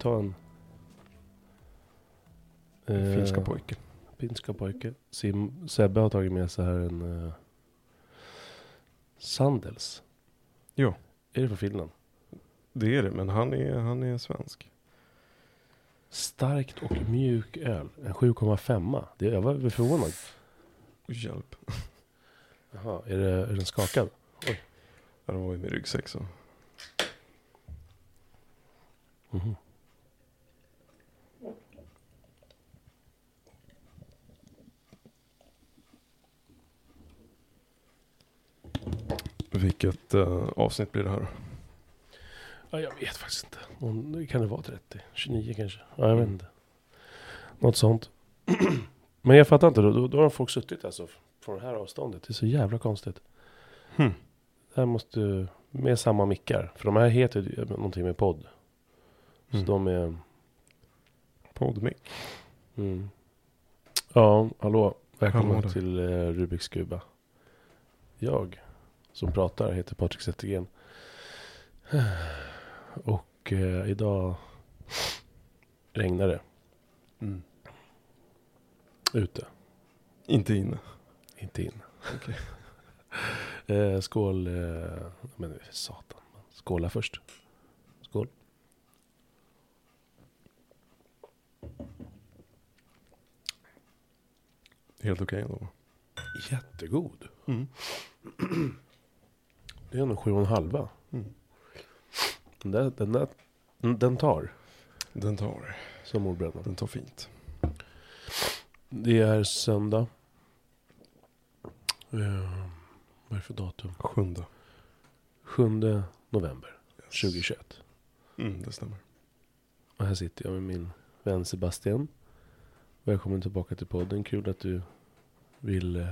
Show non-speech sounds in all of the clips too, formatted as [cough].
ta en... Eh, Finska pojke. Finska pojke. Sim, Sebbe har tagit med sig här en... Uh, Sandels. Ja. Är det från Finland? Det är det, men han är, han är svensk. Starkt och mjuk öl. En 7,5. Det- Jag var förvånad. Hjälp. [laughs] Jaha, är, det, är den skakad? Ja, den var ju med ryggsäck så. Mhm. Vilket uh, avsnitt blir det här? Ja, jag vet faktiskt inte. Om, kan det vara 30? 29 kanske? Ja, jag vet inte. Något sånt. [clears throat] Men jag fattar inte. Då, då, då har folk suttit alltså från det här avståndet. Det är så jävla konstigt. Hmm. Det här måste... Med samma mickar. För de här heter ju någonting med podd. Så Mm. de är... Podmick. Mm. Ja, hallå. Välkommen Hallå till eh, Rubiks kuba. Jag som pratar heter Patrik Zettergren. [sighs] Och eh, idag regnar det Mm. ute. Inte inne. Inte in. Okej. [laughs] eh, skål. Eh, men satan. Skåla först. Skål. Helt okej då. Jättegod. Mm. [clears throat] Det är nog sju och en halva. Mm. Den, där, den, där, den tar. Den tar. Som mordbrännan. Den tar fint. Det är söndag. Eh, vad är det för datum? Sjunde. 7 november Yes. 2021. Mm, det stämmer. Och här sitter jag med min vän Sebastian. Välkommen tillbaka till podden. Kul att du vill eh,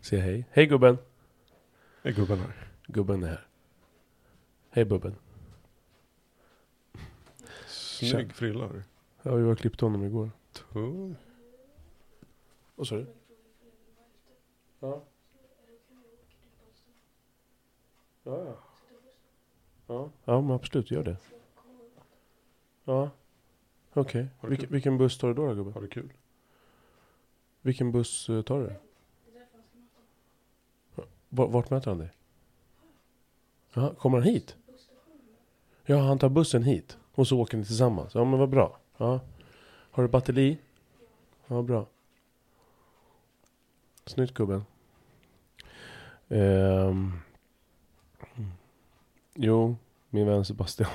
säga hej. Hej gubben! Är gubben här? Gubben är här. Hej bubben. Snygg frilla har du. Ja, vi var och klippte honom igår. Tung. Vad sa du? Ja. Ja, ja. Ja, ja men absolut, gör det. Ja. Okej. Du Vilken, vilken buss tar du då, då gubben? Har du kul? Vilken buss eh, tar du? Va- Vart möter han dig? Ja, kommer han hit? Ja, han tar bussen hit. Och så åker ni tillsammans. Ja, men vad bra. Ja. Har du batteri? Ja, bra. Snyggt gubben. Mm. Jo, min vän Sebastian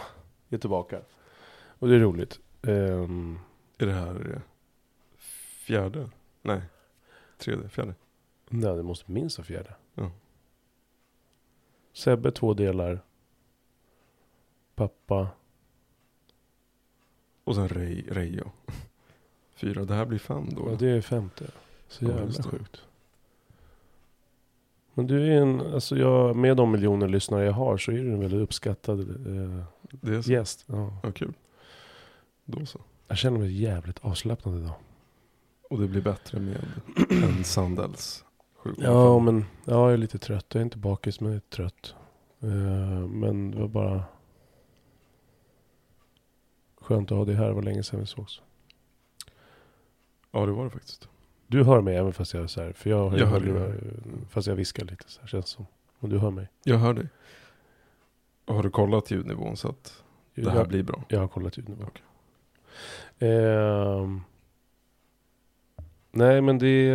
är tillbaka. Och det är roligt. Ehm, Är det här eh, fjärde? Nej. Tredje? Fjärde? nej, det måste minst vara fjärde. Ja. Sebbe två delar. Pappa. Och sen Rej, Reijo. [laughs] Fyra. Det här blir fem då. Ja, det är femte. Så jävla sjukt. Men du är en, alltså jag, med de miljoner lyssnare jag har så är du en väldigt uppskattad eh, det är så. gäst. Ja. Ja, kul. Då så. Jag känner mig jävligt avslappnad idag. Och det blir bättre med [clears throat] en Sandels. Ja, men ja, jag är lite trött. Jag är inte bakis, men jag är trött. Eh, men det var bara skönt att ha dig här. Det var länge sedan vi sågs. Ja, det var det faktiskt. Du hör mig även fast jag är så här. För jag, Jag hör dig. Fast jag viskar lite så här känns som. Och du hör mig. Jag hör dig. Och Har du kollat ljudnivån så att det här jag, blir bra? jag har kollat ljudnivån. Okej. Ehm, nej, men det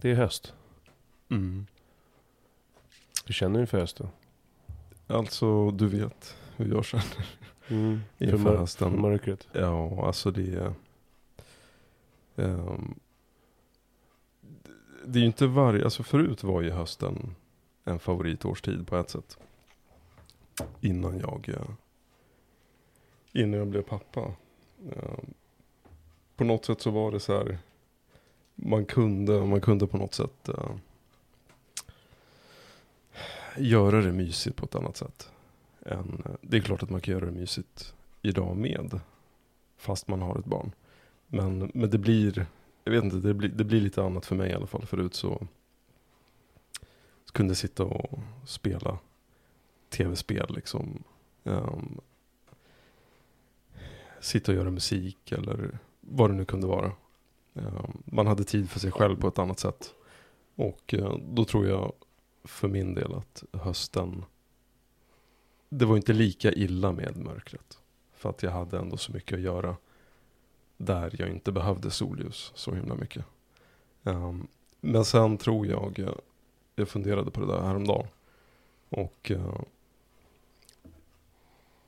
det är höst. Mm. Hur känner du inför hösten? Alltså, du vet hur jag känner Mm. [laughs] För, inför mör- hösten. mörkret. Ja, alltså det är... ehm, det är ju inte varje... Alltså förut var ju hösten en favoritårstid på ett sätt. Innan jag... eh, Innan jag blev pappa. Ehm, på något sätt så var det så här... Man kunde, man kunde på något sätt... eh, göra det mysigt på ett annat sätt. Än, eh, det är klart att man kan göra det mysigt idag med. Fast man har ett barn. Men, men det blir, jag vet inte, det blir, det blir lite annat för mig i alla fall. Förut så kunde jag sitta och spela tv-spel liksom. Um, sitta och göra musik eller vad det nu kunde vara. Um, man hade tid för sig själv på ett annat sätt. Och uh, då tror jag för min del att hösten, det var inte lika illa med mörkret. För att jag hade ändå så mycket att göra där jag inte behövde solljus så himla mycket. Um, men sen tror jag, jag funderade på det där häromdagen. Och uh,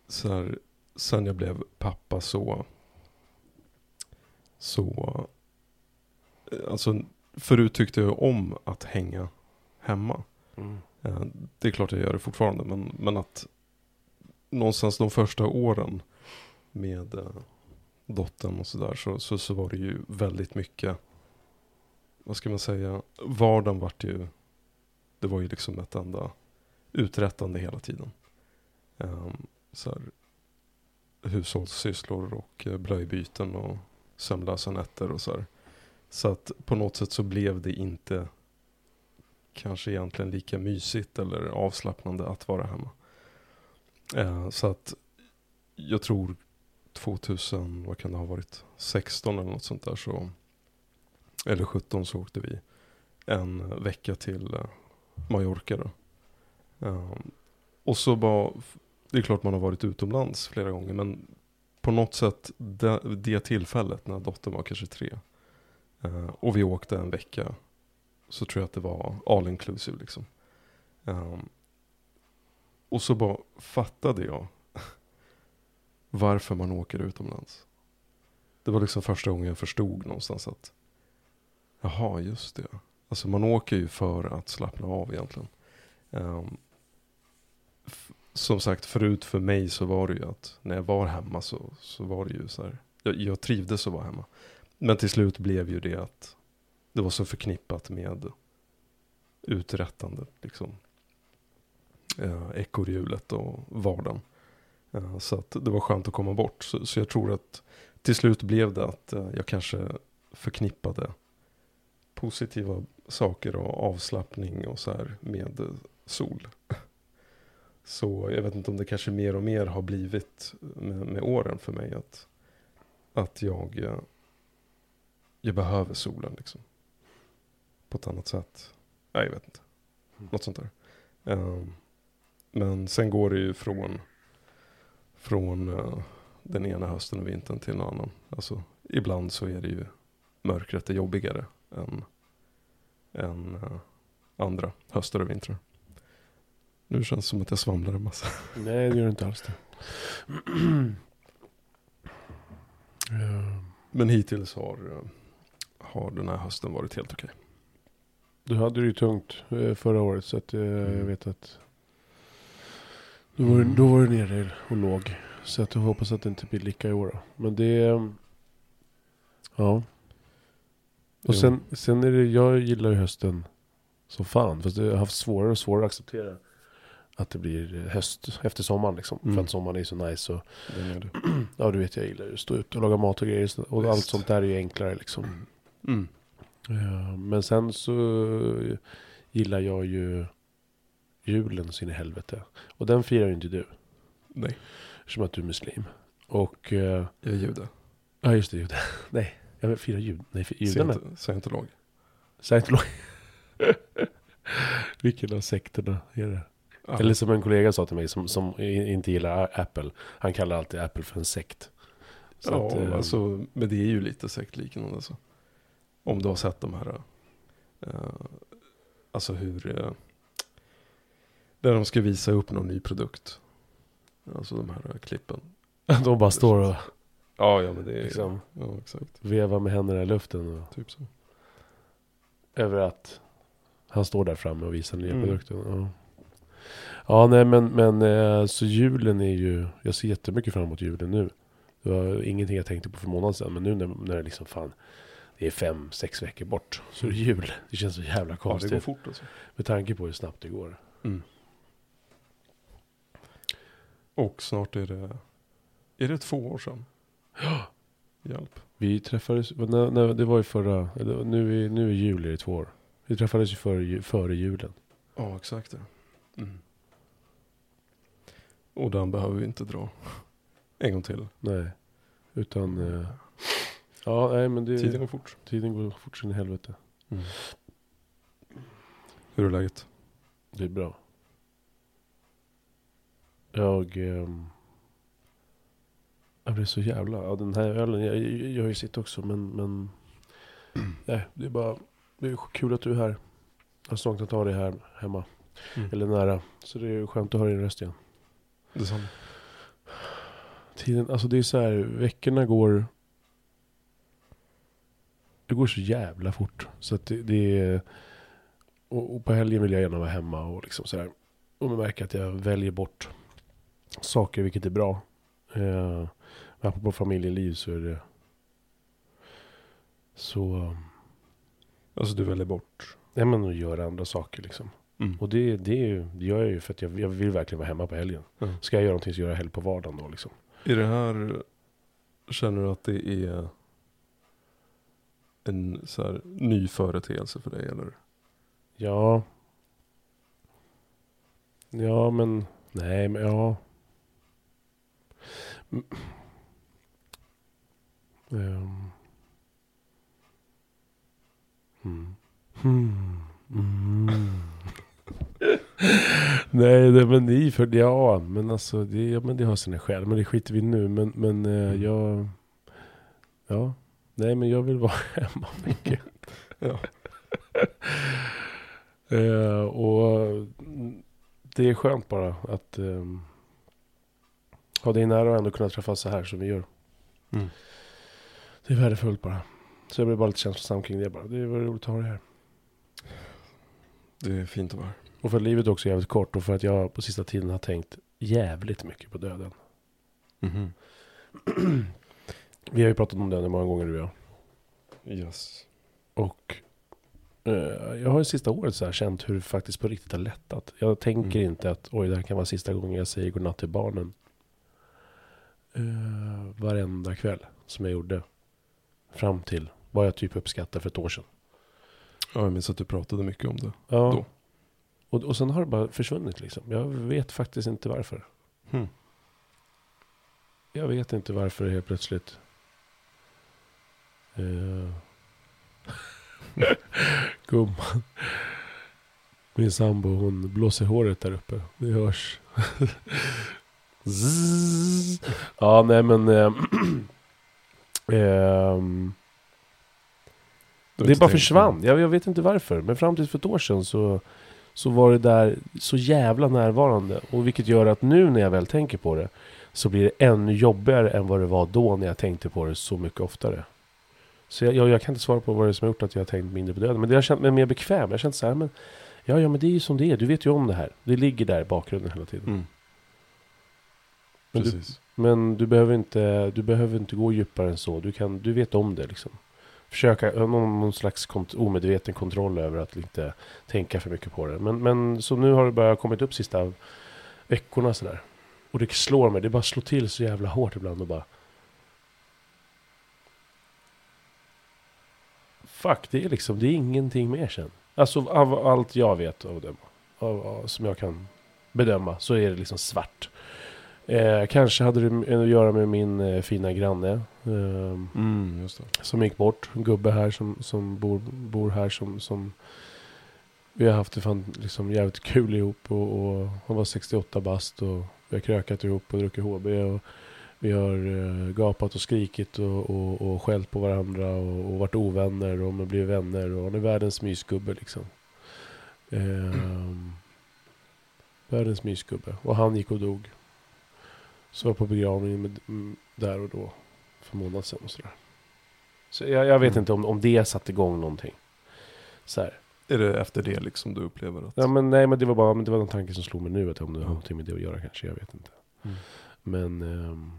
så här, sen jag blev pappa så, så, eh, alltså förut tyckte jag om att hänga hemma. Mm. Det är klart jag gör det fortfarande, men, men att någonstans de första åren med eh, dottern och sådär så, så, så var det ju väldigt mycket, vad ska man säga, vardagen vart ju, det var ju liksom ett enda uträttande hela tiden. Um, så här, hushållssysslor och eh, blöjbyten och sömnlösa nätter och så här. Så att på något sätt så blev det inte kanske egentligen lika mysigt eller avslappnande att vara hemma. Eh, så att jag tror 2000, vad kan det ha varit, 16 eller något sånt där så, eller 17 så åkte vi en vecka till eh, Mallorca då. Eh, och så bara, det är klart man har varit utomlands flera gånger men på något sätt det, det tillfället när dottern var kanske tre eh, och vi åkte en vecka så tror jag att det var all inclusive liksom. Um, och så bara fattade jag [laughs] varför man åker utomlands. Det var liksom första gången jag förstod någonstans att jaha, just det. Alltså man åker ju för att slappna av egentligen. Um, som sagt, förut för mig så var det ju att när jag var hemma så, så var det ju så här. Jag, jag trivdes att vara hemma. Men till slut blev ju det att det var så förknippat med uträttande, liksom. Eh, ekorrhjulet och vardagen. Eh, så att det var skönt att komma bort. Så, så jag tror att till slut blev det att eh, jag kanske förknippade positiva saker och avslappning och så här med eh, sol. Så jag vet inte om det kanske mer och mer har blivit med, med åren för mig att, att jag, eh, jag behöver solen liksom på ett annat sätt. Nej, jag vet inte. Mm. Något sånt där. Ehm, men sen går det ju från, från eh, den ena hösten och vintern till en annan. Alltså, ibland så är det ju mörkret är jobbigare än, än eh, andra höstar och vintrar. Nu känns det som att jag svamlar en massa. Nej, det gör det inte alls det. Ja. [clears throat] Men hittills har, eh, har den här hösten varit helt okej. Du hade det ju tungt eh, förra året så att eh, jag Mm. vet att då var, du- Mm. då var du nere och låg. Så att jag hoppas att det inte blir lika i år då. Men det... eh, Ja. Och sen, sen är det, jag gillar ju hösten som fan. Fast jag har haft svårare och svårare att acceptera att det blir höst efter sommaren liksom. Mm. För att sommaren är så nice och det. [clears throat] ja du vet jag gillar ju att stå ute och laga mat och grejer. Och allt Visst. sånt där är ju enklare liksom. Mm. Ja, men sen så gillar jag ju julen sin i helvete. Och den firar ju inte du. Nej, Eftersom att du är muslim. Och, eh, jag är jude. ja just det, jude. [laughs] Nej, jag firar jud. Nej, judarna. Scientolog. Scientolog. [laughs] Vilken av sekterna är det? Ja. Eller som en kollega sa till mig som, som inte gillar Apple. Han kallar alltid Apple för en sekt. Så ja, att, eh, alltså, men det är ju lite sektliknande. Alltså. Om du har sett de här, eh, alltså hur, uh, där de ska visa upp någon ny produkt. Alltså de här eh, klippen. [laughs] de bara står och Ja, ja men det är liksom, Ja, exakt. vevar med händerna i luften. Och, Typ så. över att han står där framme och visar nya Mm. produkten. Ja. ja, nej men, men så julen är ju, jag ser jättemycket fram emot julen nu. Det var ingenting jag tänkte på för månaden sedan, men nu när, när det liksom fan, det är fem, sex veckor bort, så är det jul. Det känns så jävla Ja, det konstigt. går fort alltså. med tanke på hur snabbt det går. Mm. Och snart är det, är det två år sedan? [gasps] Hjälp. Vi träffades, när, när, det var ju förra, nu, är, nu är jul är det två år. Vi träffades ju före, före julen. Ja, exakt det. Mm. Och den behöver vi inte dra [laughs] en gång till. Nej. Utan, eh, ja nej men det, Tiden går fort. tiden går fort sin i helvete. Mm. Hur är läget? Det är bra. Jag... ehm, jag blir så jävla... Ja, den här ölen, jag, jag gör ju sitt också men... men [clears throat] nej, det är bara... Det är kul att du är här. Jag har saknat att ha dig här hemma. Mm. Eller nära. Så det är skönt att höra din röst igen. Detsamma. Tiden, alltså det är så här, veckorna går... Det går så jävla fort. Så att det, det är... Och, och på helgen vill jag gärna vara hemma och liksom så här. Och man märker att jag väljer bort saker, vilket är bra. Eh, men apropå familjeliv så är det... Så... Alltså du väljer bort? Ja men att göra andra saker liksom. Mm. Och det, det, det gör jag ju för att jag, jag vill verkligen vara hemma på helgen. Ja. Ska jag göra någonting så gör jag helg på vardagen då liksom. Är det här, känner du att det är en så här, ny företeelse för dig eller? Ja. Ja, men... Nej, men ja. Mm. Ehm. Mm. Hmm. Mm. [laughs] Nej, det, men ni för det, ja, men alltså det, ja, men det har sina skäl. Men det skiter vi nu. Men, men eh, Mm. jag... Ja. Nej, men jag vill vara [laughs] hemma mycket. Ja. [laughs] Eh, och mm, det är skönt bara att um, ha dig nära och ändå kunna träffas så här som vi gör. Mm. Det är värdefullt bara. Så jag blir bara lite känslosam kring det bara. Det är roligt att ha det här. Det är fint att vara. Och för att livet också är jävligt kort och för att jag på sista tiden har tänkt jävligt mycket på döden. Mhm. [clears throat] Vi har ju pratat om döden många gånger du och jag. Yes. Och eh, jag har ju sista året så här känt hur det faktiskt på riktigt har lättat. Jag tänker Mm. inte att oj, det här kan vara sista gången jag säger godnatt till barnen. Uh, varenda kväll som jag gjorde. Fram till vad jag typ uppskattar för ett år sedan. Ja, jag minns att du pratade mycket om det. Ja. Då. Och, och sen har det bara försvunnit liksom. Jag vet faktiskt inte varför. Hmm. Jag vet inte varför det helt plötsligt. Uh. [laughs] Gumman. Min sambo hon blåser håret där uppe. Det hörs. Zzz. [laughs] ja nej men. eh, [clears throat] har det bara försvann. Jag, jag vet inte varför. Men fram till för ett år sedan så, så var det där så jävla närvarande. Och vilket gör att nu när jag väl tänker på det så blir det ännu jobbigare än vad det var då när jag tänkte på det så mycket oftare. Så jag, jag, jag kan inte svara på vad det är som har gjort att jag har tänkt mindre på döden. Men det har känt mig mer bekväm. Jag har känt så här, men ja, ja, men det är ju som det är. Du vet ju om det här. Det ligger där i bakgrunden hela tiden. Mm. Men du-. Men du behöver inte, du behöver inte gå djupare än så. Du, kan, du vet om det liksom. Försöka någon, någon slags kont- omedveten kontroll över att inte tänka för mycket på det. Men, men så nu har det bara kommit upp sista veckorna sådär. Och det slår mig, det bara slår till så jävla hårt ibland och bara... Fuck, det är liksom, det är ingenting mer sen. Alltså av allt jag vet av dem, av, av, som jag kan bedöma, så är det liksom svart. Eh, kanske hade det att göra med min eh, fina granne. ehm, Mm, som gick bort. En gubbe här som, som bor, bor här som, som vi har haft det fan liksom jävligt kul ihop och, och han var 68 bast och vi har krökat ihop och druckit HB och vi har eh, gapat och skrikit och, och, och skällt på varandra och, och varit ovänner och man blir vänner och han är världens mysgubbe liksom. Ehm, världens mysgubbe. Och han gick och dog. Så var på begravningen med, mm, där och då för en månad sedan och sådär. Så jag, jag vet Mm. inte om, om det satte igång någonting. Så här. Är det efter det liksom du upplever att... Ja men nej men det var bara men det var en tanke som slog mig nu att om det har någonting med det att göra kanske, jag vet inte. Mm. Men ehm,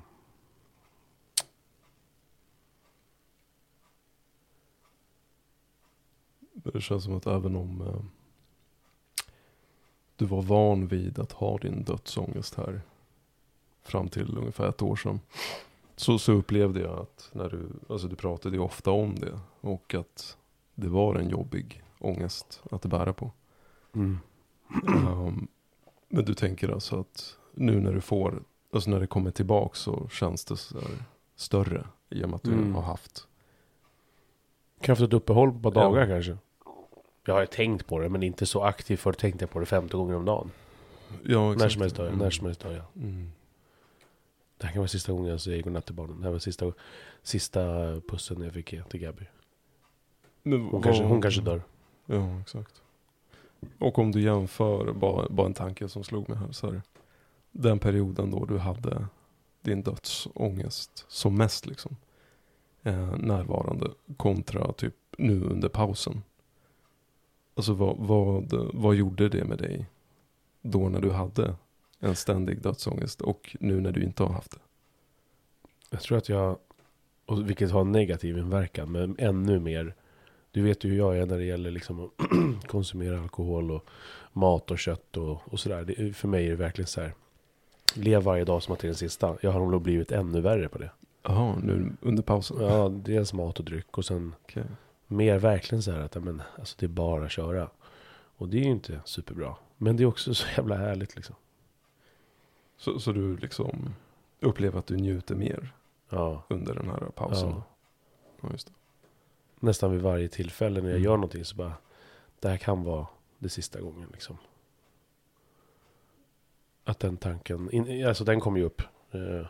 Det känns som att även om eh, du var van vid att ha din dödsångest här fram till ungefär ett år sedan. Så, så upplevde jag att när du, alltså du pratade ju ofta om det och att det var en jobbig ångest att bära på. mm, Ehm, men du tänker alltså att nu när du får, alltså när det kommer tillbaka så känns det så större i och med att du Mm. har haft. Ett uppehåll på ett par Ja. dagar kanske. Jag har ju tänkt på det, men inte så aktivt. Förr tänkte jag på det 50 gånger om dagen. Ja, När som helst dör jag. Mm. När som helst dör jag. Mm. Det här kan vara sista gången jag säger godnatt till barnen. Det här var sista, sista pussen jag fick ge till Gabby. Men Hon, vad- kanske, hon kanske dör. Ja, exakt. Och om du jämför, bara, bara en tanke som slog mig här, så här. Den perioden då du hade din dödsångest som mest liksom. Eh, närvarande kontra typ nu under pausen. Alltså vad, vad, vad gjorde det med dig då när du hade en ständig dödsångest och nu när du inte har haft det? Jag tror att jag, och vilket har en negativ inverkan, men ännu mer. Du vet ju hur jag är när det gäller liksom att [clears throat] konsumera alkohol och mat och kött och, och sådär. Det, för mig är det verkligen så här. Lev varje dag som att det är den sista. Jag har nog blivit ännu värre på det. Jaha, nu under pausen? Ja, dels mat och dryck och sen Okej. Mer verkligen så här att men, alltså, det är bara att köra. Och det är ju inte superbra. Men det är också [laughs] så jävla härligt liksom. Så, så du liksom upplever att du njuter mer Ja, under den här pausen? ja. Ja, just det. nästan vid varje tillfälle när jag Mm. gör någonting så bara, det här kan vara det sista gången liksom. Att den tanken, in, alltså den kommer ju upp. Eh,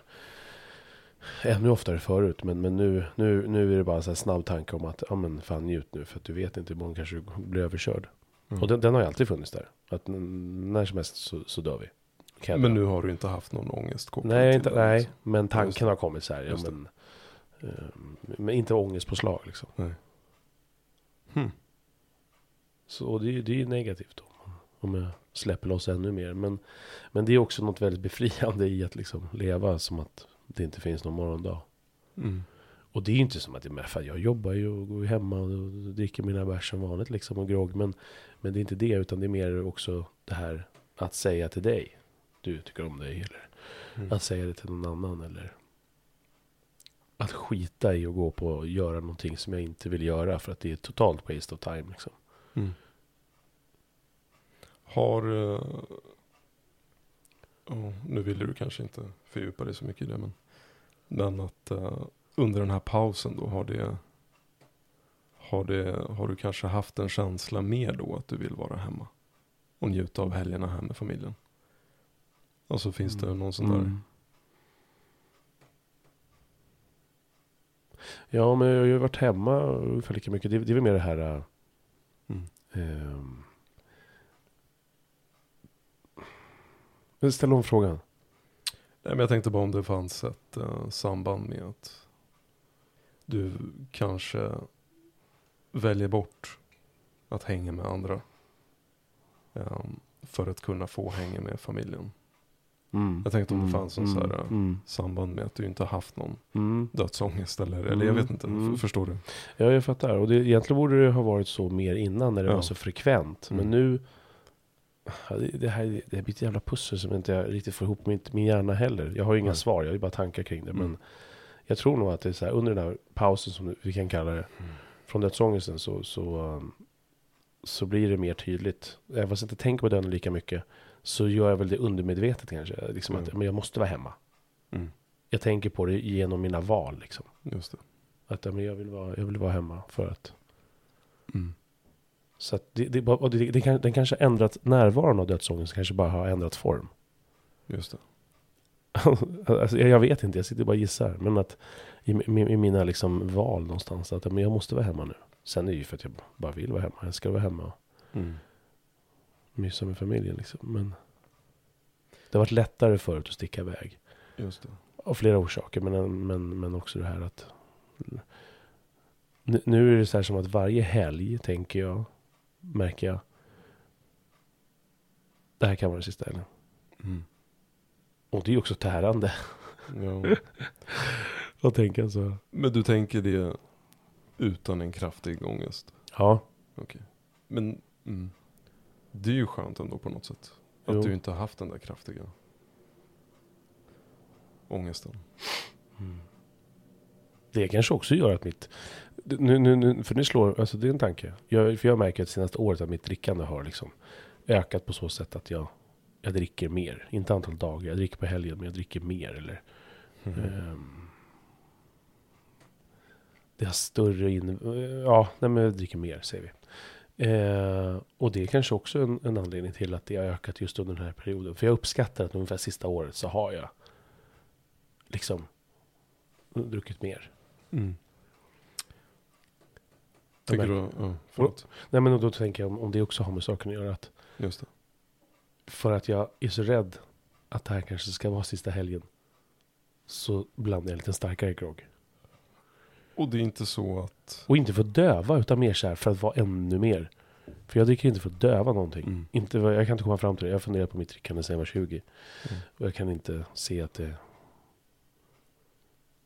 ännu oftare förut, men, men nu, nu, nu är det bara en snabb tanke om att, ja men fan njut nu, för att du vet inte imorgon kanske du blir överkörd. Mm. Och den, den har ju alltid funnits där. Att när som helst så, så dör vi. Kan Men nu har du inte haft någon ångest Nej, inte, nej liksom. men tanken har kommit så här. Ja, men, eh, men inte ångestpåslag liksom. Nej. Hmm. Så det, är- det är ju negativt då. Om jag släpper loss ännu mer. Men, men det är också något väldigt befriande i att liksom leva som att det inte finns någon morgondag. Mm. Och det är ju inte som att det är med, för jag jobbar ju och går hemma och dricker mina bärs som vanligt liksom och grogg. Men, men det är inte det, utan det är mer också det här att säga till dig. Du tycker om dig eller Mm. att säga det till någon annan eller att skita i att gå på och göra någonting som jag inte vill göra för att det är totalt waste of time liksom. Mm. Har... eh, ja, nu ville du kanske inte fördjupa dig så mycket i det, men... Men att eh, under den här pausen då har det... Har, det, har du kanske haft en känsla mer då att du vill vara hemma? Och njuta av helgerna här med familjen? Alltså finns det någon sån där... Mm. Ja, men jag har ju varit hemma ungefär lika mycket. Det, det är väl mer det här... äh, Mm. ehm. Men Ställ om frågan. Nej, men jag tänkte bara om det fanns ett eh, samband med att du kanske väljer bort att hänga med andra. ehm, för att kunna få hänga med familjen. Mm. Jag tänkte om det fanns en så här, äh, mm. Samband med att du inte haft någon Mm. dödsångest eller, eller Mm, jag vet inte, mm. Förstår du? Ja, jag fattar. Och det, egentligen borde det ha varit så mer innan när det Ja. var så frekvent. Men Mm. nu... Det, det här det blir ett jävla pussel som inte jag riktigt får ihop min, min hjärna heller. Jag har ju inga Nej. svar, jag har ju bara tankar kring det. Mm. Men jag tror nog att det är så här, under den här pausen som vi kan kalla det, från dödsångesten så, så, um, så blir det mer tydligt. Även fast jag inte tänker på den lika mycket så gör jag väl det undermedvetet kanske. Liksom att Mm. men jag måste vara hemma. Mm. Jag tänker på det genom mina val. Liksom. Just det. Att men jag, vill vara, jag vill vara hemma för att Mm. Så att det, det, och det, det kan, den kanske har ändrat närvaron av dödsångest, kanske bara har ändrat form. Just det. [laughs] alltså, jag, jag vet inte, jag sitter bara och gissar. Men att i, i, i mina liksom val någonstans, att men jag måste vara hemma nu. Sen är det ju för att jag bara vill vara hemma. Jag ska vara hemma och Mm. mysa med familjen. Liksom. Men det har varit lättare förut att sticka iväg. Just det. Av flera orsaker, men, men, men också det här att... Nu, nu är det så här som att varje helg, tänker jag, märker jag. Det här kan vara det sista helgen. Mm. Och det är ju också tärande [laughs] Ja. [laughs] att tänka så. Men du tänker det utan en kraftig ångest? Ja, Men mm, det är ju skönt ändå på något sätt. Att Jo. du inte har haft den där kraftiga ångesten. Det kanske också gör att mitt... Nu, nu, nu, för nu slår, alltså det är en tanke. Jag, för jag märker att senaste året att mitt drickande har liksom ökat på så sätt att jag, jag dricker mer. Inte antal dagar, jag dricker på helgen men jag dricker mer. Eller, Mm. ehm, det har större in... Ja, nej men jag dricker mer säger vi. Eh, och det är kanske också en, en anledning till att det har ökat just under den här perioden. För jag uppskattar att ungefär sista året så har jag liksom druckit mer. Mm. Tycker du? Ja, förlåt. Nej men då tänker jag om, om det också har med saken att göra. Att Just det. för att jag är så rädd att det här kanske ska vara sista helgen. Så blandar jag lite starkare grogg. Och det är inte så att... Och inte för att döva utan mer så här för att vara ännu mer. För jag dricker inte för att döva någonting. Mm. Inte, jag kan inte komma fram till det. Jag har funderat på mitt drickande sedan jag var 20. Mm. Och jag kan inte se att det,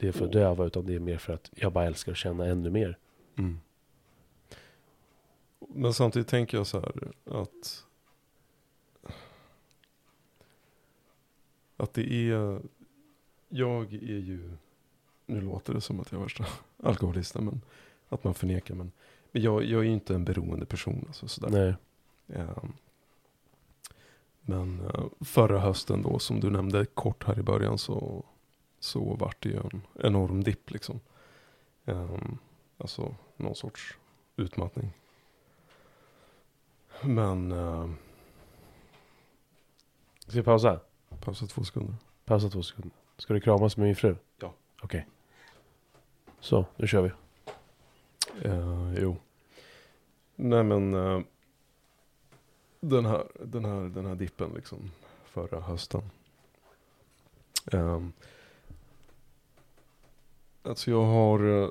det är för att döva utan det är mer för att jag bara älskar att känna ännu mer. Mm. Men samtidigt tänker jag så här att att det är jag är ju nu låter det som att jag är värsta [laughs] alkoholisten men att man förnekar men, men jag, jag är ju inte en beroende person alltså sådär. Nej. Ehm, men eh, förra hösten då som du nämnde kort här i början så, så vart det ju en enorm dipp liksom. Ehm, alltså någon sorts utmattning. Men uh, Ska vi pausa? pausa två sekunder. Pausa två sekunder. Ska du kramas med min fru? Ja. Okej. Så, nu kör vi. Eh, jo. Nej men eh, den, här, den, här, den här dippen liksom förra hösten. Um, alltså jag har... eh,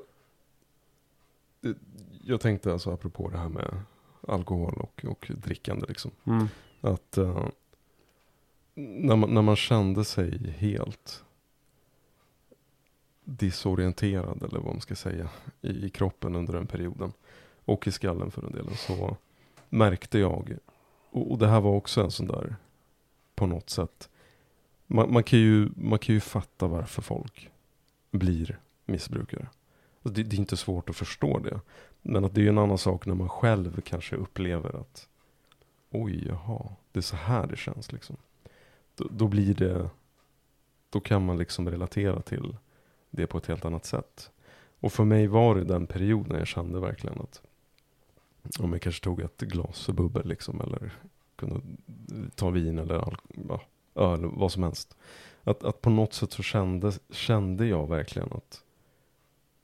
jag tänkte alltså apropå det här med alkohol och, och drickande liksom. Mm. Att eh, när, man, när man kände sig helt disorienterad eller vad man ska säga i, i kroppen under den perioden och i skallen för den delen så märkte jag och, och det här var också en sån där på något sätt man, man, kan ju, man kan ju fatta varför folk blir missbrukare. Alltså det, det är inte svårt att förstå det. Men att det är ju en annan sak när man själv kanske upplever att oj, jaha, det är så här det känns liksom. Då, då blir det, då kan man liksom relatera till det på ett helt annat sätt. Och för mig var det den perioden jag kände verkligen att om jag kanske tog ett glas bubbel liksom eller kunde ta vin eller ja, öl, vad som helst. Att, att på något sätt så kände, kände jag verkligen att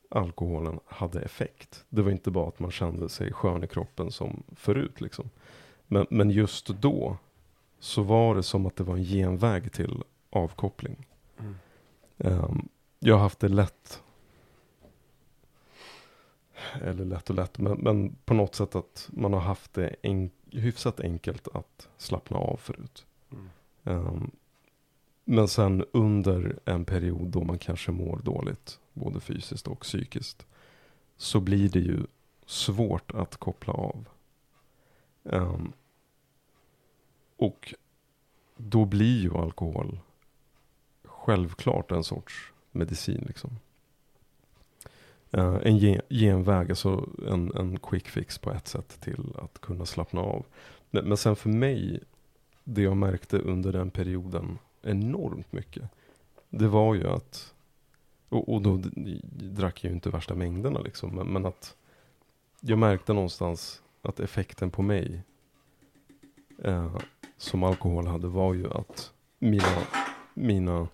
alkoholen hade effekt. Det var inte bara att man kände sig skön i kroppen som förut liksom. Men, men just då så var det som att det var en genväg till avkoppling. Mm. Ehm, jag har haft det lätt. Eller lätt och lätt, men, men på något sätt att man har haft det en, hyfsat enkelt att slappna av förut. Mm. Ehm, men sen under en period då man kanske mår dåligt, både fysiskt och psykiskt, så blir det ju svårt att koppla av. Um, och då blir ju alkohol självklart en sorts medicin. Liksom. Uh, en gen- genväg, alltså en, en quick fix på ett sätt till att kunna slappna av. Men, men sen för mig, det jag märkte under den perioden enormt mycket, det var ju att, och, och då drack jag ju inte värsta mängderna liksom, men, men att jag märkte någonstans att effekten på mig eh, som alkohol hade var ju att mina, mina,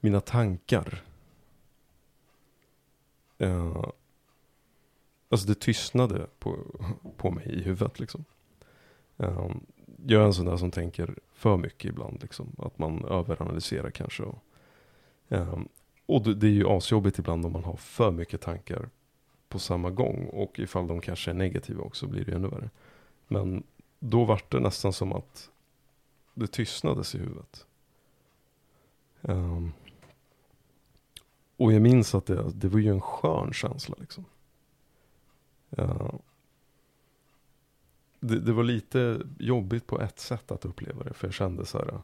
mina tankar eh, Alltså det tystnade på, på mig i huvudet liksom. Eh, jag är en sån där som tänker för mycket ibland liksom. Att man överanalyserar kanske. Och, eh, och det, är ju asjobbigt ibland om man har för mycket tankar på samma gång. Och ifall de kanske är negativa också blir det ännu värre. Men då var det nästan som att det tystnades i huvudet. Um, och jag minns att det, det var ju en skön känsla liksom. Uh, det, det var lite jobbigt på ett sätt att uppleva det. För jag kände så här.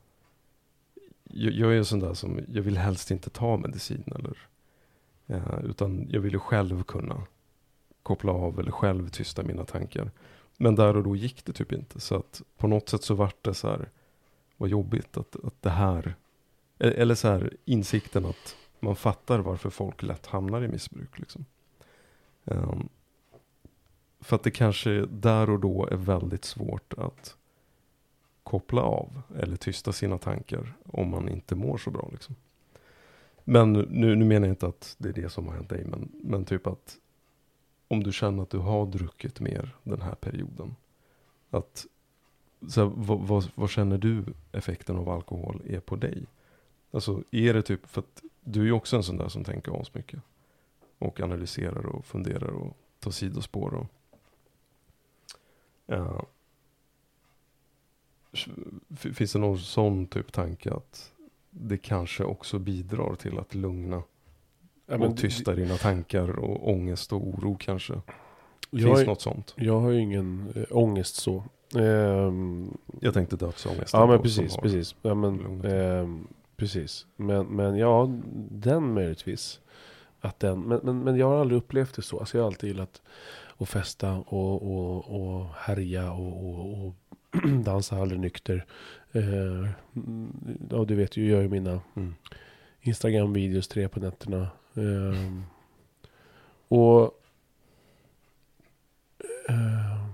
Jag, jag är en sån där som, jag vill helst inte ta medicin eller. eh, utan jag vill ju själv kunna koppla av eller själv tysta mina tankar. Men där och då gick det typ inte. Så att på något sätt så vart det så här, vad jobbigt att, att det här, e-, eller så här insikten att man fattar varför folk lätt hamnar i missbruk. Liksom. Um, för att det kanske där och då är väldigt svårt att koppla av eller tysta sina tankar om man inte mår så bra. Liksom. Men nu, nu menar jag inte att det är det som har hänt dig, men, men typ att om du känner att du har druckit mer den här perioden. Att, så här, vad, vad, vad känner du effekten av alkohol är på dig? Alltså är det typ, för att du är ju också en sån där som tänker mycket Och analyserar och funderar och tar sidospår. Och, uh, Finns det någon sån typ tanke att det kanske också bidrar till att lugna Ja, och tysta dina tankar och ångest och oro kanske? Jag, Finns är- något sånt? jag har ju ingen äh, ångest så. Ehm, Jag tänkte dödsångest. ja men precis, precis. Ja, men, ehm, precis. Men, men ja, den möjligtvis. Att den, men, men, men jag har aldrig upplevt det så. Alltså jag har alltid gillat att festa och, och, och härja och, och, och [clears throat] dansa aldrig nykter. Eh, mm, ja, du vet jag gör ju mina Mm. Instagram-videos tre på nätterna. Ehm, och ehm,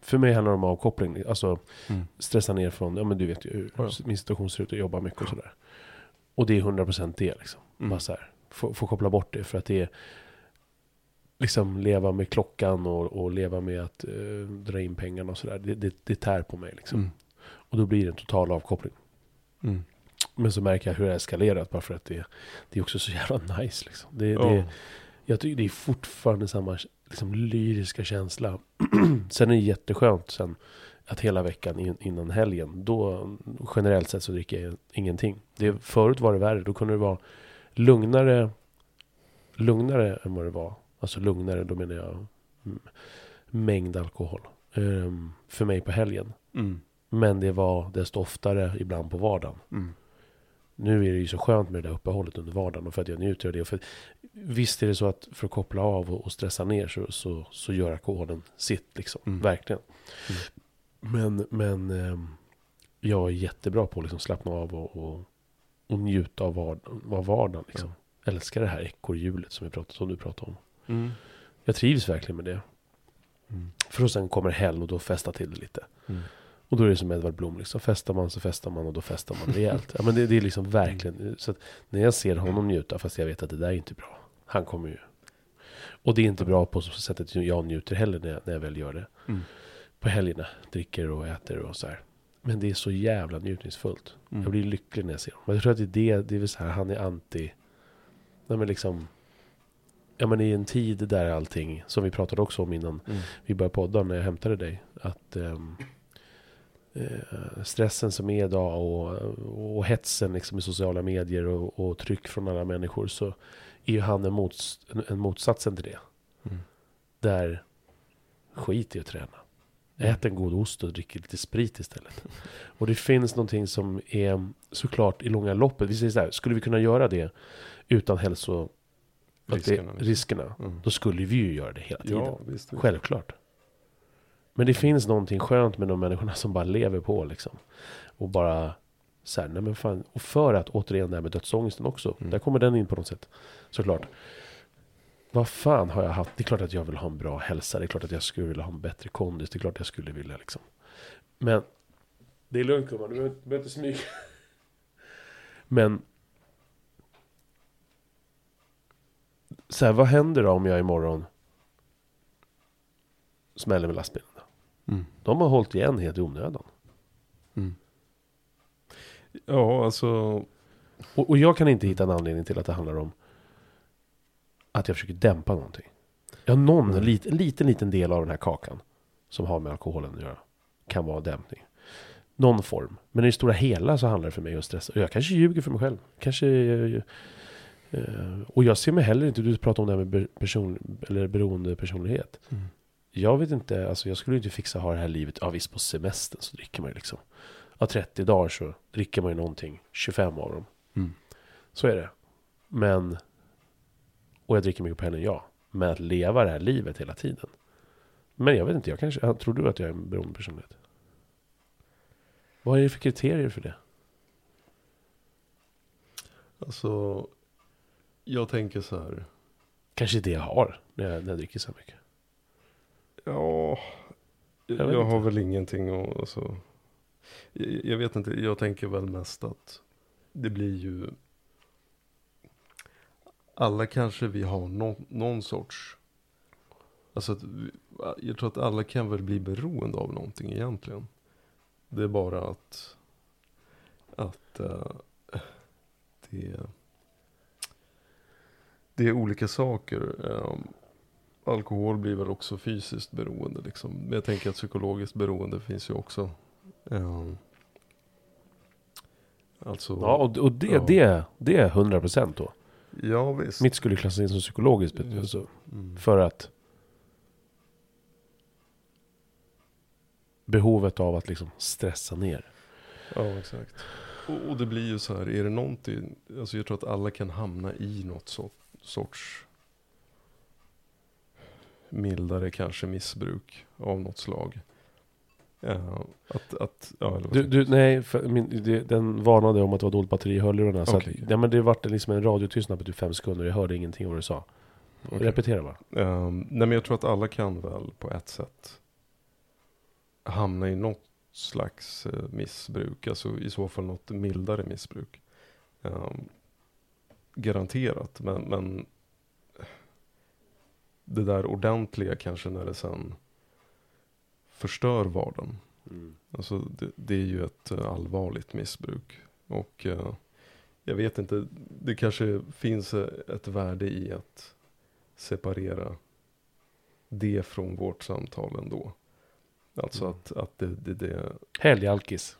för mig handlar det om avkoppling. Alltså Mm. stressa ner från, ja men du vet ju hur Ja. min situation ser ut och jobba mycket och sådär. Och det är 100% det liksom. Mm. Bara så här, få, få koppla bort det för att det är liksom leva med klockan och, och leva med att eh, dra in pengarna och sådär. Det, det, det tär på mig liksom. Mm. Och då blir det en total avkoppling. Mm. Men så märker jag hur det eskalerat bara för att det, det är också så jävla nice liksom. Det, Ja. det, jag tycker det är fortfarande samma liksom, lyriska känsla. [clears throat] sen är det jätteskönt sen att hela veckan in, innan helgen, då generellt sett så dricker jag ingenting. Det, förut var det värre, då kunde det vara lugnare, lugnare än vad det var. Alltså lugnare, då menar jag mängd alkohol. Ehm, för mig på helgen. Mm. Men det var desto oftare ibland på vardagen. Mm. Nu är det ju så skönt med det där uppehållet under vardagen och för att jag njuter av det. Och För, visst är det så att för att koppla av och, och stressa ner så, så, så gör alkoholen sitt liksom. Mm. Verkligen. Mm. Men, men ehm, jag är jättebra på att liksom slappna av och, och, och njuta av, vard, av vardagen. Liksom. Älskar det här ekorrhjulet som, vi pratat, som du pratade om. Mm. Jag trivs verkligen med det. Mm. För sen kommer helg och då festar till det lite. Mm. Och då är det som Edvard Blom, liksom. festar man så festar man och då festar man rejält. Ja, men det, det är liksom verkligen, så att när jag ser honom njuta, fast jag vet att det där är inte bra. Han kommer ju... Och det är inte bra på så sättet jag njuter heller när jag, när jag väl gör det. Mm. På helgerna, dricker och äter och så här. Men det är så jävla njutningsfullt. Mm. Jag blir lycklig när jag ser honom. Men jag tror att det är det, det är väl så här, han är anti... Nej men liksom... Ja men i en tid där allting, som vi pratade också om innan Mm. vi började podda när jag hämtade dig. Att ehm, eh, stressen som är idag och, och hetsen liksom i sociala medier och, och tryck från alla människor. Så är ju han en, mots, en, en motsatsen till det. Mm. Där skit i att träna. Mm. Ät en god ost och drick lite sprit istället. [laughs] Och det finns någonting som är såklart i långa loppet. Vi säger så här, skulle vi kunna göra det utan hälso... att det- Riskerna, liksom. riskerna Mm. då skulle vi ju göra det hela tiden. Ja, visst. Självklart. Men det finns någonting skönt med de människorna som bara lever på liksom. Och bara så här, nej men fan. Och för att återigen det här med dödsångesten också. Mm. Där kommer den in på något sätt. Såklart. Vad fan har jag haft? Det är klart att jag vill ha en bra hälsa. Det är klart att jag skulle vilja ha en bättre kondis. Det är klart att jag skulle vilja liksom. Men det är lugnt gumman, du behöver inte smyga. Men så här, vad händer då om jag imorgon smäller med lastbilen? Då? Mm. De har hållit igen helt i onödan. Mm. Ja, alltså. Och, och jag kan inte hitta en anledning till att det handlar om att jag försöker dämpa någonting. Jag har någon Mm. lit, en liten, liten del av den här kakan som har med alkoholen att göra. Kan vara dämpning. Någon form. Men i det stora hela så handlar det för mig om stress. Och jag kanske ljuger för mig själv. Kanske... eh, och jag ser mig heller inte, du pratar om det här med person, eller beroende personlighet. Mm. Jag vet inte, alltså jag skulle inte fixa att ha det här livet. Ja visst på semestern så dricker man ju liksom. Ja 30 dagar så dricker man ju någonting. 25 av dem. Mm. Så är det. Men, och jag dricker mycket på helgen, ja. Men att leva det här livet hela tiden. Men jag vet inte, jag kanske, tror du att jag är en beroende personlighet? Vad är det för kriterier för det? Alltså, jag tänker så här. Kanske det jag har när jag, när jag dricker så mycket. Ja, Jag jag, har väl ingenting att, alltså. Jag, jag vet inte, jag tänker väl mest att det blir ju. Alla kanske vi har någon, någon sorts. Alltså att jag tror att alla kan väl bli beroende av någonting egentligen. Det är bara att. Att eh, det. Det är olika saker. Um, alkohol blir väl också fysiskt beroende liksom. Men jag tänker att psykologiskt beroende finns ju också. Ehm, alltså, Ja, och, och det, Ja. det, det är 100% då. ja visst. Mitt skulle klassas in som psykologiskt. Mm. Alltså, Mm. för att behovet av att liksom stressa ner. Ja, exakt. Och, och det blir ju så här, är det någonting, alltså jag tror att alla kan hamna i något så, sorts mildare kanske missbruk av något slag. Ja, att, att, ja, Du, du, nej, för min, det, den varnade om att det var dåligt batteri i hörlurarna. Så Okej, att, okej. ja, men det vart liksom en radiotystnad på typ fem sekunder. Jag hörde ingenting av vad du sa. Okej. Repetera bara. Ehm, nej men jag tror att alla kan väl på ett sätt hamna i något slags eh, missbruk. Alltså i så fall något mildare missbruk. Ehm, garanterat. Men, men det där ordentliga kanske när det sen förstör vardagen. Alltså det, det är ju ett eh, allvarligt missbruk. Och eh, jag vet inte, det kanske finns eh, ett värde i att separera det från vårt samtal ändå. Alltså Mm. att, att det, det, det Helgalkis.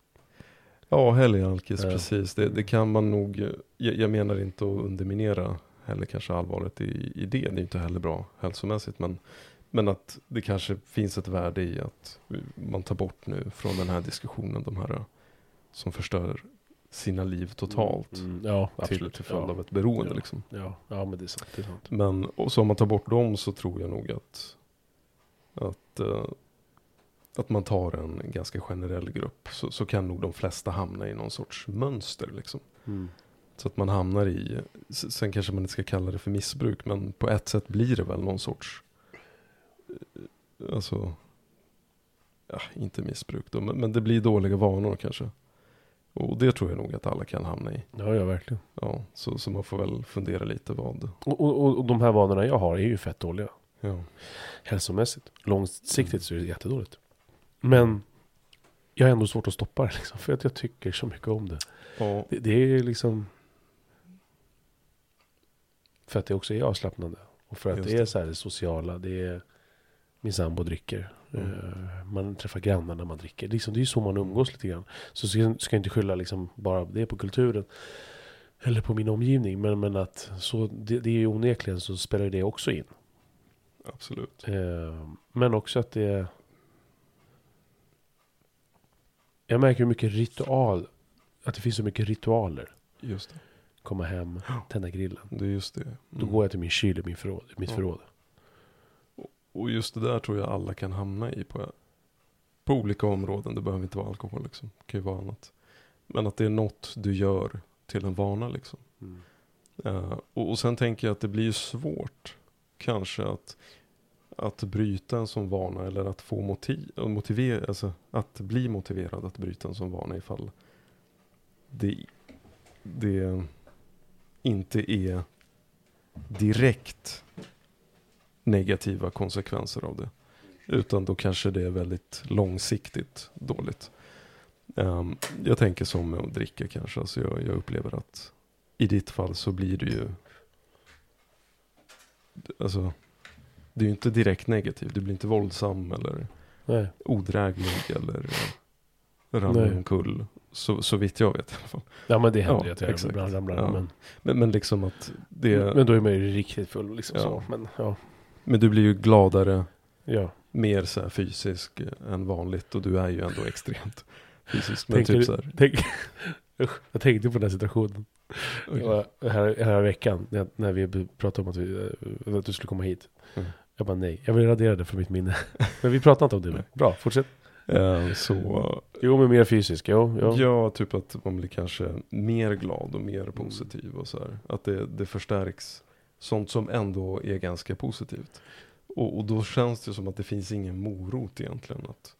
Ja, helgalkis, Ja. precis. Det, det kan man nog, eh, jag, jag menar inte att underminera heller kanske allvaret i, i det. Det är inte heller bra hälsomässigt. Men, men att det kanske finns ett värde i att man tar bort nu från den här diskussionen de här eh, som förstör sina liv totalt. Mm, ja, Till, till följd ja. av ett beroende Ja. liksom. Ja, ja, men det är sant. Det är sant. Men och så om man tar bort dem så tror jag nog att, att, eh, att man tar en ganska generell grupp. Så, så kan nog de flesta hamna i någon sorts mönster liksom. Mm. Så att man hamnar i, sen kanske man inte ska kalla det för missbruk, men på ett sätt blir det väl någon sorts, eh, alltså, ja, inte missbruk då, men, men det blir dåliga vanor kanske. Och det tror jag nog att alla kan hamna i. Ja, ja, verkligen. Ja, så, så man får väl fundera lite vad, Och, och, och de här vanorna jag har är ju fett dåliga. ja. Hälsomässigt. Långsiktigt så är det jättedåligt. Men jag har ändå svårt att stoppa det liksom. För att jag tycker så mycket om det. Ja, Det, det är liksom... För att det också är avslappnande. Och för att Just det är det. så här det sociala. Det är min sambo dricker. Mm. Eh, Man träffar grannar när man dricker. Liksom, det är ju så man umgås lite grann. Så ska, ska jag inte skylla liksom bara det på kulturen. Eller på min omgivning. Men, men att så, det, det är ju onekligen så spelar det också in. absolut. Eh, men också att det är... Jag märker hur mycket ritual... Att det finns så mycket ritualer. Just det. Komma hem, [gasps] tända grillen. Det är just det. Då Mm. går jag till min kyl i min förråd, mitt Ja. förråd. Och just det där tror jag alla kan hamna i på, på olika områden. Det behöver inte vara alkohol liksom. Det kan ju vara annat. Men att det är något du gör till en vana liksom. Eh, och, och sen tänker jag att det blir ju svårt kanske att, att bryta en sån vana eller att få motiv, motivera, alltså att bli motiverad att bryta en sån vana ifall det, det inte är direkt negativa konsekvenser av det. Utan då kanske det är väldigt långsiktigt dåligt. Um, jag tänker som med att dricka kanske. Alltså jag, jag upplever att i ditt fall så blir det ju Alltså det är ju inte direkt negativt. Du blir inte våldsam eller Nej. odräglig eller ramlar omkull. Så, så vitt jag vet i alla fall. Ja men det händer Ja, ju att jag exakt. ibland ramlar. Ja. Men, Men, men liksom att det men då är man ju riktigt full liksom Ja. så. Men ja. Men du blir ju gladare ja. mer så här fysisk än vanligt och du är ju ändå extrat fysisk. Men Tänker typ så här. Tänk, jag tänkte på den här situationen. Var här, här veckan när, när vi pratade om att, vi, eh, att du skulle komma hit. Mm. Jag bara nej, jag vill radera det från mitt minne. [laughs] men vi pratar inte om det nu. Bra, fortsätt. Eh, så Jo, men mer fysisk. Jo, jo. ja, typ att man blir kanske mer glad och mer positiv och så här. Att det, det förstärks sånt som ändå är ganska positivt. Och, och då känns det som att det finns ingen morot egentligen att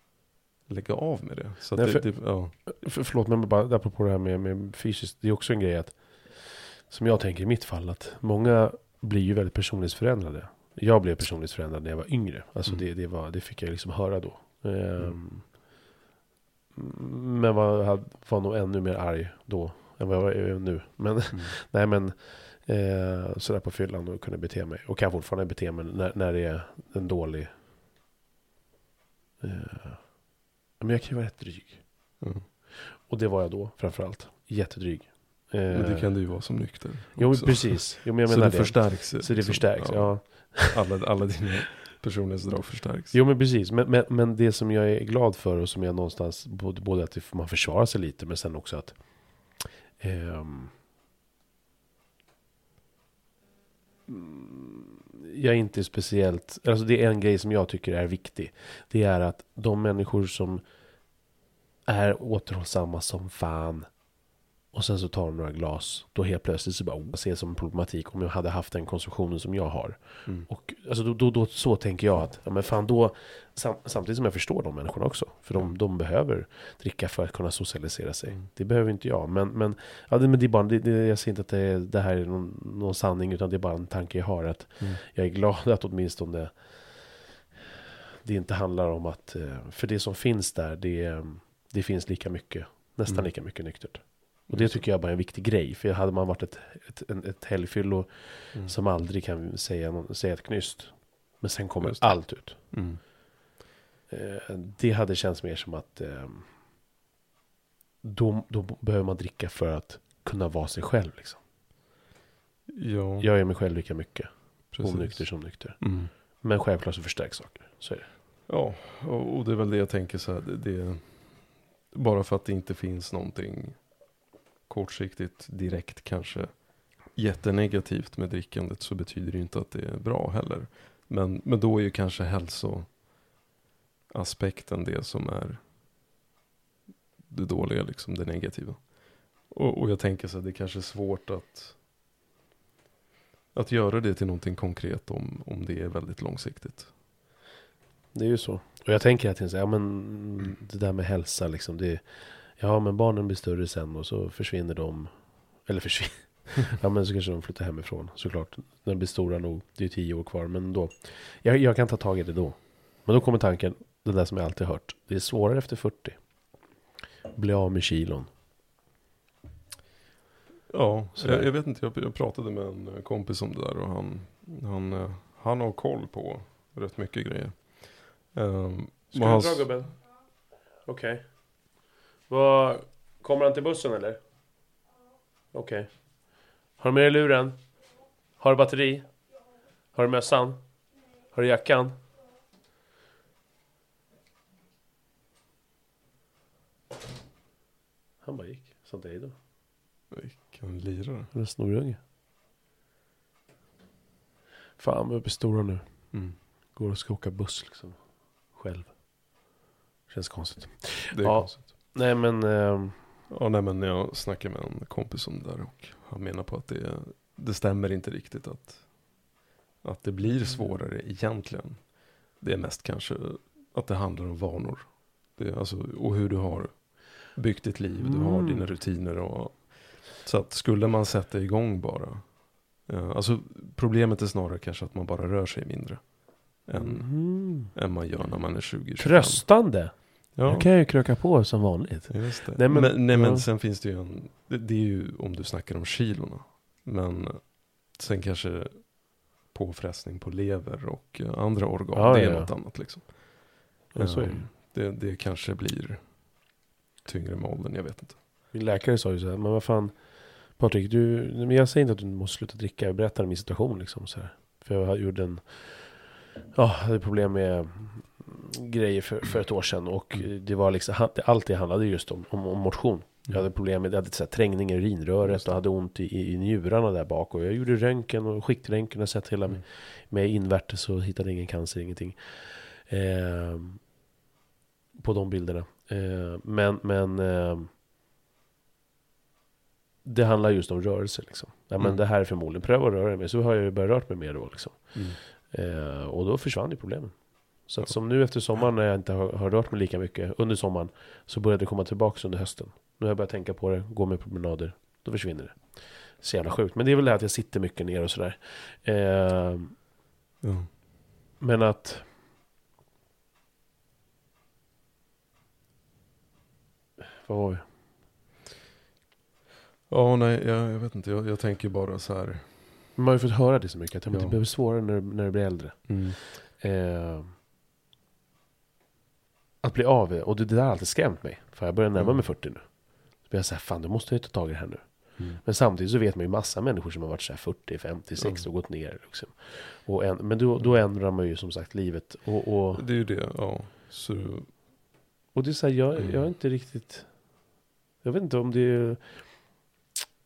lägga av med det. Så Nej, det, för- det, ja. För, förlåt, men bara apropå det här med, med fysiskt. Det är också en grej att, som jag tänker i mitt fall, att många blir ju väldigt personlighetsförändrade. Jag blev personlighetsförändrad när jag var yngre. Alltså Mm. det, det, var, det fick jag liksom höra då. Ehm, Men var, var nog ännu mer arg då än vad jag är nu. Men Mm. [laughs] nej men eh, sådär på fyllan och kunna bete mig. Och kan fortfarande bete mig när, när det är en dålig... Eh, men jag kan ju vara rätt dryg. Mm. Och det var jag då framförallt. Jättedryg. Eh, Men det kan du ju vara som nykter. Jo, också. precis. Jo, men jag så menar det det. förstärks. Så det liksom. förstärks, ja. Alla, alla dina personlighetsdrag förstärks. Jo, men precis. Men, men, men det som jag är glad för och som jag någonstans, både, både att man försvarar sig lite, men sen också att ehm, mm, jag är inte speciellt, alltså det är en grej som jag tycker är viktig. Det är att de människor som är återhållsamma som fan och sen så tar de några glas, då helt plötsligt så bara, oh, ser det som en problematik om jag hade haft den konsumtionen som jag har. Mm. Och alltså då, då, då, så tänker jag att, ja men fan då, sam, samtidigt som jag förstår de människorna också, för de, de behöver dricka för att kunna socialisera sig. Mm. Det behöver inte jag, men, men, ja, det, men det är bara, det, det, jag säger inte att det, det här är någon, någon sanning, utan det är bara en tanke jag har, att Mm. jag är glad att åtminstone det inte handlar om att, eh, för det som finns där, det, det finns lika mycket, nästan Mm. lika mycket nyktert. Och det tycker jag bara är en viktig grej, för hade man varit ett, ett, en- ett helgfyllo Mm. som aldrig kan säga, någon, säga ett knyst. Men sen kommer allt ut. Mm. Eh, det hade känts mer som att eh, då, då behöver man dricka för att kunna vara sig själv. Liksom. Ja, Jag är mig själv lika mycket, precis. onykter som nykter. Mm. Men självklart så förstärks saker. Så är det. Ja, och, och det är väl det jag tänker så här. Det, det, bara för att det inte finns någonting kortsiktigt direkt kanske jättenegativt med drickandet så betyder det inte att det är bra heller. Men, men då är ju kanske hälsoaspekten det som är det dåliga, liksom det negativa. Och, och jag tänker så här, det kanske är svårt att att göra det till någonting konkret om, om det är väldigt långsiktigt. Det är ju så. Och jag tänker att ja, men det där med hälsa, liksom, det, ja men barnen blir större sen och så försvinner de. Eller försvinner. [laughs] ja men så kanske de flyttar hemifrån såklart. När de blir stora nog. Det är tio år kvar. Men då. Jag, jag kan ta tag i det då. Men då kommer tanken. Det där som jag alltid hört. Det är svårare efter 40. Bli av med kilon. Ja, jag, jag vet inte. Jag, jag pratade med en eh, kompis om det där och han, han, eh, han har koll på rätt mycket grejer. Um, Ska du dra gubben? Okej. Vad... Kommer han till bussen eller? Okej. Har du med dig luren? Har du batteri? Har du mössan? Har du jackan? Han bara gick. Sånt är då. Vilken lirare. En snorunge. Fan vad uppe i stora nu. Mm. Går och ska åka buss liksom. Själv. Känns konstigt. Det är Ja. konstigt. Nej men... ehm, Ja, nej, men jag snackade med en kompis om det där och han menar på att det, det stämmer inte riktigt att, att det blir svårare egentligen. Det är mest kanske att det handlar om vanor. Det, alltså, och hur du har byggt ditt liv, du har Mm. dina rutiner och så att skulle man sätta igång bara. eh, alltså problemet är snarare kanske att man bara rör sig mindre. Än, mhm. än man gör när man är 20 25. Tröstande. Ja. Jag kan ju kröka på som vanligt. Nej, men- men, nej, men ja. sen finns det ju en, det, det är ju om du snackar om kilorna. Men sen kanske påfrestning på lever och eh, andra organ, Ja, det är ja, något annat liksom. Är det. Det, kanske blir tyngre med åldern, jag vet inte. Min läkare sa ju så här, men vad fan Patrik, du, men jag säger inte att du måste sluta dricka, jag berättar min situation liksom så här. För jag gjorde en, ja, hade problem med grejer för, för ett år sedan och det var liksom, allt det handlade just om, om, om motion. Jag hade problem med, jag hade så här, trängning i urinröret och hade ont i, i, njurarna där bak. Och jag gjorde röntgen och skiktröntgen och sett hela Mm. med invärtes och hittade ingen cancer, ingenting. Eh, på de bilderna. Eh, men men eh, det handlar just om rörelse. Liksom. Ja, men Mm. Det här är förmodligen, pröva att röra mig. Så har jag ju börjat röra mig mer då. Liksom. Mm. Eh, och då försvann ju problemen. Så att som nu efter sommaren när jag inte har, har rört mig lika mycket under sommaren så började det komma tillbaka under hösten. Nu har jag börjat tänka på det, gå med promenader, då försvinner det. Så jävla sjukt. Men det är väl det att jag sitter mycket ner och sådär. Eh, Ja. men att... Vad var vi? Ja, nej, jag, jag vet inte. Jag, jag tänker bara så här. Man har ju fått höra det så mycket. Att ja. det blir svårare när, när du blir äldre. Eh, att bli av och det, det där har alltid skrämt mig. För jag börjar närma Mm. mig 40 nu. Så blir jag såhär, fan du måste jag ta tag i det här nu. Mm. Men samtidigt så vet man ju massa människor som har varit såhär 40, 50, 60 och gått ner. Liksom. Och en, men då, då ändrar man ju som sagt livet. Och, och, Det är ju det, ja. Så, och det är såhär, jag, Mm. jag är inte riktigt... Jag vet inte om det är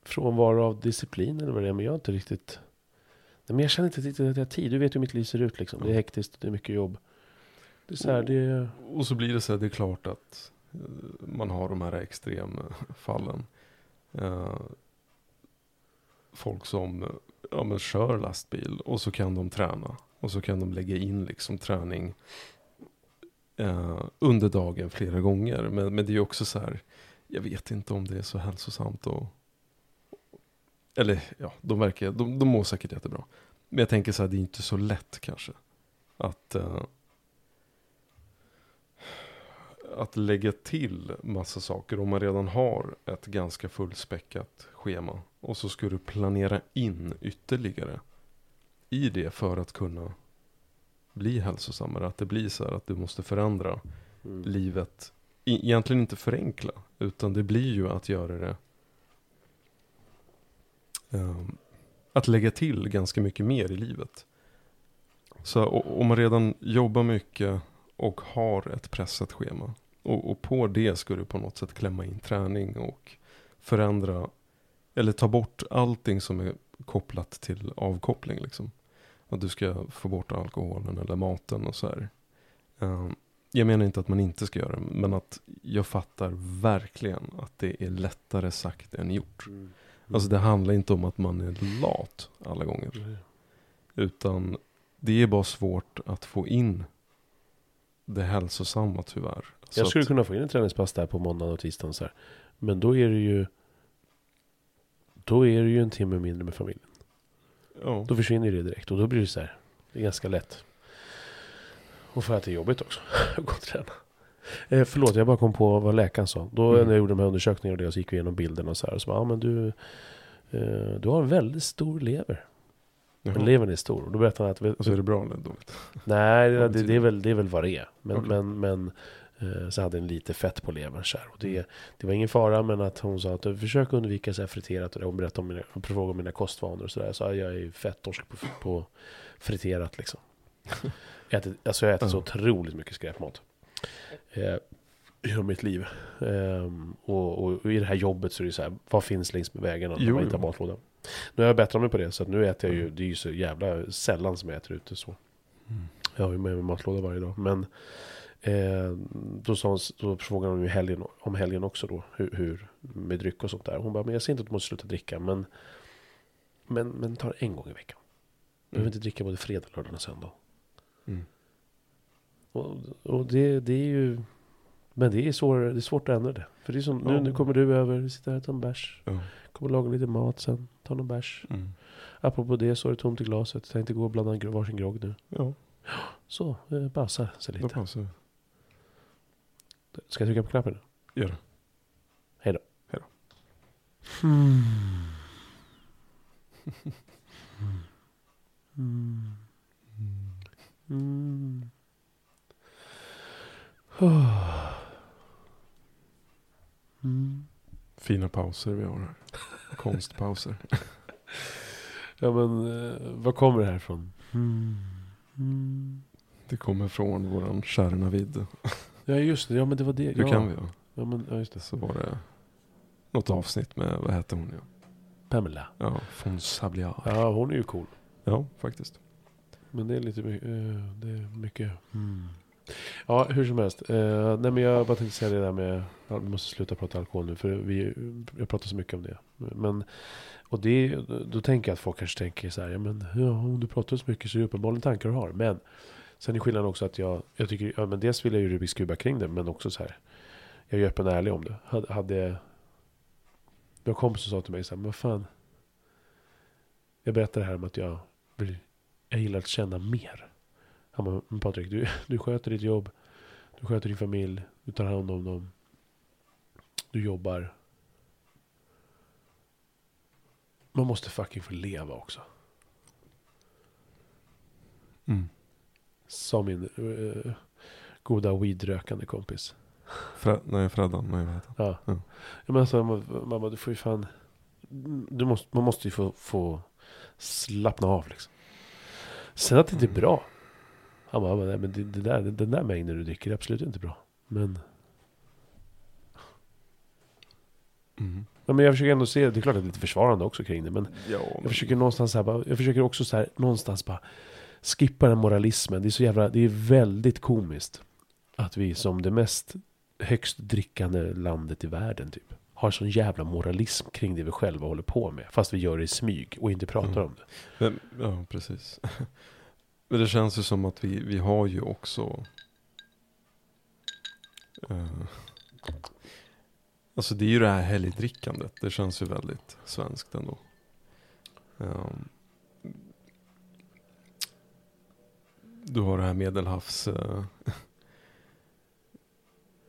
frånvaro av disciplin eller vad det är. Men jag är inte riktigt... Nej, men jag känner inte riktigt att jag har tid. Du vet hur mitt liv ser ut liksom. Det är hektiskt, det är mycket jobb. Det är så här, det och så blir det så här, det är klart att eh, man har de här extremfallen. Eh, folk som ja, men kör lastbil och så kan de träna. Och så kan de lägga in liksom träning eh, under dagen flera gånger. Men, men det är ju också så här, jag vet inte om det är så hälsosamt. Och, eller ja, de verkar, de, de mår säkert jättebra. Men jag tänker så här, det är inte så lätt kanske. Att, eh, att lägga till massa saker om man redan har ett ganska fullspäckat schema. Och så ska du planera in ytterligare i det för att kunna bli hälsosammare. Att det blir så här att du måste förändra Mm. livet. E- Egentligen inte förenkla. Utan det blir ju att göra det. ehm, att lägga till ganska mycket mer i livet. Så om man redan jobbar mycket och har ett pressat schema. Och, och på det ska du på något sätt klämma in träning och förändra. Eller ta bort allting som är kopplat till avkoppling liksom. Att du ska få bort alkoholen eller maten och så här. Ehm, jag menar inte att man inte ska göra det, men att jag fattar verkligen att det är lättare sagt än gjort. Mm. Alltså det handlar inte om att man är lat alla gånger. Mm. Utan det är bara svårt att få in det hälsosamma tyvärr. Så Jag skulle att, kunna få in en träningspass där på måndagen och tisdagen så här. Men då är det ju... Då är det ju en timme mindre med familjen. ja, Då försvinner det direkt och då blir det så här. Det är ganska lätt. Och för att det är jobbigt också. att [laughs] gå och träna. Eh, förlåt, jag bara kom på vad läkaren sa. Då Mm. när jag gjorde de här undersökningarna och det, så gick vi igenom bilderna och så här. Och så bara, ja men du... Eh, du har en väldigt stor lever. Men levern är stor. Och då berättade han att... Alltså är det bra eller dåligt? Nej, det, det, det, är väl, det är väl vad det är. Men, Okej. men, men eh, så hade den lite fett på levern. Så här. Och Mm. det, det var ingen fara, men att hon sa att försök undvika så här friterat. Och hon berättade om mina, hon frågade om mina kostvanor och sådär. Så jag är ju fett torsk på, på friterat liksom. [laughs] Jag äter, alltså jag äter så Ja. otroligt mycket skräpmat. Eh, I hela mitt liv. Ehm, och, och, och i det här jobbet så är det så här, vad finns längs med vägen om man inte har matlåda? Nu har jag bättrat mig på det, så nu äter jag ju, det är ju så jävla sällan som jag äter ute så. Mm. Jag har ju med mig matlåda varje dag. Men eh, då, sa hon, då frågade hon ju helgen, om helgen också då. Hur, hur, med dryck och sånt där. Hon bara, men jag säger inte att du måste sluta dricka. Men, men, men ta det en gång i veckan. Du behöver Mm. inte dricka både fredag, lördag och söndag. Mm. Och, och det, det är ju... Men det är, svår, det är svårt att ändra det. För det är som, nu, Ja. nu kommer du över, vi sitter här och tar en bärs. Ja. Kommer laga lite mat sen, ta någon bärs. Mm. Apropå det så är det tomt i glaset. Tänkte gå och blanda varsin grogg nu. ja, Så, eh, basa sig lite. pausar vi. Ska jag trycka på knappen nu? Gör det. Hej då. Hej då. Mm. Mm. Mm. Oh. Mm. Fina pauser vi har här. [laughs] Konstpauser. [laughs] Ja men, eh, var kommer det här ifrån? Mm. Mm. Det kommer från våran kära Navid. Ja just det, ja men det var det. Hur ja. kan vi? Ja. Ja men ja, just det. Så var det något avsnitt med, vad hette hon? Ja, Pamela. ja von Sabliard. Ja. Ja hon är ju cool. faktiskt. Men det är lite mycket. eh, det är mycket. Mm. Ja hur som helst. Uh, nej men jag bara tänkte säga det där med. Ja, vi måste sluta prata alkohol nu. För vi, jag pratar så mycket om det. Men. Och det, då tänker jag att folk kanske tänker så här. Ja men ja, om du pratar så mycket så är det uppenbarligen tankar du har. Men. Sen är skillnaden också att jag, jag tycker, ja men dels vill jag ju Rubiks kuba kring det, men också så här. Jag är ju öppen och ärlig om det. Hade, hade jag kompis som sa till mig så här, men vad fan. Jag berättar det här om att jag vill, jag gillar att känna mer. Bara, men Patrik, du, [laughs] du sköter ditt jobb. Du sköter din familj. Du tar hand om dem. Du jobbar. Man måste fucking få leva också. Mm. Sa min eh, goda weedrökande kompis. Fre- nej, Freddan. Nej, vad heter han? Ja. Ja. ja men alltså, mamma, mamma, du får ju fan... Du måste, man måste ju få, få slappna av liksom. Sen att det inte är bra. Han bara, nej men det, det där, den där mängden du dricker är absolut inte bra. Men, Mm. ja, men jag försöker ändå se, det är klart att det är lite försvarande också kring det. Men Ja, jag försöker någonstans här, bara, jag försöker också så här, någonstans bara skippa den moralismen. Det är så jävla, det är väldigt komiskt. Att vi som det mest högst drickande landet i världen typ. Har sån jävla moralism kring det vi själva håller på med. Fast vi gör det i smyg och inte pratar Mm. om det. Men, ja, precis. [laughs] Men det känns ju som att vi, vi har ju också... Uh, alltså det är ju det här helgdrickandet. Det känns ju väldigt svenskt ändå. Um, du har det här medelhavs... Uh,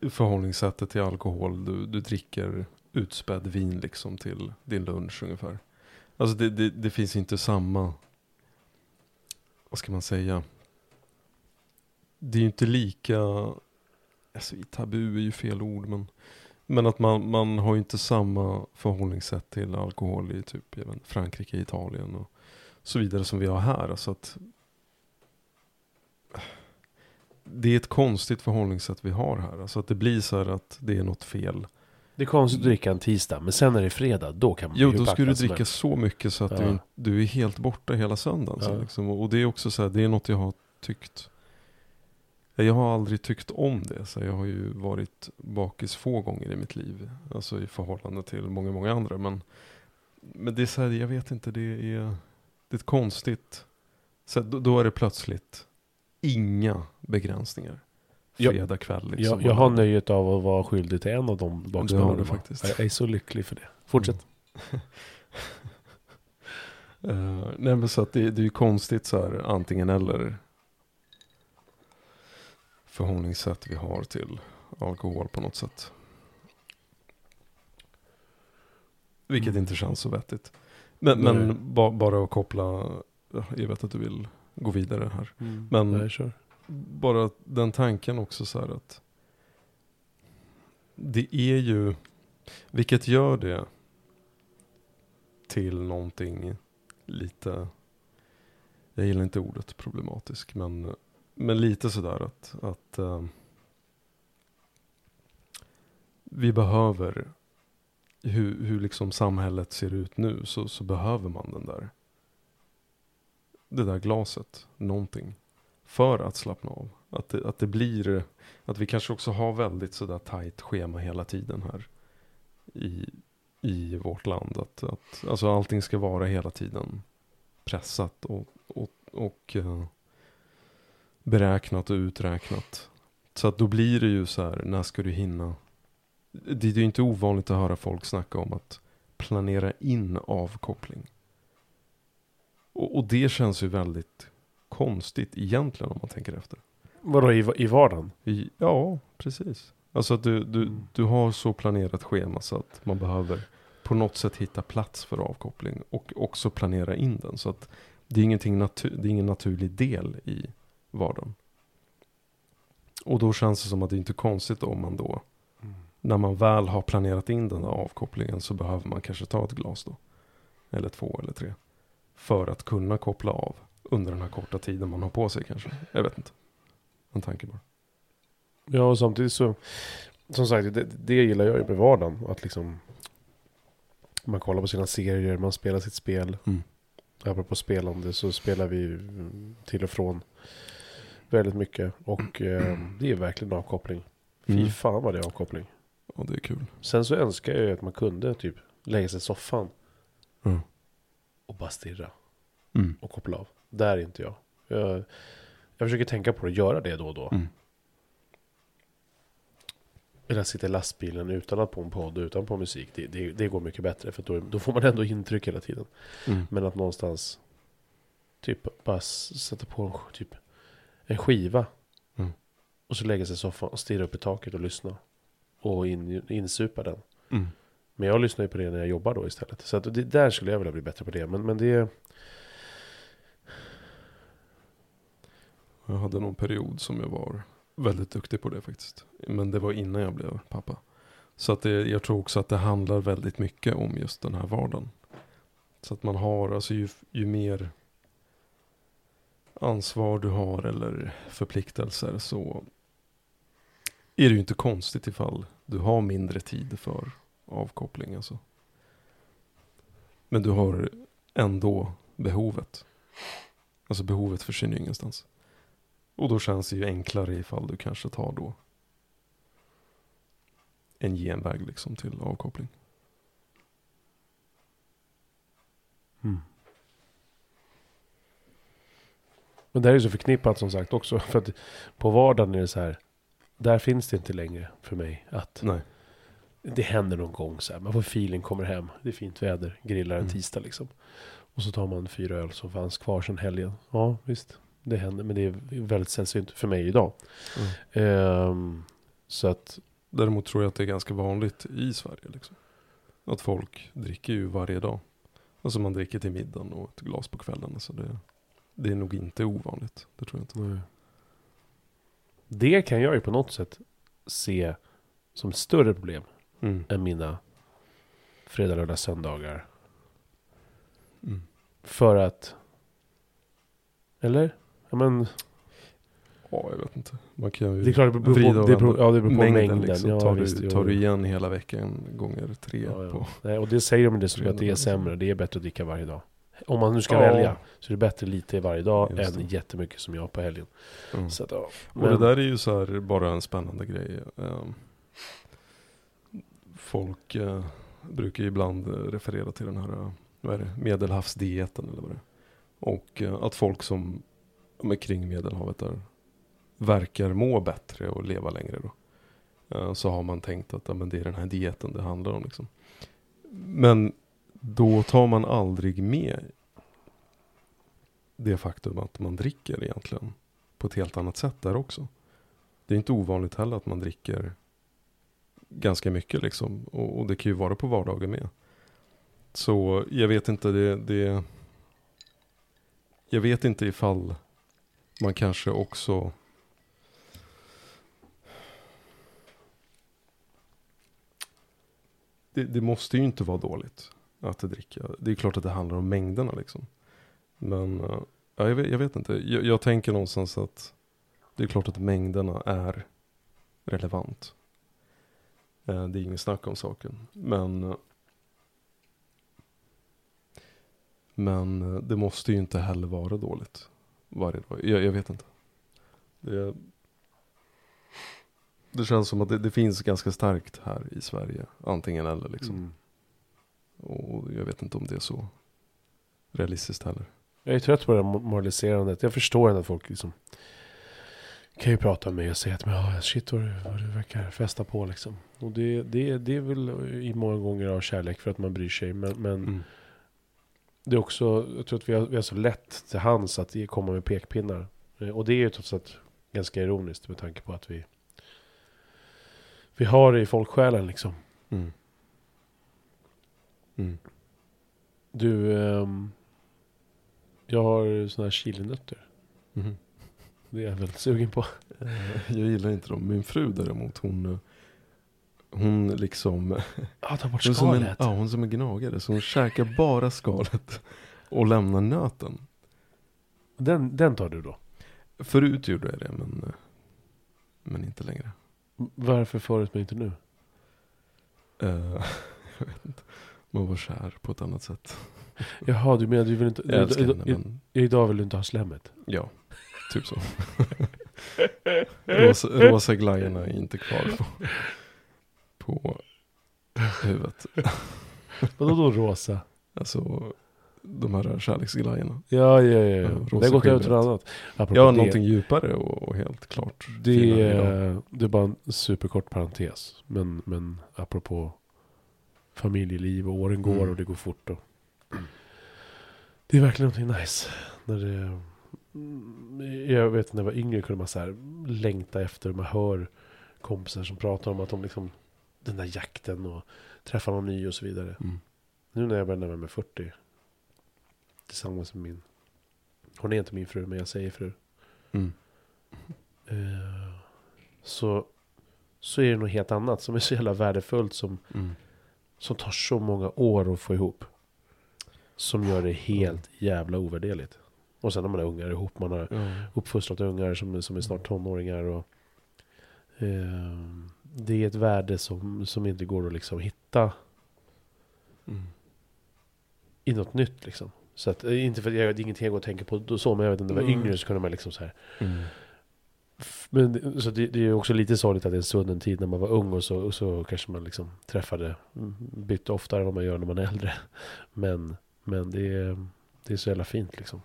[laughs] förhållningssättet till alkohol. Du, du dricker utspädd vin liksom till din lunch ungefär. Alltså det, det, det finns inte samma, vad ska man säga? Det är ju inte lika, alltså tabu är ju fel ord men, men att man, man har ju inte samma förhållningssätt till alkohol i typ Frankrike, Italien och så vidare som vi har här. Alltså att det är ett konstigt förhållningssätt vi har här. Alltså att det blir så här att det är något fel. Det är konstigt att dricka en tisdag, men sen är det fredag, då kan man Jo, då ska du dricka så mycket så att Ja. du, du är helt borta hela söndagen. Så Ja. liksom. Och det är också så här, det är något jag har tyckt. Jag har aldrig tyckt om det. Så jag har ju varit bakis få gånger i mitt liv. Alltså i förhållande till många, många andra. Men, men det är så här, jag vet inte, det är, det är ett konstigt. Så här, då, då är det plötsligt inga begränsningar. Fredag kväll liksom. jag, jag har nöjet av att vara skyldig till en av de du faktiskt. Jag är så lycklig för det. Fortsätt. [laughs] Eh, nej men så att det, det är ju konstigt så här antingen eller förhållningssätt vi har till alkohol på något sätt. Vilket Mm. inte känns så vettigt. Men, men ba, bara att koppla, ja, jag vet att du vill gå vidare här. Mm. Men- Nej, kör. Bara den tanken också så här att det är ju, vilket gör det till någonting lite, jag gillar inte ordet problematisk, men, men lite sådär att, att uh, vi behöver, hur, hur liksom samhället ser ut nu, så, så behöver man den där, det där glaset, någonting, för att slappna av. Att det, att det blir, att vi kanske också har väldigt sådär tajt schema hela tiden här i, i vårt land. Att, att alltså allting ska vara hela tiden pressat och, och, och eh, beräknat och uträknat. Så att då blir det ju så här, när ska du hinna? Det är ju inte ovanligt att höra folk snacka om att planera in avkoppling. Och, och det känns ju väldigt konstigt egentligen om man tänker efter. Vadå i, i vardagen? I, ja, precis. Alltså att du, du, Mm. du har så planerat schema så att man behöver på något sätt hitta plats för avkoppling och också planera in den. Så att det är, ingenting natu- det är ingen naturlig del i vardagen. Och då känns det som att det inte är konstigt om man då, när man väl har planerat in den här avkopplingen så behöver man kanske ta ett glas då. Eller två eller tre. För att kunna koppla av under den här korta tiden man har på sig kanske. Jag vet inte. En tanke bara. Ja, och samtidigt så, som sagt, det, det gillar jag ju med vardagen. Att liksom, man kollar på sina serier, man spelar sitt spel. Mm. Apropå spelande så spelar vi till och från väldigt mycket. Och eh, det är verkligen avkoppling. Fy Mm. fan vad det är avkoppling. Ja, det är kul. Sen så önskar jag ju att man kunde typ lägga sig i soffan Mm. och bara stirra Mm. och koppla av. Där är inte jag. Jag, jag försöker tänka på det, göra det då och då. Mm. Eller sitta i lastbilen utan att på en podd, utan på musik. Det, det, det går mycket bättre för då, då får man ändå intryck hela tiden. Mm. Men att någonstans typ bara sätta på en, typ, en skiva. Mm. Och så lägga sig i soffan och stirra upp i taket och lyssna. Och in, insupa den. Mm. Men jag lyssnar ju på det när jag jobbar då istället. Så att det, där skulle jag vilja bli bättre på det. Men, men det... Jag hade någon period som jag var väldigt duktig på det faktiskt. Men det var innan jag blev pappa. Så att det, jag tror också att det handlar väldigt mycket om just den här vardagen. Så att man har, alltså ju, ju mer ansvar du har eller förpliktelser så är det ju inte konstigt ifall du har mindre tid för avkoppling. Alltså. Men du har ändå behovet. Alltså behovet försvinner ju ingenstans. Och då känns det ju enklare ifall du kanske tar då en genväg liksom till avkoppling. Men det här är ju så förknippat som sagt också. För att på vardagen är det så här. Där finns det inte längre för mig att Nej. det händer någon gång så här. Man får feeling, kommer hem, det är fint väder, grillar en Mm. tisdag liksom. Och så tar man fyra öl som fanns kvar sedan helgen. Ja, visst. Det händer, men det är väldigt sällsynt för mig idag. Mm. Ehm, så att, Däremot tror jag att det är ganska vanligt i Sverige. Liksom. Att folk dricker ju varje dag. Alltså man dricker till middagen och ett glas på kvällen. Så det, det är nog inte ovanligt. Det tror jag inte. nej. det kan jag ju på något sätt se som större problem Mm. än mina fredag, lördag, söndagar. Mm. För att... Eller? Ja, men Ja, jag vet inte. Man kan ju det är klart, det beror på, det beror, ja, det beror på mängden. liksom. ja, tar, visst, du, tar du igen hela veckan gånger tre Ja, ja. på. Nej, och det säger de det Tre att det är dagar. sämre. Det är bättre att dricka varje dag. Om man nu ska Ja. välja så är det bättre lite varje dag Just än det. jättemycket som jag på helgen. Mm. Så att, ja. Och det där är ju så här bara en spännande grej. Ehm, Folk eh, brukar ju ibland eh, referera till den här eh, vad är det, medelhavsdieten eller vad det är. Och eh, att folk som men kring medelhavet där verkar må bättre och leva längre då. Eh, så har man tänkt att ja, men det är den här dieten det handlar om. Liksom. Men då tar man aldrig med det faktum att man dricker egentligen på ett helt annat sätt där också. Det är inte ovanligt heller att man dricker ganska mycket liksom. Och, och det kan ju vara på vardagen med. Så jag vet inte, det, det... Jag vet inte ifall man kanske också... Det, det måste ju inte vara dåligt att dricka. Det är klart att det handlar om mängderna liksom. Men ja, jag, vet, jag vet inte. Jag, jag tänker någonstans att det är klart att mängderna är relevant. Eh, det är ingen snack om saken. Men, eh, men det måste ju inte heller vara dåligt varje dag. Jag, jag vet inte. Det, det känns som att det, det finns ganska starkt här i Sverige. Antingen eller liksom. Mm. Och jag vet inte om det är så realistiskt heller. Jag är trött på det här moraliserandet. Jag förstår ändå att folk liksom kan ju prata med mig och säga att ja, shit vad du, vad du verkar festa på liksom. Och det, det, det är väl i många gånger av kärlek för att man bryr sig. Men, men Mm. Det är också, jag tror att vi har, vi har så lätt till hands att komma med pekpinnar. Eh, Och det är ju trots allt ganska ironiskt med tanke på att vi vi har det i folksjälen liksom. Mm. Mm. Du, ehm, jag har såna här chilinötter. Mhm. Det är jag väldigt sugen på. [laughs] Jag gillar inte dem. Min fru däremot, hon, eh, hon liksom, Ja, ta bort hon är, som en, skalet. ja, hon som en gnagare. Så hon käkar bara skalet och lämnar nöten. Den, den tar du då? Förut gjorde jag det, men men inte längre. Varför förut men inte nu? Eh, [laughs] jag vet inte. Man var kär på ett annat sätt. Jaha, du menar du vill inte... Jag älskar henne men Idag vill du inte ha slemmet? ja, typ så. [laughs] rosa, rosa glajjorna är inte kvar på, på huvudet. [laughs] Vadå då rosa? Alltså de här kärleksglajjorna. Ja, ja, ja. ja. Ja, det rosa har gått över till något annat. Apropå Ja, det, någonting djupare och, och helt klart. Det är, det är bara en superkort parentes. Men, men apropå familjeliv och åren går Mm. och det går fort. Och det är verkligen någonting nice. När det, Mm, jag vet när jag var yngre kunde man så här längta efter. Man hör kompisar som pratar om att de liksom den där jakten och träffa någon ny och så vidare. Mm. Nu när jag börjar närma mig 40. Tillsammans med min. Hon är inte min fru men jag säger fru. Mm. Eh, så, så är det något helt annat som är så jävla värdefullt som, Mm. som tar så många år att få ihop. Som gör det helt jävla ovärderligt. Och sen när man är ungar ihop, man har Ja. uppfostrat ungar som, som är snart tonåringar. Och, eh, det är ett värde som, som inte går att liksom hitta Mm. i något nytt. Liksom. Så att, eh, inte för att jag, det är ingenting jag går och tänker på då så, men jag vet inte, när jag var Mm. yngre så kunde man liksom så här Mm. Men så det, det är också lite sorgligt att det är en svunnen tid när man var ung och så, och så kanske man liksom träffade, bytte oftare än vad man gör när man är äldre. [laughs] Men, men det, är, det är så jävla fint liksom.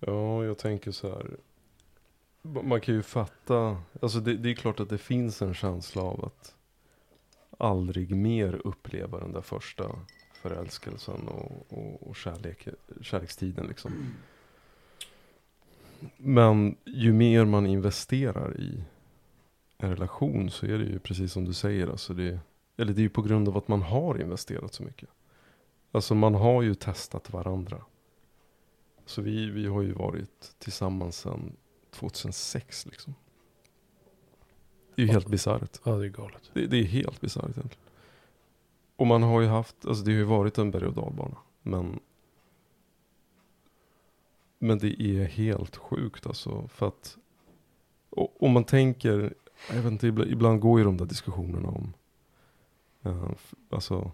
Ja, jag tänker så här. Man kan ju fatta, alltså det, det är klart att det finns en känsla av att aldrig mer uppleva den där första förälskelsen och, och, och kärlek, kärlekstiden liksom. Men ju mer man investerar i en relation så är det ju precis som du säger, alltså det, eller det är ju på grund av att man har investerat så mycket. Alltså man har ju testat varandra. Så vi, vi har ju varit tillsammans sedan 2006 liksom. Det är ju helt bisarrt. Ja, det är galet. Det, det är helt bisarrt egentligen. Och man har ju haft, alltså det har ju varit en berg och dalbana. Men, men det är helt sjukt alltså. För att, och, om man tänker, jag vet inte, ibland, ibland går ju de där diskussionerna om, eh, f- alltså,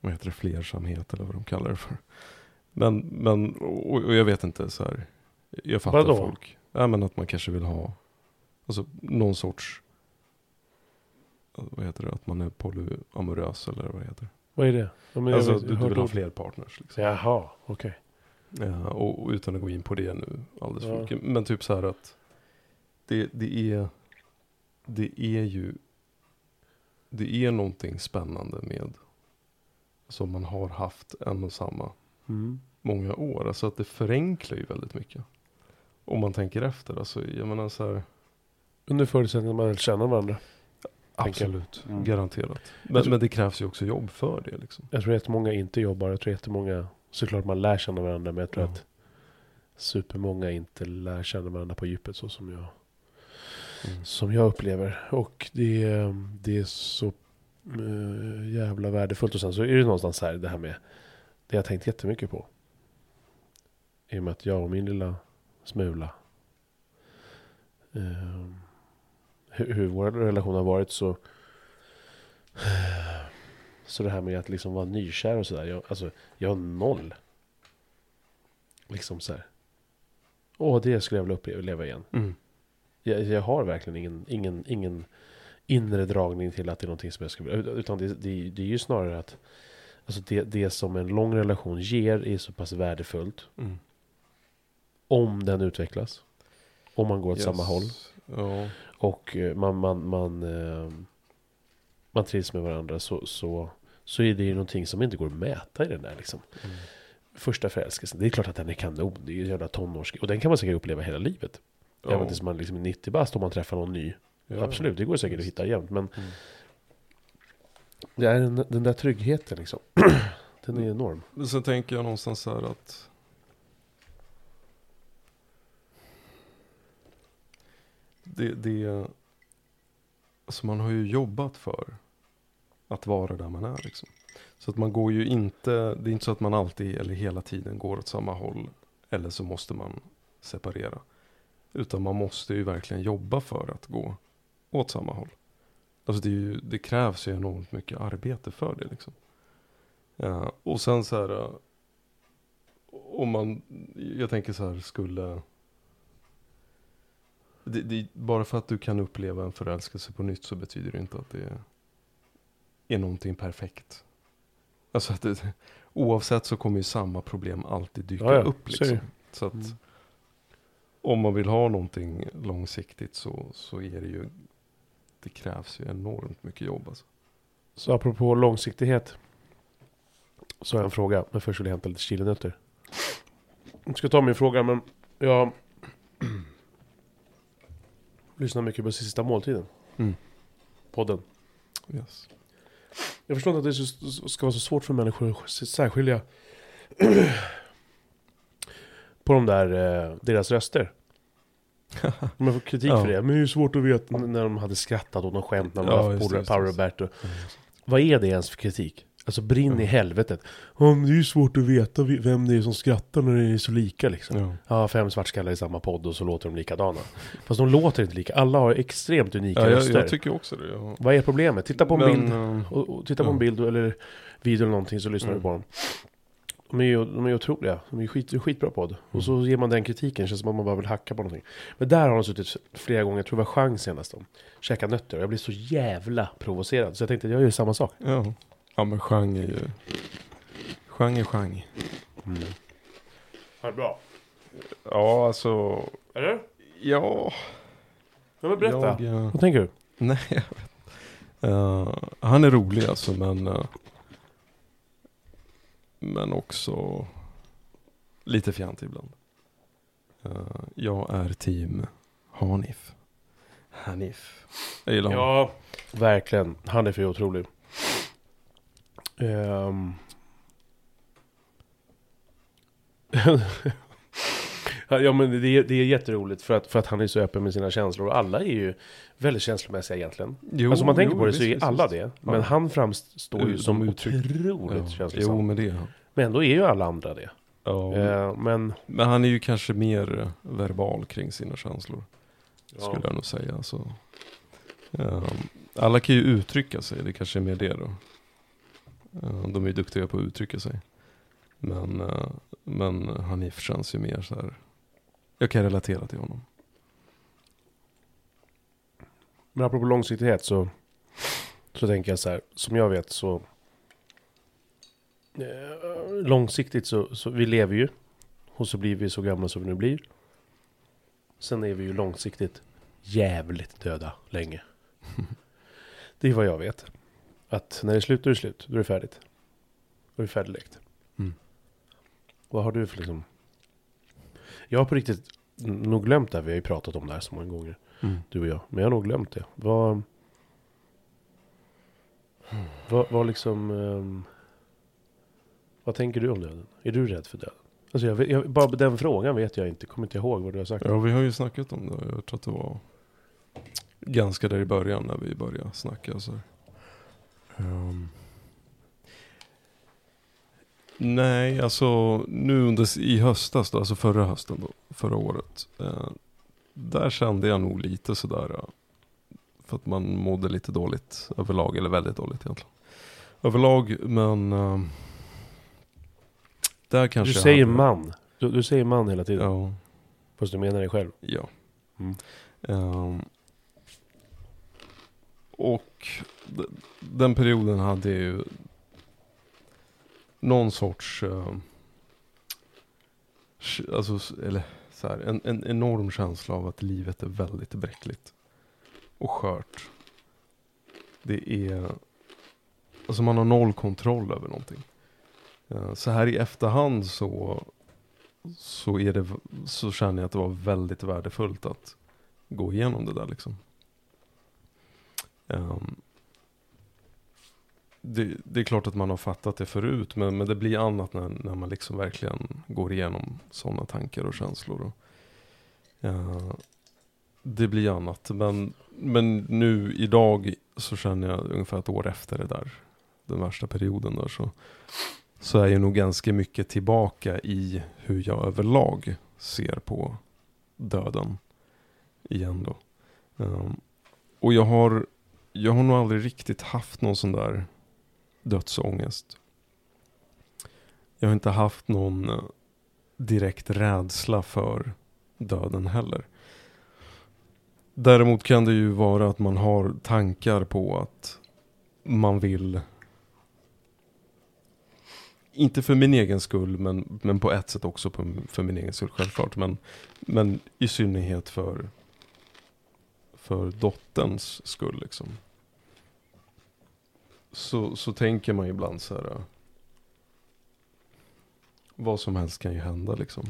vad heter det, flersamhet eller vad de kallar det för. Men, men och, och jag vet inte så här, jag fattar Vadå? folk. Ja men att man kanske vill ha, alltså någon sorts vad heter det, att man är polyamorös eller vad heter det? Vad är det? Ja, alltså vet- du, du vill ha fler partners liksom. Jaha, okej. Ja, och, och utan att gå in på det nu alldeles för mycket. Men typ så här att det, det är det är ju det är någonting spännande med som man har haft en och samma Mm. många år. Alltså att det förenklar ju väldigt mycket. Om man tänker efter. Alltså, jag menar så här, Under förutsättning att man väl känner varandra. Absolut, Mm. garanterat. Men, tror- men det krävs ju också jobb för det liksom. Jag tror jättemånga inte jobbar. Jag tror jättemånga, såklart man lär känna varandra. Men jag tror Ja. att supermånga inte lär känna varandra på djupet så som jag Mm. som jag upplever. Och det, är- det är så eh, jävla värdefullt. Och sen så är det någonstans här det här med det jag har tänkt jättemycket på. I och med att jag och min lilla smula eh, hur, hur vår relation har varit så så det här med att liksom vara nykär och sådär. Jag, alltså, jag har noll. Liksom så här. Åh, det skulle jag vilja uppleva igen. Mm. Jag, jag har verkligen ingen, ingen, ingen inre dragning till att det är någonting som jag skulle vilja. Utan det, det, det är ju snarare att alltså det, det som en lång relation ger är så pass värdefullt. Mm. Om den utvecklas. Om man går åt samma Yes. håll. Ja. Och eh, man, man, man, eh, man trivs med varandra. Så, så, så är det ju någonting som inte går att mäta i den där liksom. Mm. Första förälskelsen. Det är klart att den är kanon. Det är ju jävla tonårs... Och den kan man säkert uppleva hela livet. Även tills man liksom är 90 bast om man träffar någon ny. Ja. Absolut, det går säkert att hitta jämt. Men Mm. det är den, den där tryggheten liksom. [clears throat] den är enorm. Men sen tänker jag någonstans så här att det, det, alltså man har ju jobbat för att vara där man är liksom. Så att man går ju inte, det är inte så att man alltid eller hela tiden går åt samma håll. Eller så måste man separera. Utan man måste ju verkligen jobba för att gå åt samma håll. Alltså det, är ju, det krävs ju enormt mycket arbete för det liksom. Ja, och sen så här, eh, om man, jag tänker så här, skulle det, det, bara för att du kan uppleva en förälskelse på nytt så betyder det inte att det är någonting perfekt. Alltså att det, oavsett så kommer ju samma problem alltid dyka Ja, ja, upp. Liksom. Så att Mm. om man vill ha någonting långsiktigt så, så är det ju, det krävs ju enormt mycket jobb alltså. Så apropå långsiktighet. Så har jag en fråga. Men först vill jag hämta lite chilinötter. Jag ska ta min fråga men jag lyssnar mycket på Sista Måltiden. Mm. Podden. Yes. Jag förstår inte att det ska vara så svårt för människor att särskilja på de där, eh, deras röster. [laughs] De har fått kritik Ja. för det. Men det är ju svårt att veta när de hade skrattat åt någon skämt när de Ja, just det. Power Robert och Vad är det ens för kritik? Alltså brinn i helvetet. Det är ju svårt att veta vem det är som skrattar när det är så lika liksom. Ja. Ja, fem svartskallar i samma podd och så låter de likadana. Fast de låter inte lika. Alla har extremt unika Ja, jag, röster. jag tycker också det. Ja. Vad är problemet? Titta på en Men, bild. eh, Och, och titta på Ja. en bild eller video eller någonting så lyssnar Mm. du på dem. De är ju de är ju otroliga. De är ju skit, skitbra podd. Mm. Och så ger man den kritiken. Känns som att man bara vill hacka på någonting. Men där har de suttit flera gånger. Jag tror det var chans senast. De käkade nötter. Och jag blir så jävla provocerad. Så jag tänkte att jag gör samma sak. ja. Ja, men genre är ju... Genre genre. Mm. Ja, bra. Ja, alltså... Eller? Ja. Ja, men berätta. Jag, eh, Vad tänker du? nej, jag vet Eh, Han är rolig alltså, men... eh, men också lite fjantig ibland. Eh, jag är team Hanif. Hanif. Jag gillar honom. Ja, verkligen. Han är för otrolig. Ehm. [laughs] ja men det är, det är jätteroligt för att, för att han är så öppen med sina känslor. Och alla är ju väldigt känslomässiga egentligen. Jo, alltså om man tänker jo, på det så är alla det. Ja. Men han framstår ju som otroligt Ja, känslosam. Jo, men det är han. Men ändå är ju alla andra det. Ja, Ehm, men... Men han är ju kanske mer eh, verbal kring sina känslor. Skulle jag nog säga. Så, ehm, alla kan ju uttrycka sig, det kanske är mer det då. Ehm, de är ju duktiga på att uttrycka sig. Men, uh, men Hanif känns ju mer så här. Jag kan relatera till honom. Men apropå långsiktighet så, så tänker jag så här, som jag vet så eh, långsiktigt så, så vi lever ju och så blir vi så gamla som vi nu blir. Sen är vi ju långsiktigt jävligt döda länge. [laughs] Det är vad jag vet. Att när det är slut, då är det slut. Då är det färdigt. Då är det färdiglekt. Mm. Vad har du för liksom? Jag har på riktigt nog glömt det här. Vi har ju pratat om det här så många gånger. Du och jag. Men jag har nog glömt det. Vad... Vad, vad liksom... ehm, vad tänker du om döden? Är du rädd för döden? Alltså jag, jag, bara den frågan vet jag inte. Kommer inte ihåg vad du har sagt. Ja, vi har ju snackat om det. Jag tror att det var ganska där i början när vi började snacka. Så. här. Ehm. nej, alltså nu under, i höstas då, alltså förra hösten då, förra året. Eh, där kände jag nog lite sådär. ja, För att man mådde lite dåligt överlag, eller väldigt dåligt egentligen. Överlag, men eh, där kanske du säger hade- man. Du, du säger man hela tiden. Ja. Fast du menar det själv. Ja. Mm. Ehm, och den perioden hade jag ju någon sorts, uh, alltså, eller så här, en, en enorm känsla av att livet är väldigt bräckligt och skört. Det är, alltså man har noll kontroll över någonting. Uh, Så här i efterhand så, så, är det, så känner jag att det var väldigt värdefullt att gå igenom det där liksom. Um, det, det är klart att man har fattat det förut, men, men det blir annat när, när man liksom verkligen går igenom sådana tankar och känslor. Och, eh, det blir annat, men, men nu idag så känner jag ungefär ett år efter det där, den värsta perioden där, så, så är jag nog ganska mycket tillbaka i hur jag överlag ser på döden igen då. Um, och jag har, jag har nog aldrig riktigt haft någon sån där dödsångest. Jag har inte haft någon eh, direkt rädsla för döden heller. Däremot kan det ju vara att man har tankar på att man vill inte för min egen skull, men, men på ett sätt också på, för min egen skull självklart. Men, men i synnerhet för, för dotterns skull liksom. Så, så tänker man ibland så här. Vad som helst kan ju hända liksom.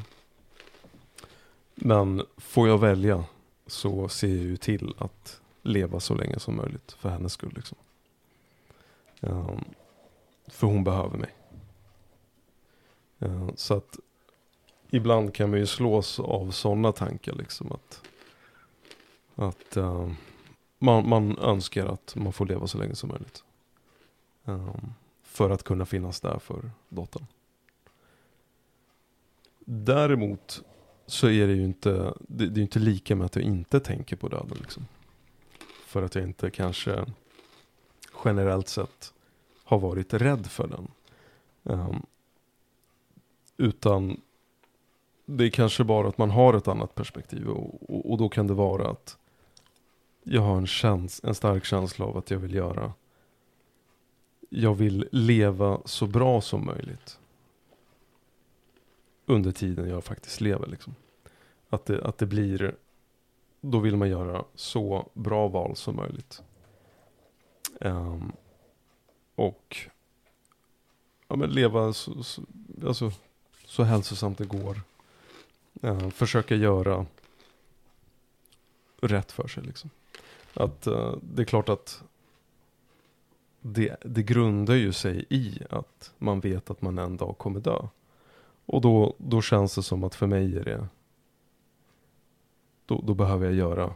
Men får jag välja så ser jag ju till att leva så länge som möjligt för hennes skull liksom. Um, för hon behöver mig. Uh, så att ibland kan man ju slås av sådana tankar liksom att, att uh, man, man önskar att man får leva så länge som möjligt. Um, för att kunna finnas där för dottern. Däremot så är det ju inte, det, det är inte lika med att jag inte tänker på döden. Liksom. För att jag inte kanske generellt sett har varit rädd för den. Um, utan det är kanske bara att man har ett annat perspektiv och, och, och då kan det vara att jag har en, käns en stark känsla av att jag vill göra jag vill leva så bra som möjligt under tiden jag faktiskt lever. Liksom. Att, det, att det blir, då vill man göra så bra val som möjligt. Um, och ja, men leva så, så, alltså, så hälsosamt det går. Uh, försöka göra rätt för sig. Liksom. Att uh, det är klart att det, det grundar ju sig i att man vet att man en dag kommer dö. Och då, då känns det som att för mig är det, då, då behöver jag göra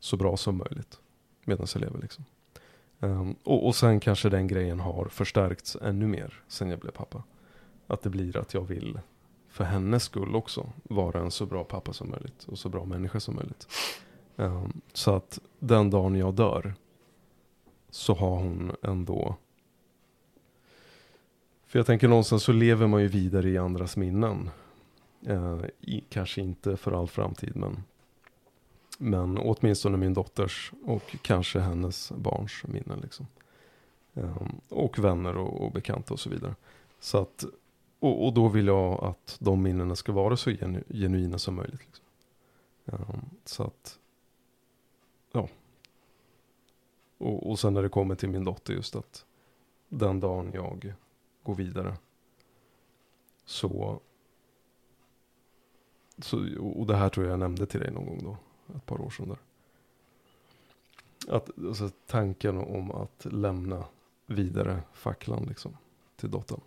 så bra som möjligt medan jag lever. Liksom. Um, och, och sen kanske den grejen har förstärkts ännu mer sen jag blev pappa. Att det blir att jag vill för hennes skull också vara en så bra pappa som möjligt och så bra människa som möjligt. Um, så att den dagen jag dör så har hon ändå för jag tänker någonstans så lever man ju vidare i andras minnen. Eh, i, kanske inte för all framtid men, men åtminstone min dotters och kanske hennes barns minnen. Liksom. Eh, och vänner och, och bekanta och så vidare. Så att, och, och, då vill jag att de minnena ska vara så genu, genuina som möjligt. Liksom. Eh, så att, ja. Och, och sen när det kommer till min dotter just att den dagen jag går vidare. Så, så, och det här tror jag jag nämnde till dig någon gång då, ett par år sedan där. Att, alltså, tanken om att lämna vidare facklan liksom, till dottern.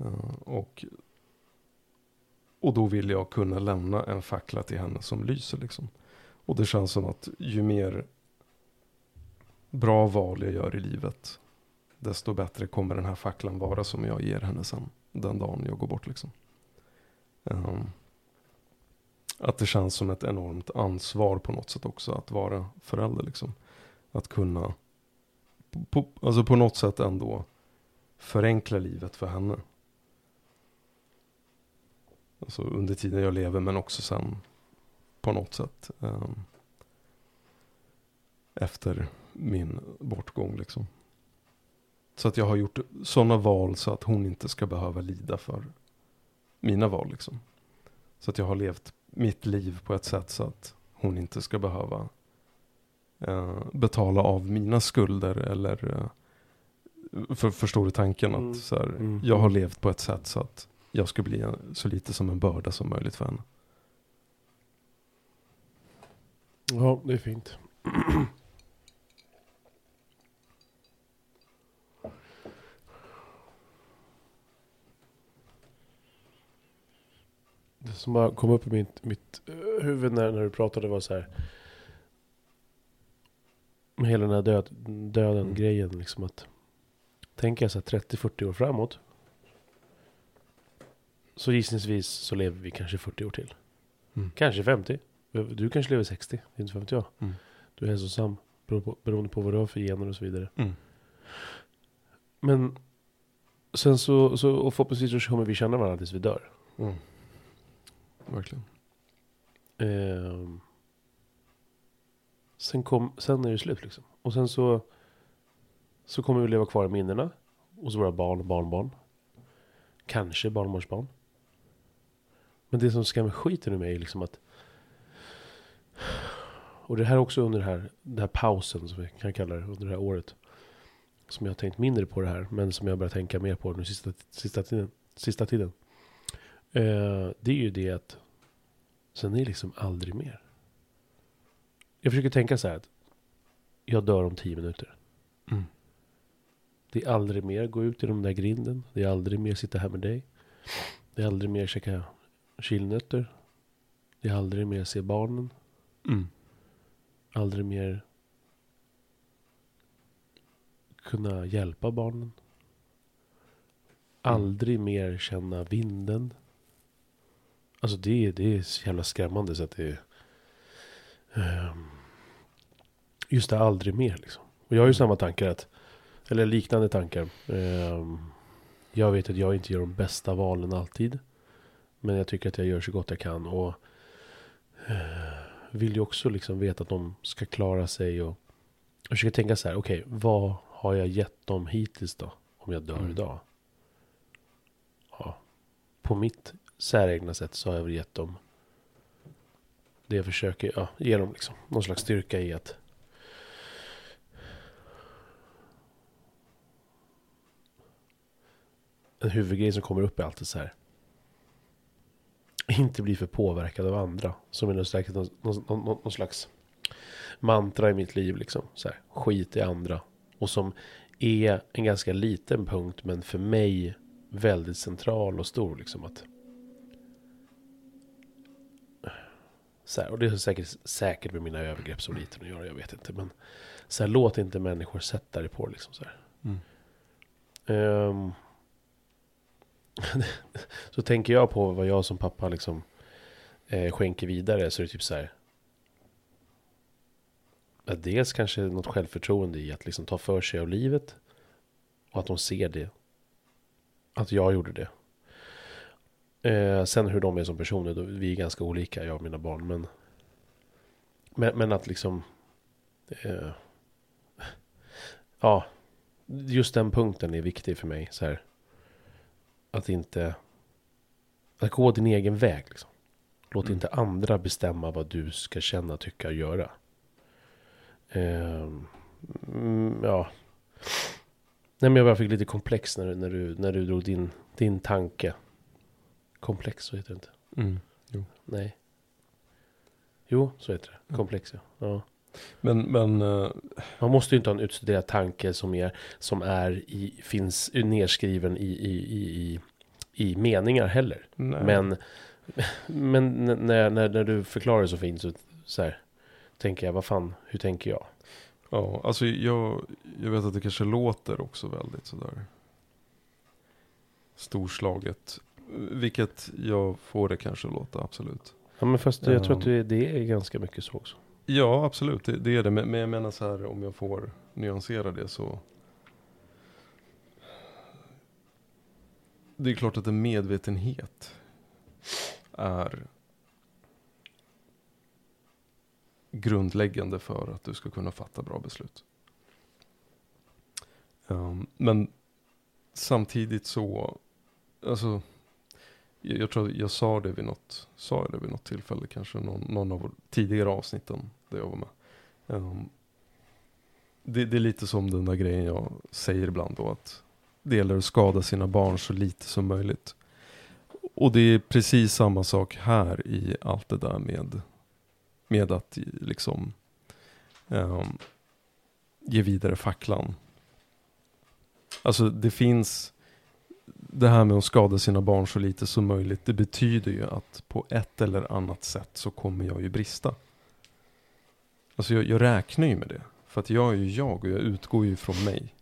Uh, och, och då vill jag kunna lämna en fackla till henne som lyser liksom. Och det känns som att ju mer bra val jag gör i livet, desto bättre kommer den här facklan vara som jag ger henne sen. Den dagen jag går bort liksom. Um, att det känns som ett enormt ansvar på något sätt också att vara förälder liksom. Att kunna, på, alltså på något sätt ändå förenkla livet för henne. Alltså under tiden jag lever men också sen på något sätt. Um, efter min bortgång liksom. Så att jag har gjort sådana val så att hon inte ska behöva lida för mina val. Liksom. Så att jag har levt mitt liv på ett sätt så att hon inte ska behöva eh, betala av mina skulder eller eh, för, förstår du tanken Mm. att så här, Mm. jag har levt på ett sätt så att jag ska bli så lite som en börda som möjligt för henne. Ja, det är fint. [clears throat] Det som kom upp i mitt, mitt eh, huvud när, när du pratade var så här. Med hela den här död, döden Mm. liksom att. Tänker jag så här 30-40 år framåt. Så gissningsvis så lever vi kanske 40 år till. Mm. Kanske 50. Du kanske lever 60. Inte vet jag. Mm. Du är hälsosam. Beroende på, beroende på vad du har för gener och så vidare. Mm. Men sen så, så och förhoppningsvis så kommer vi känna varandra tills vi dör. Verkligen. Eh, sen, kom, sen är det slut liksom. Och sen så, så kommer vi leva kvar i minnena. Hos våra barn och barnbarn. Kanske barnbarnsbarn. Men det som skrämmer skiten ur mig är liksom att... Och det här också under den här, den här pausen som vi kan kalla det, under det här året. Som jag har tänkt mindre på det här, men som jag börjar tänka mer på nu sista, sista tiden. Sista tiden. Eh, det är ju det att sen är det liksom aldrig mer. Jag försöker tänka så här att jag dör om tio minuter. Mm. Det är aldrig mer gå ut i den där grinden. Det är aldrig mer sitta här med dig. Det är aldrig mer käka chilnötter. Det är aldrig mer se barnen. Mm. Aldrig mer kunna hjälpa barnen. Aldrig mer känna vinden. Alltså det, är- det är så jävla skrämmande så att det är... ehm, just det, aldrig mer liksom. Och jag har ju samma tankar att... Eller liknande tankar. Ehm, jag vet att jag inte gör de bästa valen alltid. Men jag tycker att jag gör så gott jag kan. Och eh, vill ju också liksom veta att de ska klara sig. Och jag försöker tänka så här. Okej, vad har jag gett dem hittills då? Om jag dör Mm. idag. Ja, på mitt säregna sätt så har jag väl gett dem det jag försöker ja, ge dem liksom. Någon slags styrka i att en huvudgrej som kommer upp är alltid så här. Inte bli för påverkad av andra. Som är någon slags, någon, någon, någon, någon slags mantra i mitt liv. Liksom. Så här, skit i andra. Och som är en ganska liten punkt. Men för mig väldigt central och stor. Liksom, att, så här, och det är säkert, säkert med mina övergrepp som liten att göra. Jag vet inte. Men så här, låt inte människor sätta dig på. Liksom, så. Mm. Ehm, [laughs] så tänker jag på vad jag som pappa liksom eh, skänker vidare så är det typ så här. Att dels kanske något självförtroende i att liksom ta för sig av livet. Och att de ser det. Att jag gjorde det. Eh, sen hur de är som personer, då, vi är ganska olika, jag och mina barn. Men, men, men att liksom... Eh, ja, just den punkten är viktig för mig. Så här, att inte... Att gå din egen väg. Liksom. Låt Mm. inte andra bestämma vad du ska känna, tycka och göra. Mm, ja. Nej men jag fick lite komplex när, när, du, när du drog din, din tanke. Komplex, så heter det inte. Mm. Nej. Jo, så heter det. Mm. Komplex, ja. ja. Men, men eh, Man måste ju inte ha en utstuderad tanke som är, som är i, finns nedskriven i, i, i, i, i meningar heller. nej. Men, men när, när, när du förklarar det så fint så, så här, tänker jag, vad fan, hur tänker jag? Ja, alltså jag, jag vet att det kanske låter också väldigt sådär storslaget. Vilket jag får det kanske låta, absolut. Ja men fast jag tror att det, det är ganska mycket så också. Ja, absolut. Det, det är det. Men, men jag menar så här, om jag får nyansera det så. Det är klart att en medvetenhet är grundläggande för att du ska kunna fatta bra beslut. Ehm, men samtidigt så, alltså, jag, jag tror jag sa det vid något, sa jag det vid något tillfälle, kanske någon, någon av tidigare avsnitten där jag var med. Um, det, det är lite som den där grejen jag säger ibland då att det gäller att skada sina barn så lite som möjligt. Och det är precis samma sak här i allt det där med, med att liksom um, ge vidare facklan. Alltså det finns det här med att skada sina barn så lite som möjligt. Det betyder ju att på ett eller annat sätt så kommer jag ju brista. Alltså jag, jag räknar ju med det. För att jag är ju jag och jag utgår ju från mig.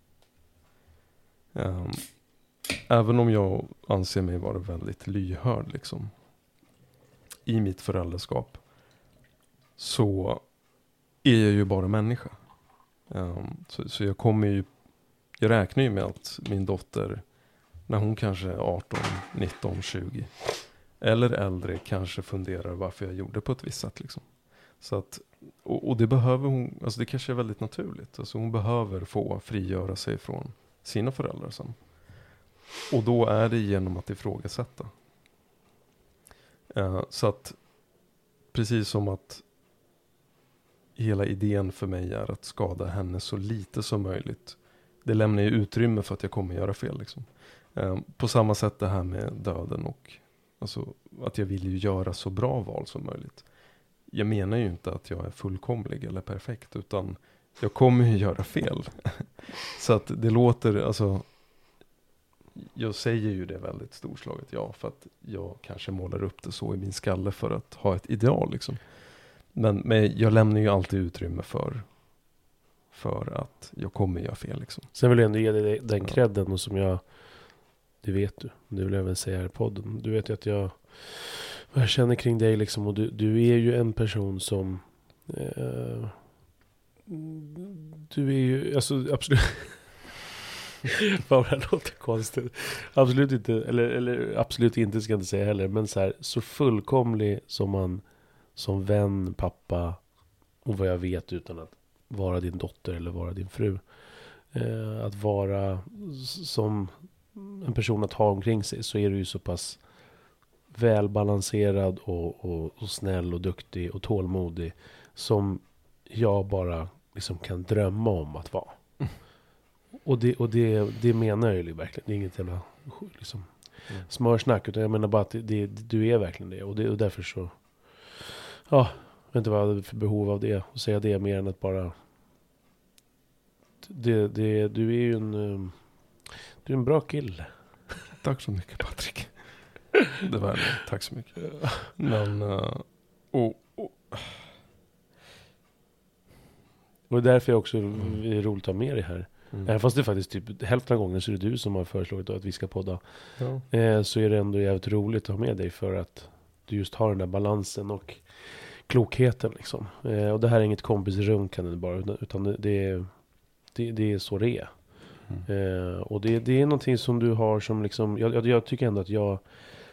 Um, även om jag anser mig vara väldigt lyhörd liksom. I mitt föräldraskap. Så är jag ju bara människa. Um, så, så jag kommer ju, jag räknar ju med att min dotter, när hon kanske är 18, 19, 20 eller äldre kanske funderar varför jag gjorde på ett visst sätt. Liksom. Så att, och, och, det behöver hon, alltså det kanske är väldigt naturligt. Alltså hon behöver få frigöra sig från sina föräldrar sen. Och då är det genom att ifrågasätta. Uh, så att precis som att hela idén för mig är att skada henne så lite som möjligt. Det lämnar ju utrymme för att jag kommer göra fel. Liksom. Uh, på samma sätt det här med döden och alltså, att jag vill ju göra så bra val som möjligt. Jag menar ju inte att jag är fullkomlig eller perfekt utan jag kommer ju göra fel. [laughs] så att det låter, alltså jag säger ju det väldigt storslaget, ja, för att jag kanske målar upp det så i min skalle för att ha ett ideal liksom. Men, men jag lämnar ju alltid utrymme för, för att jag kommer göra fel liksom. Sen vill jag ändå ge dig den credden och som jag, det vet du, det vill jag även säga här i podden. Du vet ju att jag, vad jag känner kring dig liksom och du, du är ju en person som, eh, du är ju, alltså absolut [laughs] Fan det låter konstigt. Absolut inte, eller, eller absolut inte ska jag inte säga heller. Men så här, så fullkomlig som man som vän, pappa och vad jag vet utan att vara din dotter eller vara din fru. Eh, att vara som en person att ha omkring sig så är du ju så pass välbalanserad och, och, och snäll och duktig och tålmodig som jag bara liksom kan drömma om att vara. Och, det, och det, det menar jag ju verkligen. Det är inget jävla liksom, mm. smörsnack. Utan jag menar bara att det, det, du är verkligen det. Och, det, och därför så... Ja, jag vet inte vad jag hade för behov av det. Att säga det mer än att bara... Det, det, du är ju en... Du är en bra kille. Tack så mycket Patrik. Det var det. Tack så mycket. Men... Uh, och, och. och därför är det också mm. roligt att ha med dig här. Mm. Även fast det faktiskt typ hälften av gången så är det du som har föreslagit att vi ska podda. Ja. Eh, så är det ändå jävligt roligt att ha med dig för att du just har den där balansen och klokheten liksom. Eh, och det här är inget kompisrunkande bara, utan det, det, är, det, det är så det är. Mm. Eh, och det, det är någonting som du har som liksom, jag, jag tycker ändå att jag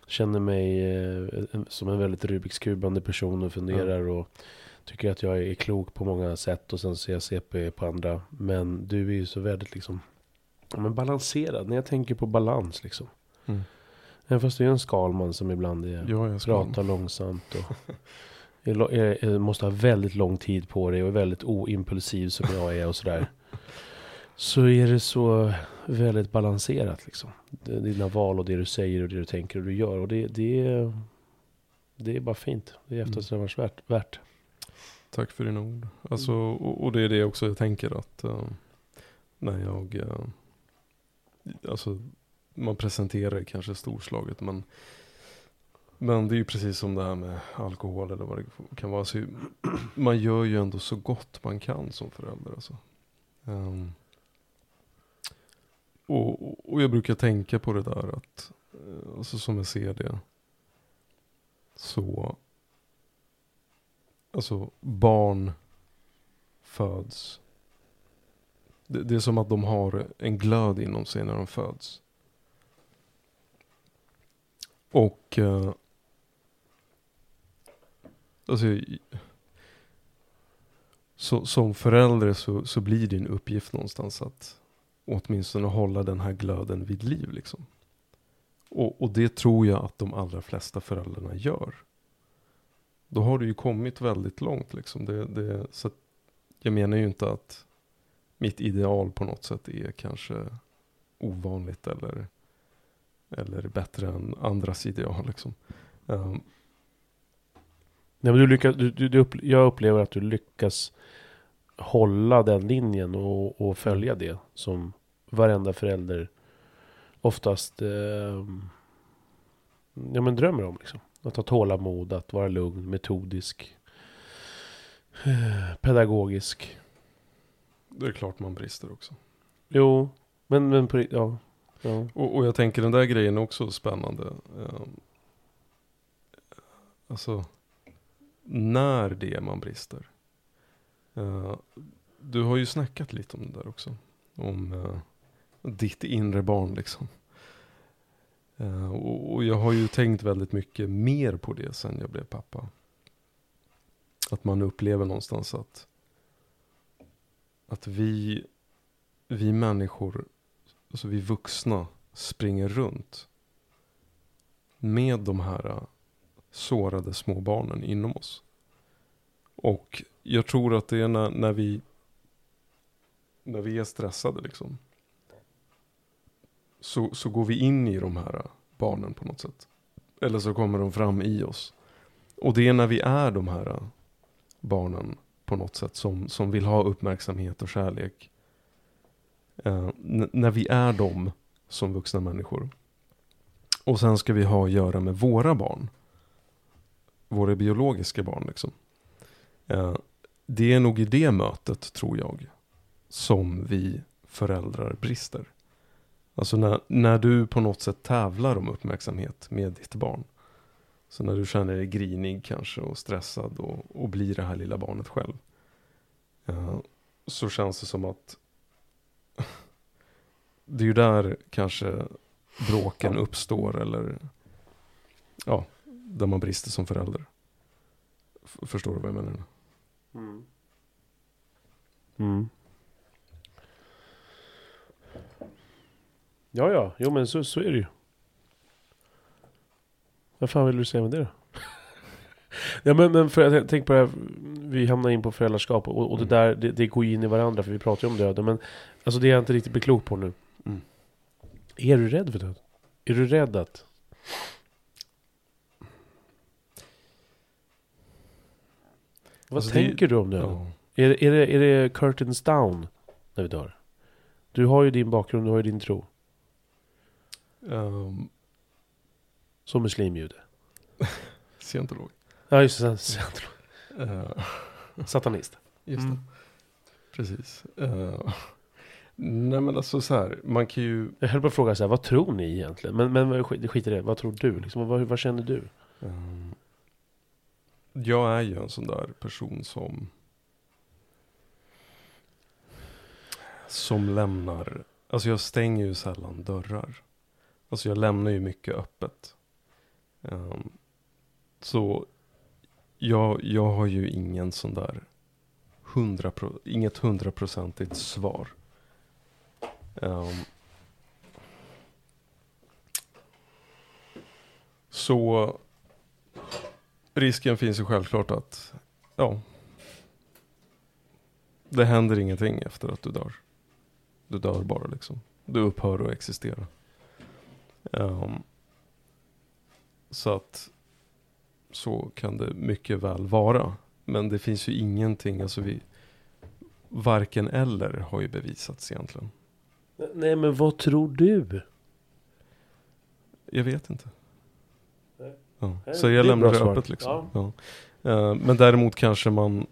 känner mig eh, som en väldigt Rubiks kubande person och funderar mm. och tycker att jag är klok på många sätt och sen ser jag CP på andra. Men du är ju så väldigt liksom, men balanserad. När jag tänker på balans liksom. Mm. Även fast du är en skalman som ibland är, ja, pratar långsamt och [laughs] är, är, måste ha väldigt lång tid på dig och är väldigt oimpulsiv som jag är och sådär. Så är det så väldigt balanserat liksom. Dina val och det du säger och det du tänker och du gör. Och det, det, är, det är bara fint. Det är eftersträvansvärt. Värt. Tack för dina ord. Alltså, mm. och, och, det är det också jag tänker att uh, när jag, uh, alltså man presenterar kanske storslaget men men det är ju precis som det här med alkohol eller vad det kan vara. Så man gör ju ändå så gott man kan som förälder. Alltså. Um, och, och jag brukar tänka på det där att, eh, alltså som jag ser det, så alltså barn föds. Det, det, är som att de har en glöd inom sig när de föds. Och eh, alltså, så, som förälder så, så blir din uppgift någonstans att åtminstone hålla den här glöden vid liv. Liksom. Och, och det tror jag att de allra flesta föräldrarna gör då har du ju kommit väldigt långt. Liksom. Det, det, så jag menar ju inte att mitt ideal på något sätt är kanske ovanligt eller, eller bättre än andras ideal. Liksom. Um. Nej, men du lyckas, du, du, du upp, jag upplever att du lyckas hålla den linjen och, och följa det som varenda förälder oftast eh, ja, men drömmer om. Liksom. Att ha tålamod, att vara lugn, metodisk, pedagogisk. Det är klart man brister också. Jo, men, men på, ja. ja. Och, och jag tänker den där grejen är också spännande. Um, alltså, när det är man brister. Uh, du har ju snackat lite om det där också. Om eh, ditt inre barn liksom. Eh, och, jag har ju tänkt väldigt mycket mer på det sen jag blev pappa. Att man upplever någonstans att, att vi, vi människor, alltså vi vuxna, springer runt med de här sårade småbarnen inom oss. Och jag tror att det är när, när vi när vi är stressade liksom. Så, så går vi in i de här barnen på något sätt. Eller så kommer de fram i oss. Och det är när vi är de här barnen på något sätt som, som vill ha uppmärksamhet och kärlek. Eh, när vi är dem som vuxna människor. Och sen ska vi ha att göra med våra barn. Våra biologiska barn liksom. Eh, det är nog i det mötet, tror jag, som vi föräldrar brister. Alltså när, när du på något sätt tävlar om uppmärksamhet med ditt barn. Så när du känner dig grinig kanske och stressad och, och blir det här lilla barnet själv. Uh, så känns det som att [laughs] det är ju där kanske bråken uppstår eller ja, där man brister som förälder. F förstår du vad jag menar? Mm. Mm. Ja, ja. Jo, men så, så är det ju. Vad fan vill du säga med det då? [laughs] ja, men, men för jag tänk på det här, vi hamnar in på föräldraskap och, och det mm. där, det, det går in i varandra för vi pratar ju om döden. Men alltså det är jag inte riktigt blir klok på nu. Mm. Är du rädd för döden? Är du rädd att... Vad alltså tänker det, du om döden? Ja. Är, är, det, är det curtains down när vi dör? Du har ju din bakgrund, du har ju din tro. Um, Som muslimjude. [laughs] scientolog. Ja, just det. Scientolog. Uh, [laughs] Satanist. Just mm. det. Precis. Uh, [laughs] nej men alltså så här, man kan ju... Jag höll på att fråga så här, vad tror ni egentligen? Men, men skit i det, vad tror du? Liksom, vad, vad känner du? Um, jag är ju en sån där person som... Som lämnar... Alltså jag stänger ju sällan dörrar. Alltså jag lämnar ju mycket öppet. Um, så jag, jag har ju ingen sån där hundra pro, inget hundraprocentigt svar. Um, så risken finns ju självklart att ja, det händer ingenting efter att du dör. Du dör bara liksom. Du upphör att existera. Um, så att så kan det mycket väl vara. Men det finns ju ingenting, alltså vi, varken eller har ju bevisats egentligen. Nej men vad tror du? Jag vet inte. Ja. Så jag lämnar det öppet liksom. Ja. Ja. Uh, men däremot kanske man,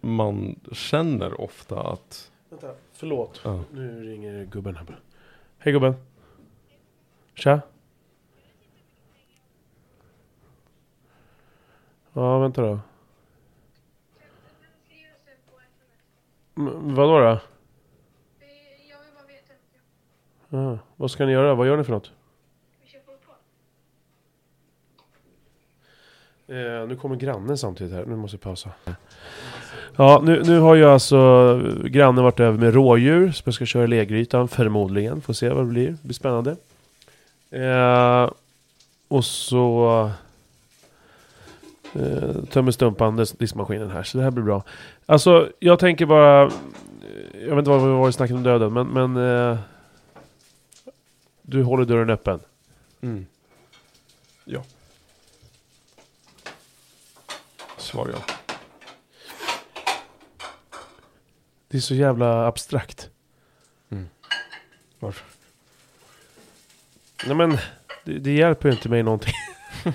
man känner ofta att... Vänta, förlåt. Ja. Nu ringer gubben här. Hej gubben. Tja. Ja, vänta då. M vadå då? Jag vill bara veta. Vad ska ni göra? Vad gör ni för något? Eh, nu kommer grannen samtidigt här. Nu måste jag pausa. Ja, nu, nu har ju alltså eh, grannen varit över med rådjur som jag ska köra i leggrytan förmodligen. Får se vad det blir. Det blir spännande. Eh, och så eh, tömmer Stumpan diskmaskinen här, så det här blir bra. Alltså, jag tänker bara... Jag vet inte vad vi var i snacket om döden, men... men eh, du håller dörren öppen. Mm. Ja. Svar ja. Det är så jävla abstrakt. Mm. Varför? Nej men, det, det hjälper ju inte mig någonting. [laughs]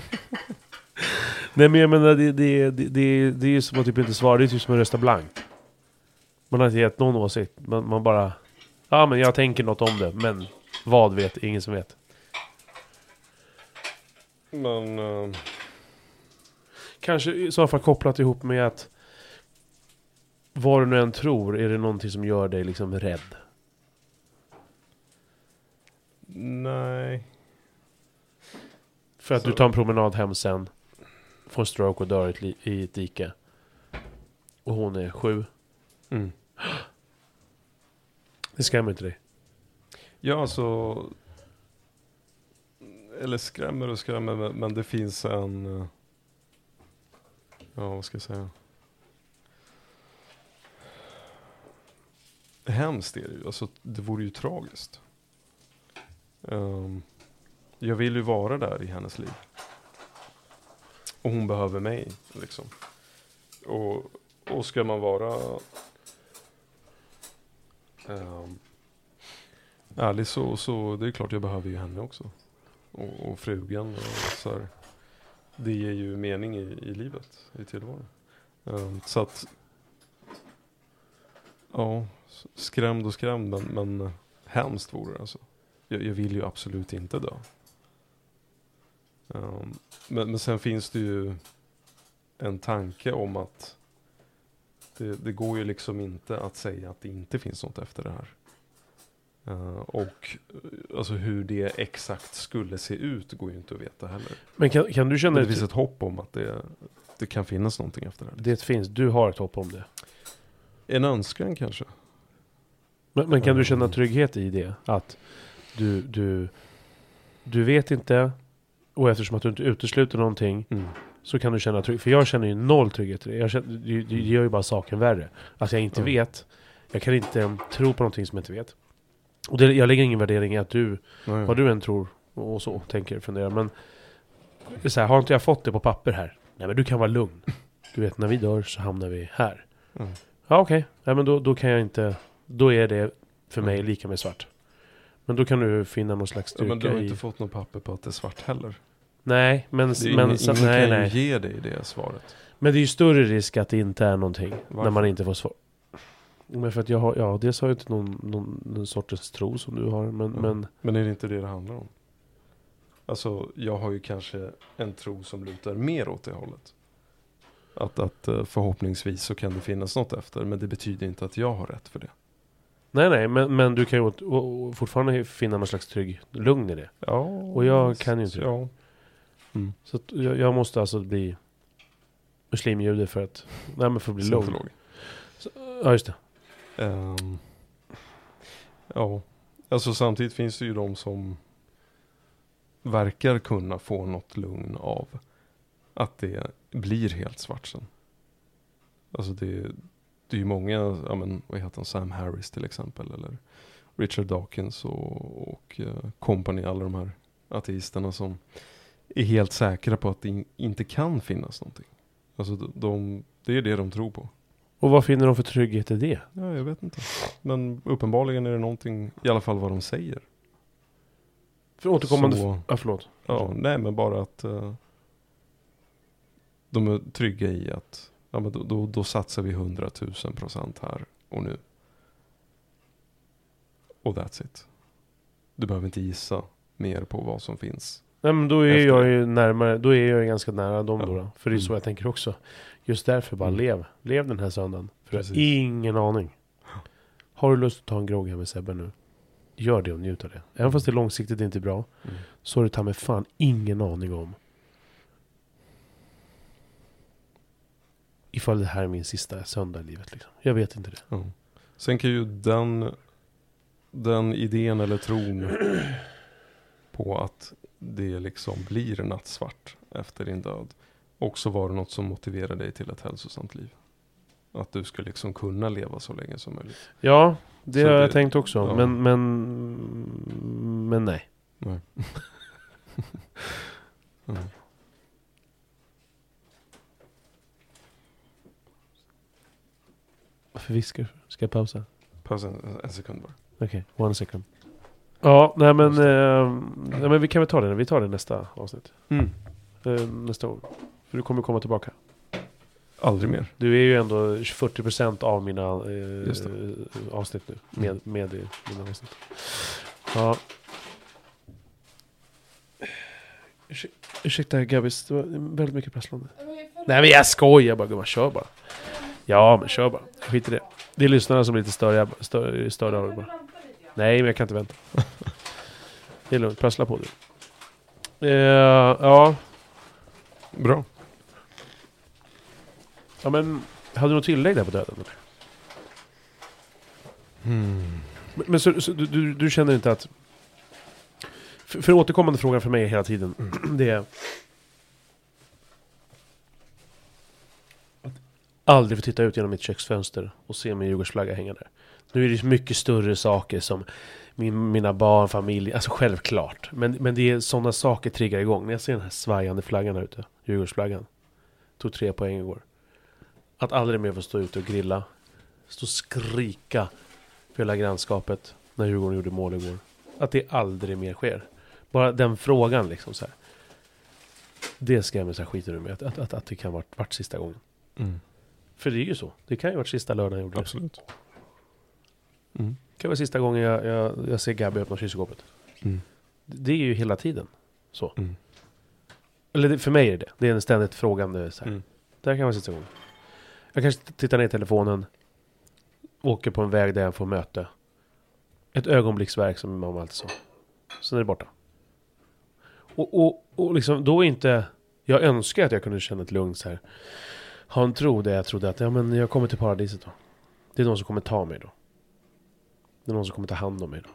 Nej men jag menar, det, det, det, det, det är ju som att typ inte svara, det är typ som att rösta blankt. Man har inte gett någon åsikt, man, man bara... Ja men jag tänker något om det, men vad vet ingen som vet. Men... Uh... Kanske i så fall kopplat ihop med att... vad du nu än tror, är det någonting som gör dig liksom rädd? Nej. För att Så- du tar en promenad hem sen, får en stroke och dör i ett, i ett dike. Och hon är sju. Mm. Det skrämmer inte dig? Ja, alltså. Eller skrämmer och skrämmer, men, men det finns en... eh, Ja, vad ska jag säga? Hemskt är det ju. Alltså, det vore ju tragiskt. Um, jag vill ju vara där i hennes liv. Och hon behöver mig, liksom. Och, och ska man vara... Um, ärlig så, så det är klart jag behöver ju henne också. Och, och frugan och så här. Det ger ju mening i, i livet, i tillvaron. Um, så att, ja, skrämd och skrämd men, men eh, hemskt vore det alltså. Jag, jag vill ju absolut inte dö. Ehm, men, men sen finns det ju en tanke om att det, det går ju liksom inte att säga att det inte finns något efter det här. Eh, och eh, alltså hur det exakt skulle se ut går ju inte att veta heller. Men kan, kan du känna Men det finns ett hopp om att det, det kan finnas någonting efter det här. Det finns, du har ett hopp om det. En önskan kanske. Men, men kan du känna Mm. trygghet i det? Att du, du, du vet inte, och eftersom att du inte utesluter någonting, så kan du känna trygghet. För jag känner ju noll trygghet i det. Jag känner, det, det gör ju bara saken värre. Att jag inte Mm. vet. Jag kan inte tro på någonting som jag inte vet. Och det, jag lägger ingen värdering i att du, Nej. vad du än tror och så, tänker, funderar. Men så här, har inte jag fått det på papper här? Nej men du kan vara lugn. Du vet, när vi dör så hamnar vi här. Mm. Ja okej, Nej, men då, då kan jag inte, då är det för mig Mm. lika med svart. Men då kan du finna någon slags Ja, styrka men du har i... inte fått något papper på att det är svart heller. Nej, men, Det är men, ingen, så, ingen nej, kan nej. ge dig det svaret. men det är ju större risk att det inte är någonting. När Varför? man inte får svar. Men för att jag har, ja dels har jag inte någon, någon, någon sortens tro som du har. Men, Ja. men Men är det inte det det handlar om? Alltså, jag har ju kanske en tro som lutar mer åt det hållet. Att, att eh, förhoppningsvis så kan det finnas något efter, men det betyder inte att jag har rätt för det. Nej nej, men, men du kan ju fortfarande finna någon slags trygg lugn i det. Ja, Och jag kan ju inte. Ja. Mm. Så att jag, jag måste alltså bli muslimjude för att, nej men för att bli lugn. Scientolog. Ja just det. Ehm, ja, alltså samtidigt finns det ju de som verkar kunna få något lugn av att det blir helt svart sen. Alltså det, det är ju många, ja men vad heter han, Sam Harris till exempel eller Richard Dawkins och, och eh, company, alla de här ateisterna som är helt säkra på att det in, inte kan finnas någonting. Alltså de, de, det är det de tror på. Och vad finner de för trygghet i det? Ja, jag vet inte. Men uppenbarligen är det någonting, i alla fall vad de säger. För återkommande... Så, Ja förlåt. ja, nej men bara att eh, de är trygga i att ja, men då, då, då satsar vi 100 000 procent här och nu. Och that's it. Du behöver inte gissa mer på vad som finns. Nej men då är Efter jag ju närmare, då är jag ju ganska nära dem Ja. då, då. För det är så Mm. jag tänker också. Just därför bara Mm. lev. Lev den här söndagen. För jag har Precis. ingen aning. Har du lust att ta en grogg här med Sebbe nu? Gör det och njut av det. Även fast det långsiktigt inte är bra. Mm. Så har du ta med fan ingen aning om. Ifall det här är min sista söndag i livet liksom. Jag vet inte det. Ja. Sen kan ju den, den idén eller tron på att det liksom blir nattsvart efter din död också vara något som motiverar dig till ett hälsosamt liv. Att du ska liksom kunna leva så länge som möjligt. Ja, det Så har det- jag tänkt också. ja. Men, men, men nej. Nej. [laughs] mm. Varför viskar du? Ska jag pausa? Pausa en, en sekund bara. Okej, one second. Ja, nej men, eh, nej, men vi kan väl ta det. Vi tar det nästa avsnitt. Mm. Eh, nästa år. För du kommer komma tillbaka. Aldrig mer. Du är ju ändå 40% av mina Just eh, avsnitt nu. Med, med i mina avsnitt. Ja. Ursä- Ursäkta Gabbis, det var väldigt mycket prasslande. Nej men jag skojar bara gumman, kör bara. Ja, men kör bara. Skit i det. Det är lyssnarna som blir lite störda, störda, störda av det bara. Nej, men jag kan inte vänta. [laughs] Det är lugnt, prassla på du. Eh, ja, Bra. ja, men hade du något tillägg där på döden? Hmm. Men, men så, så, du, du, du känner inte att... För, för återkommande frågan för mig hela tiden, det är... aldrig få titta ut genom mitt köksfönster och se min Djurgårdsflagga hänga där. Nu är det ju mycket större saker som min, mina barn, familj, alltså självklart. Men, men det är sådana saker triggar igång. När jag ser den här svajande flaggan här ute, Djurgårdsflaggan. Tog tre poäng igår. Att aldrig mer få stå ute och grilla. Stå och skrika för hela grannskapet när Djurgården gjorde mål igår. Att det aldrig mer sker. Bara den frågan liksom så här. Det skrämmer sig skiten ur mig. Att, att, att, att det kan ha varit, sista gången. Mm. För det är ju så. Det kan ju ha varit sista lördagen jag gjorde det. Absolut. Mm. Det kan vara sista gången jag, jag, jag ser Gabby öppna kylskåpet. Mm. Det det är ju hela tiden så. Mm. Eller det, för mig är det det. Det är en ständigt frågande så här. Mm. Det här kan vara sista gången. Jag kanske tittar ner i telefonen. Åker på en väg där jag får möte. Ett ögonblicksverk som min mamma alltid sa. Sen är det borta. Och, och, och liksom då är inte... Jag önskar att jag kunde känna ett lugn så här. Ha en tro där jag trodde att ja, men jag kommer till paradiset då. Det är någon som kommer ta mig då. Det är någon som kommer ta hand om mig då.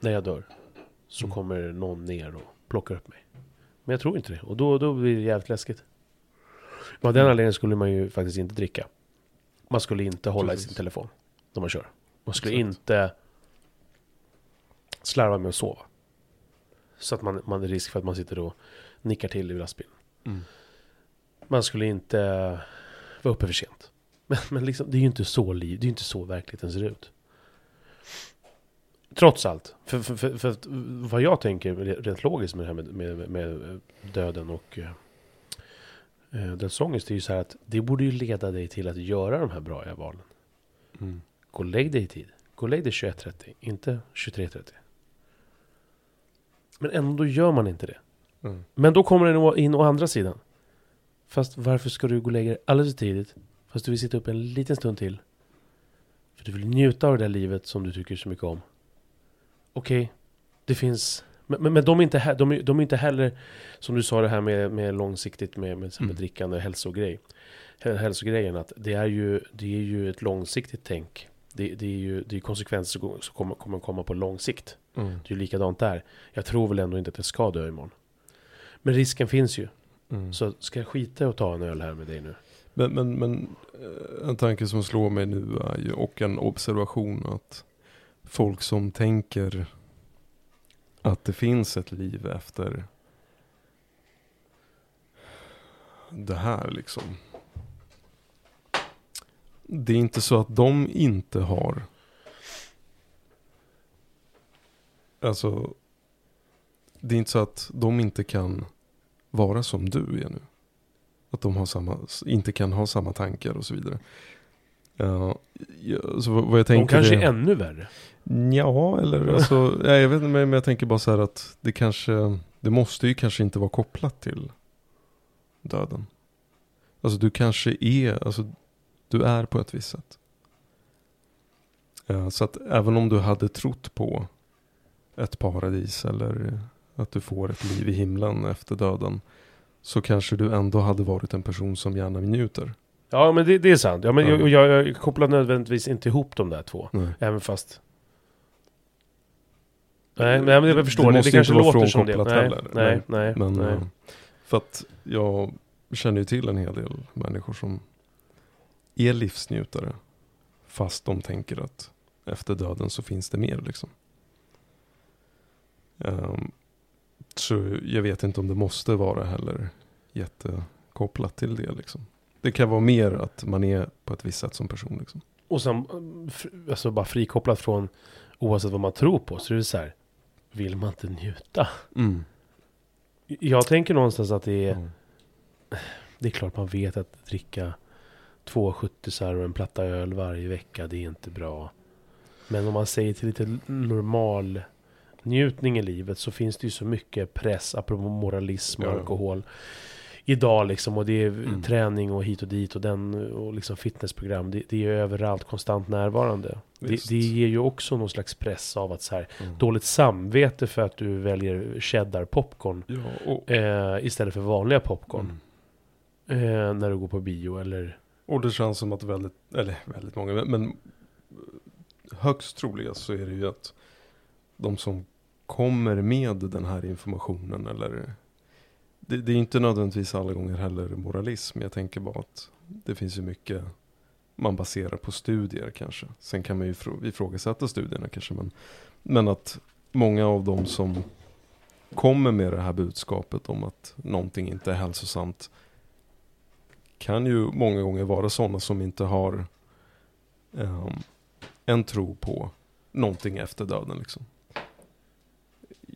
När jag dör. Så Mm. kommer någon ner och plockar upp mig. Men jag tror inte det. Och då, då blir det jävligt läskigt. Men av den Mm. anledningen skulle man ju faktiskt inte dricka. Man skulle inte hålla i Precis. sin telefon när man kör. Man skulle Exakt. inte slarva med att sova. Så att man, man är risk för att man sitter och nickar till i lastbilen. Mm. Man skulle inte vara uppe för sent. [laughs] Men, men liksom, det är ju inte så liv, det är ju inte så verkligheten ser ut. Trots allt. För, för, för, för vad jag tänker rent logiskt med det här med, med, med döden och eh, eh, dödsångest är ju så här att det borde ju leda dig till att göra de här bra valen. Mm. Gå och lägg dig i tid. Gå och lägg dig 21.30, inte 23.30. Men ändå gör man inte det. Mm. Men då kommer den å- in å andra sidan. Fast varför ska du gå och lägga dig alldeles för tidigt? Fast du vill sitta upp en liten stund till. För du vill njuta av det där livet som du tycker så mycket om. Okej, det finns... Men, men, men de, är inte he- de, är, de är inte heller, som du sa det här med, med långsiktigt med, med, med Mm. drickande och hälsogrej. Hä- Hälsogrejen, att det är ju, det är ju ett långsiktigt tänk. Det, det är ju det är konsekvenser som som kommer, kommer komma på lång sikt. Mm. Det är ju likadant där. Jag tror väl ändå inte att jag ska dö imorgon. Men risken finns ju. Mm. Så ska jag skita i att ta en öl här med dig nu? Men, men, men eh, en tanke som slår mig nu är ju, och en observation att folk som tänker att det finns ett liv efter det här liksom. Det är inte så att de inte har Alltså Det är inte så att de inte kan vara som du är nu. Att de har samma, inte kan ha samma tankar och så vidare. Ja, så vad jag De tänker kanske är, är ännu värre. Ja, eller alltså, jag vet inte, men jag tänker bara så här att det kanske, det måste ju kanske inte vara kopplat till döden. Alltså du kanske är, alltså du är på ett visst sätt. Ja, så att även om du hade trott på ett paradis eller att du får ett liv i himlen efter döden. Så kanske du ändå hade varit en person som gärna njuter. Ja, men det, det är sant. Ja, men Ja. Jag, jag, jag kopplar nödvändigtvis inte ihop de där två. Nej. Även fast... Nej, men jag förstår. Det Det, det, måste kanske inte låter som det. Nej, heller, nej, nej. Men nej. eh, för att jag känner ju till en hel del människor som är livsnjutare. Fast de tänker att efter döden så finns det mer liksom. Ehm, så jag vet inte om det måste vara heller jättekopplat till det liksom. Det kan vara mer att man är på ett visst sätt som person liksom. Och sen, mm, alltså bara frikopplat från oavsett vad man tror på. Så är det så här, vill man inte njuta? Jag tänker någonstans att det är, Mm. det är klart man vet att dricka två 70 och en platta öl varje vecka, det är inte bra. Men om man säger till lite normal njutning i livet så finns det ju så mycket press, apropå moralism och Ja. alkohol. idag liksom. Och det är Mm. träning och hit och dit och den och liksom fitnessprogram. Det, det är överallt konstant närvarande. Det, det ger ju också någon slags press av att så här, Mm. dåligt samvete för att du väljer cheddar popcorn Ja, och, eh, istället för vanliga popcorn. mm. Eh, när du går på bio eller... och det känns som att väldigt, eller väldigt många, men- högst troligast så är det ju att de som kommer med den här informationen eller det, det är inte nödvändigtvis alla gånger heller moralism. Jag tänker bara att det finns ju mycket man baserar på studier kanske. Sen kan man ju ifrågasätta studierna kanske. Men, men att många av de som kommer med det här budskapet om att någonting inte är hälsosamt kan ju många gånger vara sådana som inte har um, en tro på någonting efter döden. Liksom.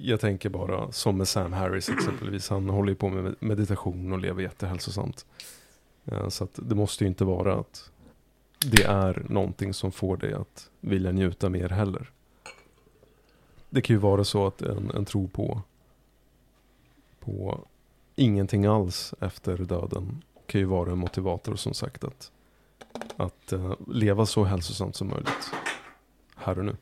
Jag tänker bara som med Sam Harris exempelvis. Han håller ju på med meditation och lever jättehälsosamt. Eh, så att det måste ju inte vara att det är någonting som får dig att vilja njuta mer heller. Det kan ju vara så att en, en tro på, på ingenting alls efter döden kan ju vara en motivator som sagt att, att eh, leva så hälsosamt som möjligt här och nu.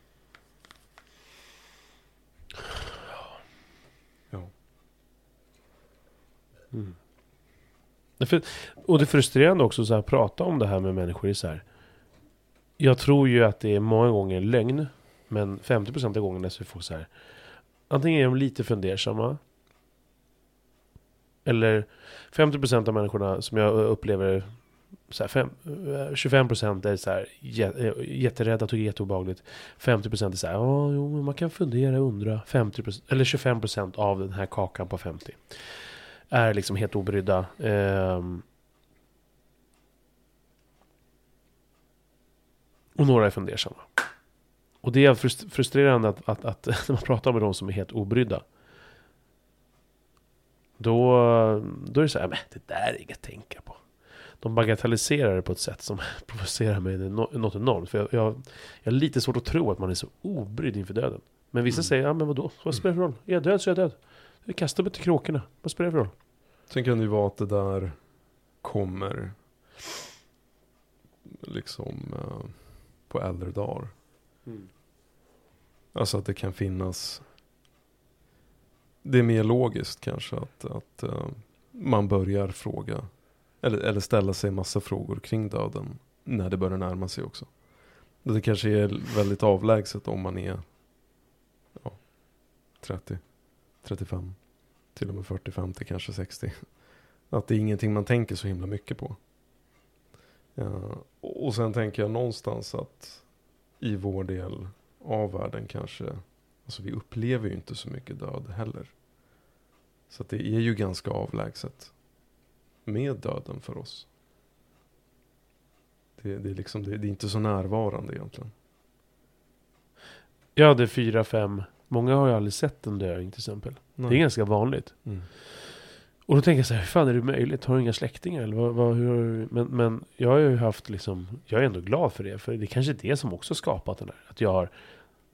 Ja. Mm. Och det är frustrerande också så här, prata om det här med människor är så här. Jag tror ju att det är många gånger lögn. Men 50% av gångerna så får så här. Antingen är de lite fundersamma. Eller 50% av människorna som jag upplever så här, fem, eh, 25% är så här, eh, jätterädda, tycker det är jätteobehagligt. 50% är så här, ja, jo, men man kan fundera, undra. 50%, eller 25% av den här kakan på 50 är liksom helt obrydda. Ehm. och några är fundersamma. Och det är frust- frustrerande att, att, att [laughs] när man pratar med de som är helt obrydda. Då, då är det så här, det där är inget att tänka på. De bagatelliserar det på ett sätt som [laughs] provocerar mig något enormt. För jag, jag, jag har lite svårt att tro att man är så obrydd inför döden. Men vissa Mm. säger, ja men vadå? Vad spelar det för roll? Är jag död så är jag död. Jag kastar mig till kråkorna. Vad spelar det för roll? Sen kan det ju vara att det där kommer liksom eh, på äldre dagar. Alltså att det kan finnas Det är mer logiskt kanske att, att eh, man börjar fråga eller, eller ställa sig massa frågor kring döden när det börjar närma sig också. Det kanske är väldigt avlägset om man är ja, 30, 35, till och med 40, 50, kanske 60. Att det är ingenting man tänker så himla mycket på. Ja, och sen tänker jag någonstans att i vår del av världen kanske, alltså vi upplever ju inte så mycket död heller. Så att det är ju ganska avlägset med döden för oss. Det, det, är liksom, det, det är inte så närvarande egentligen. Jag hade fyra, fem. Många har ju aldrig sett en döing till exempel. Det är ganska vanligt. Mm. Och då tänker jag så här, hur fan är det möjligt? Har du inga släktingar? Eller vad, vad, hur? Men, men jag har ju haft liksom, jag är ändå glad för det. För det är kanske är det som också skapat den här. Att jag har,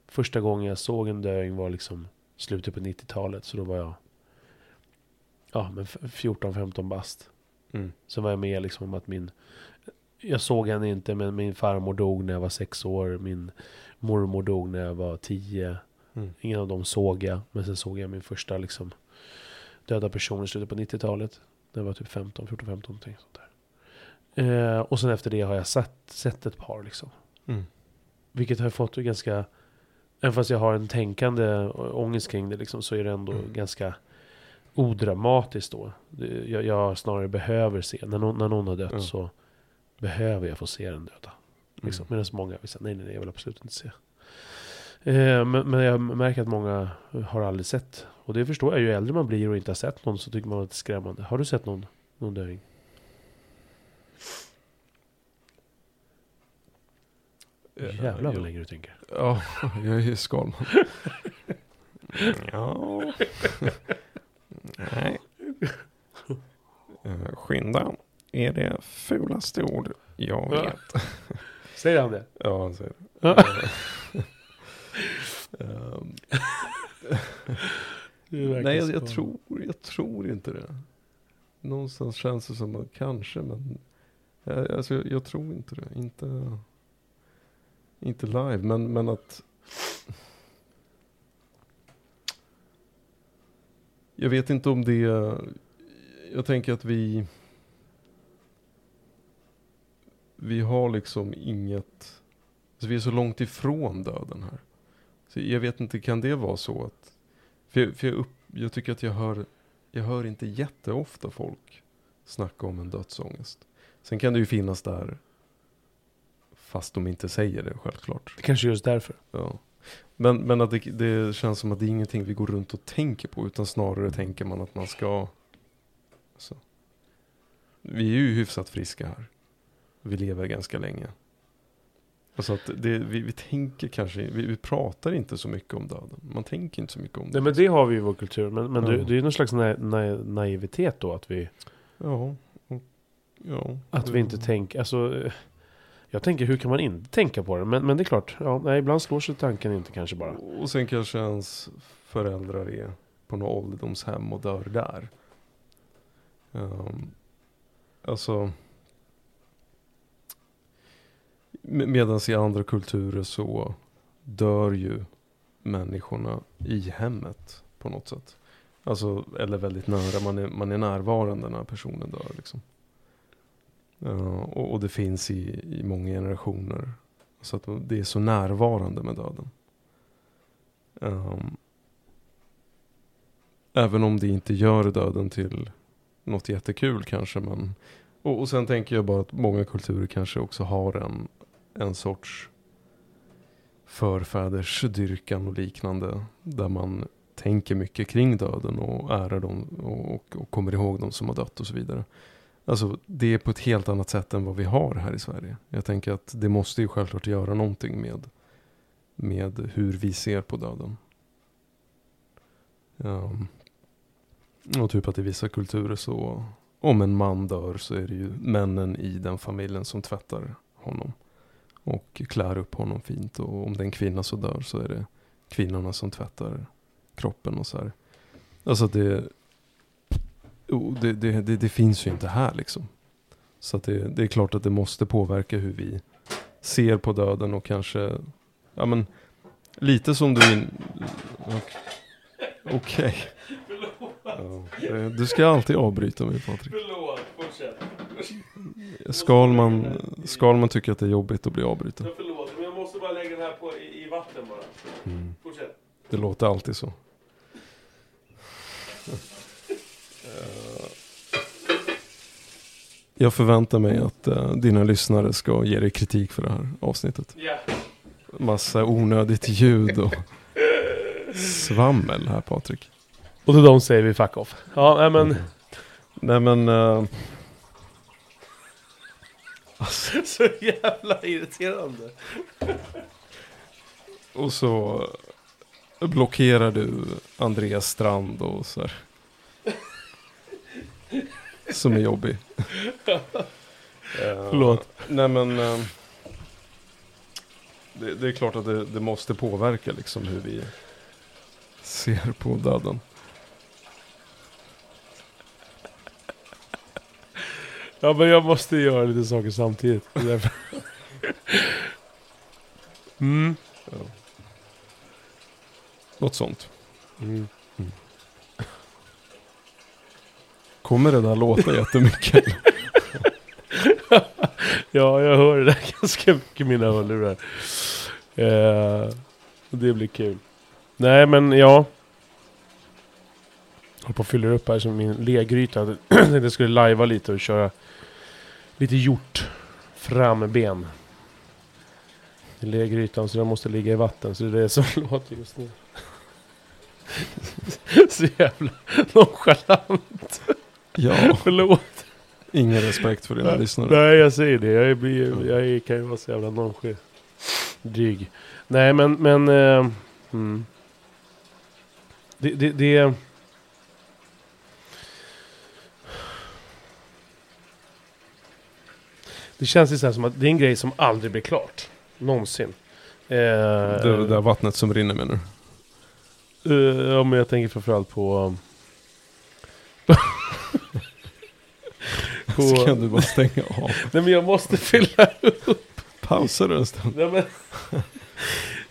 första gången jag såg en döing var liksom slutet på 90-talet. Så då var jag, ja men f- 14-15 bast. Mm. Så var jag med liksom om att min, jag såg henne inte men min farmor dog när jag var sex år. Min mormor dog när jag var tio. Mm. Ingen av dem såg jag. Men sen såg jag min första liksom döda person i slutet på 90-talet. När jag var typ 15, 14, 15 någonting sånt där. Eh, och sen efter det har jag sett, sett ett par liksom. Mm. Vilket har fått ganska, även fast jag har en tänkande ångest kring det liksom, så är det ändå Mm. ganska odramatiskt då. Jag, jag snarare behöver se, när någon, när någon har dött Ja. så behöver jag få se den döda. Liksom. Mm. Medan många vill säga nej, nej, nej, jag vill absolut inte se. Eh, men, men jag märker att många har aldrig sett. Och det förstår jag, ju äldre man blir och inte har sett någon så tycker man att det är skrämmande. Har du sett någon, någon döing? Jävlar vad länge du tänker. Ja, [laughs] jag är Skalman. [laughs] ja. [laughs] Nej. Eh, Skynda är det fulaste ord jag Ja. vet. Säger han det? Ja, han säger det. Ehm, [laughs] Nej, jag, jag, tror, jag tror inte det. någonstans känns det som att kanske, men jag, alltså, jag, jag tror inte det. Inte, inte live, men, men att Jag vet inte om det, jag tänker att vi vi har liksom inget, alltså vi är så långt ifrån döden här. Så jag vet inte, kan det vara så att, för, jag, för jag, upp, jag tycker att jag hör, jag hör inte jätteofta folk snacka om en dödsångest. Sen kan det ju finnas där, fast de inte säger det självklart. Det kanske är just därför. Ja. Men, men att det, det känns som att det är ingenting vi går runt och tänker på, utan snarare tänker man att man ska, alltså, vi är ju hyfsat friska här. Vi lever ganska länge. Alltså att det, vi, vi tänker kanske, vi, vi pratar inte så mycket om döden. Man tänker inte så mycket om det. Nej men det har vi i vår kultur. Men, men Ja. det, det är ju någon slags na, na, naivitet då att vi, Ja. ja att vi inte tänker, alltså jag tänker hur kan man inte tänka på det? Men, men det är klart, ja, nej, ibland slår sig tanken inte kanske bara. Och sen kanske ens föräldrar är på något ålderdomshem och dör där. Um, alltså. Medan i andra kulturer så dör ju människorna i hemmet på något sätt. Alltså, eller väldigt nära, man är, man är närvarande när personen dör liksom. Uh, och, och det finns i, i många generationer. Så att det är så närvarande med döden. Um, även om det inte gör döden till något jättekul kanske. Men, och, och sen tänker jag bara att många kulturer kanske också har en, en sorts förfädersdyrkan och liknande. Där man tänker mycket kring döden och ärar dem och, och, och kommer ihåg dem som har dött och så vidare. Alltså det är på ett helt annat sätt än vad vi har här i Sverige. Jag tänker att det måste ju självklart göra någonting med, med hur vi ser på döden. Um, och typ att i vissa kulturer så, om en man dör så är det ju männen i den familjen som tvättar honom. Och klär upp honom fint. Och om det är en kvinna så dör så är det kvinnorna som tvättar kroppen och så här. Alltså det, det, det, det, det finns ju inte här liksom. Så det, det är klart att det måste påverka hur vi ser på döden och kanske, ja men, lite som du in... Okej. Ja, det- du ska alltid avbryta mig Patrik. Förlåt, fortsätt. Skalman, Skalman tycker att det är jobbigt att bli avbruten. förlåt, men jag måste bara lägga den här på, i, i vatten bara. Mm. Fortsätt. Det låter alltid så. Jag förväntar mig att eh, dina lyssnare ska ge dig kritik för det här avsnittet. Ja. Massa onödigt ljud och svammel här Patrik. Och till dem säger vi fuck off. Ja, men. Nej men, eh, [laughs] Så jävla irriterande. och så blockerar du Andreas Strand och så här. Som är jobbig. Förlåt. Nej men, eh, det, det är klart att det, det måste påverka liksom hur vi ser på döden. Ja men jag måste göra lite saker samtidigt. [laughs] Mm. Ja. Något sånt. Mm. Kommer det där låta jättemycket? [laughs] Ja, jag hör det där [laughs] ganska mycket i mina hörlurar. Eh, det blir kul. Nej, men ja. Jag håller på att fylla upp här som min legryta. Jag tänkte jag skulle lajva lite och köra lite hjort framben. I legrytan så den måste ligga i vatten. Så det är det som [laughs] låter just nu. [laughs] så jävla nonchalant. ja, [laughs] Förlåt. ingen respekt för dina Nej, lyssnare. Nej, jag säger det. Jag, blir, jag kan ju vara så jävla nonchalant. Dryg. Nej, men... men eh, mm. Det... det, det Det känns ju så som att det är en grej som aldrig blir klart. Någonsin. Eh, Det, det där vattnet som rinner menar du? eh, ja, men jag tänker framförallt på... [laughs] på... Så kan du bara stänga av. [laughs] Nej men jag måste fylla Pausar du en stund? Nej, men... [laughs]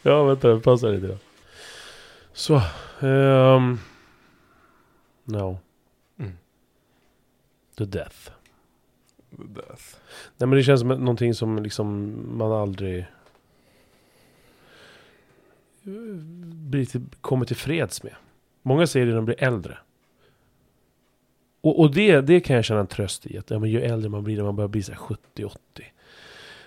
ja, vänta, jag pausar lite då. Så. Um... No. Mm. The death. The death. Nej men det känns som någonting som liksom man aldrig blir till, kommer till freds med. Många säger det när de blir äldre. Och, och det, det kan jag känna en tröst i. Att ja, men ju äldre man blir, när man börjar bli 70-80.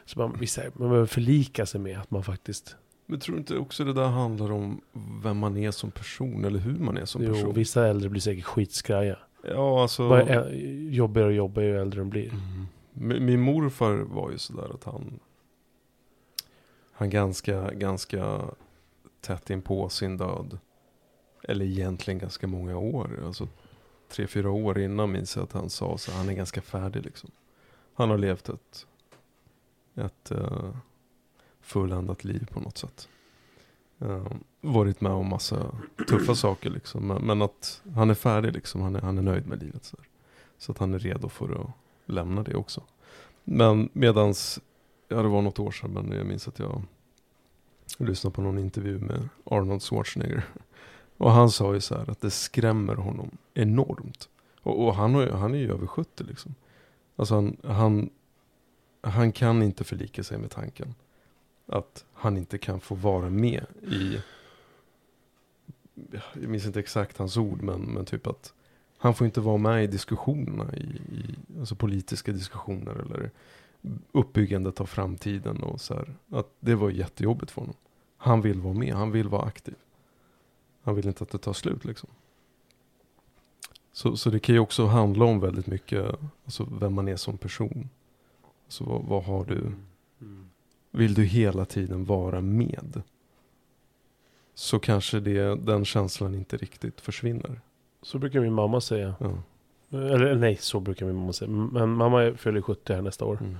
Så man, blir så här, man behöver förlika sig med att man faktiskt... Men tror du inte också det där handlar om vem man är som person eller hur man är som Jo, person? vissa äldre blir säkert skitskraja. Ja, alltså. Bara jobbigare och jobbigare ju äldre de blir. Mm. Min morfar var ju sådär att han Han ganska, ganska tätt in på sin död Eller egentligen ganska många år Alltså tre, fyra år innan minns jag att han sa så han är ganska färdig liksom. Han har levt ett Ett uh, fulländat liv på något sätt. Uh, Varit med om massa tuffa saker liksom men, men att han är färdig liksom Han är, han är nöjd med livet så, så att han är redo för att lämna det också men medans, ja det var något år sedan men jag minns att jag lyssnade på någon intervju med Arnold Schwarzenegger. [laughs] Och han sa ju så här att det skrämmer honom enormt. Och, och han, har, han är ju över 70 liksom. Alltså han, han, han kan inte förlika sig med tanken att han inte kan få vara med i, jag minns inte exakt hans ord men, men typ att han får inte vara med i diskussionerna, i, i alltså politiska diskussioner eller uppbyggandet av framtiden och så här. Att det var jättejobbigt för honom. Han vill vara med, han vill vara aktiv. Han vill inte att det tar slut liksom. Så, så det kan ju också handla om väldigt mycket, alltså vem man är som person. Alltså vad, vad har du, Mm. vill du hela tiden vara med? Så kanske det, den känslan inte riktigt försvinner. Så brukar min mamma säga. Ja. Eller nej, så brukar min mamma säga. Men mamma fyller 70 här nästa år. Mm.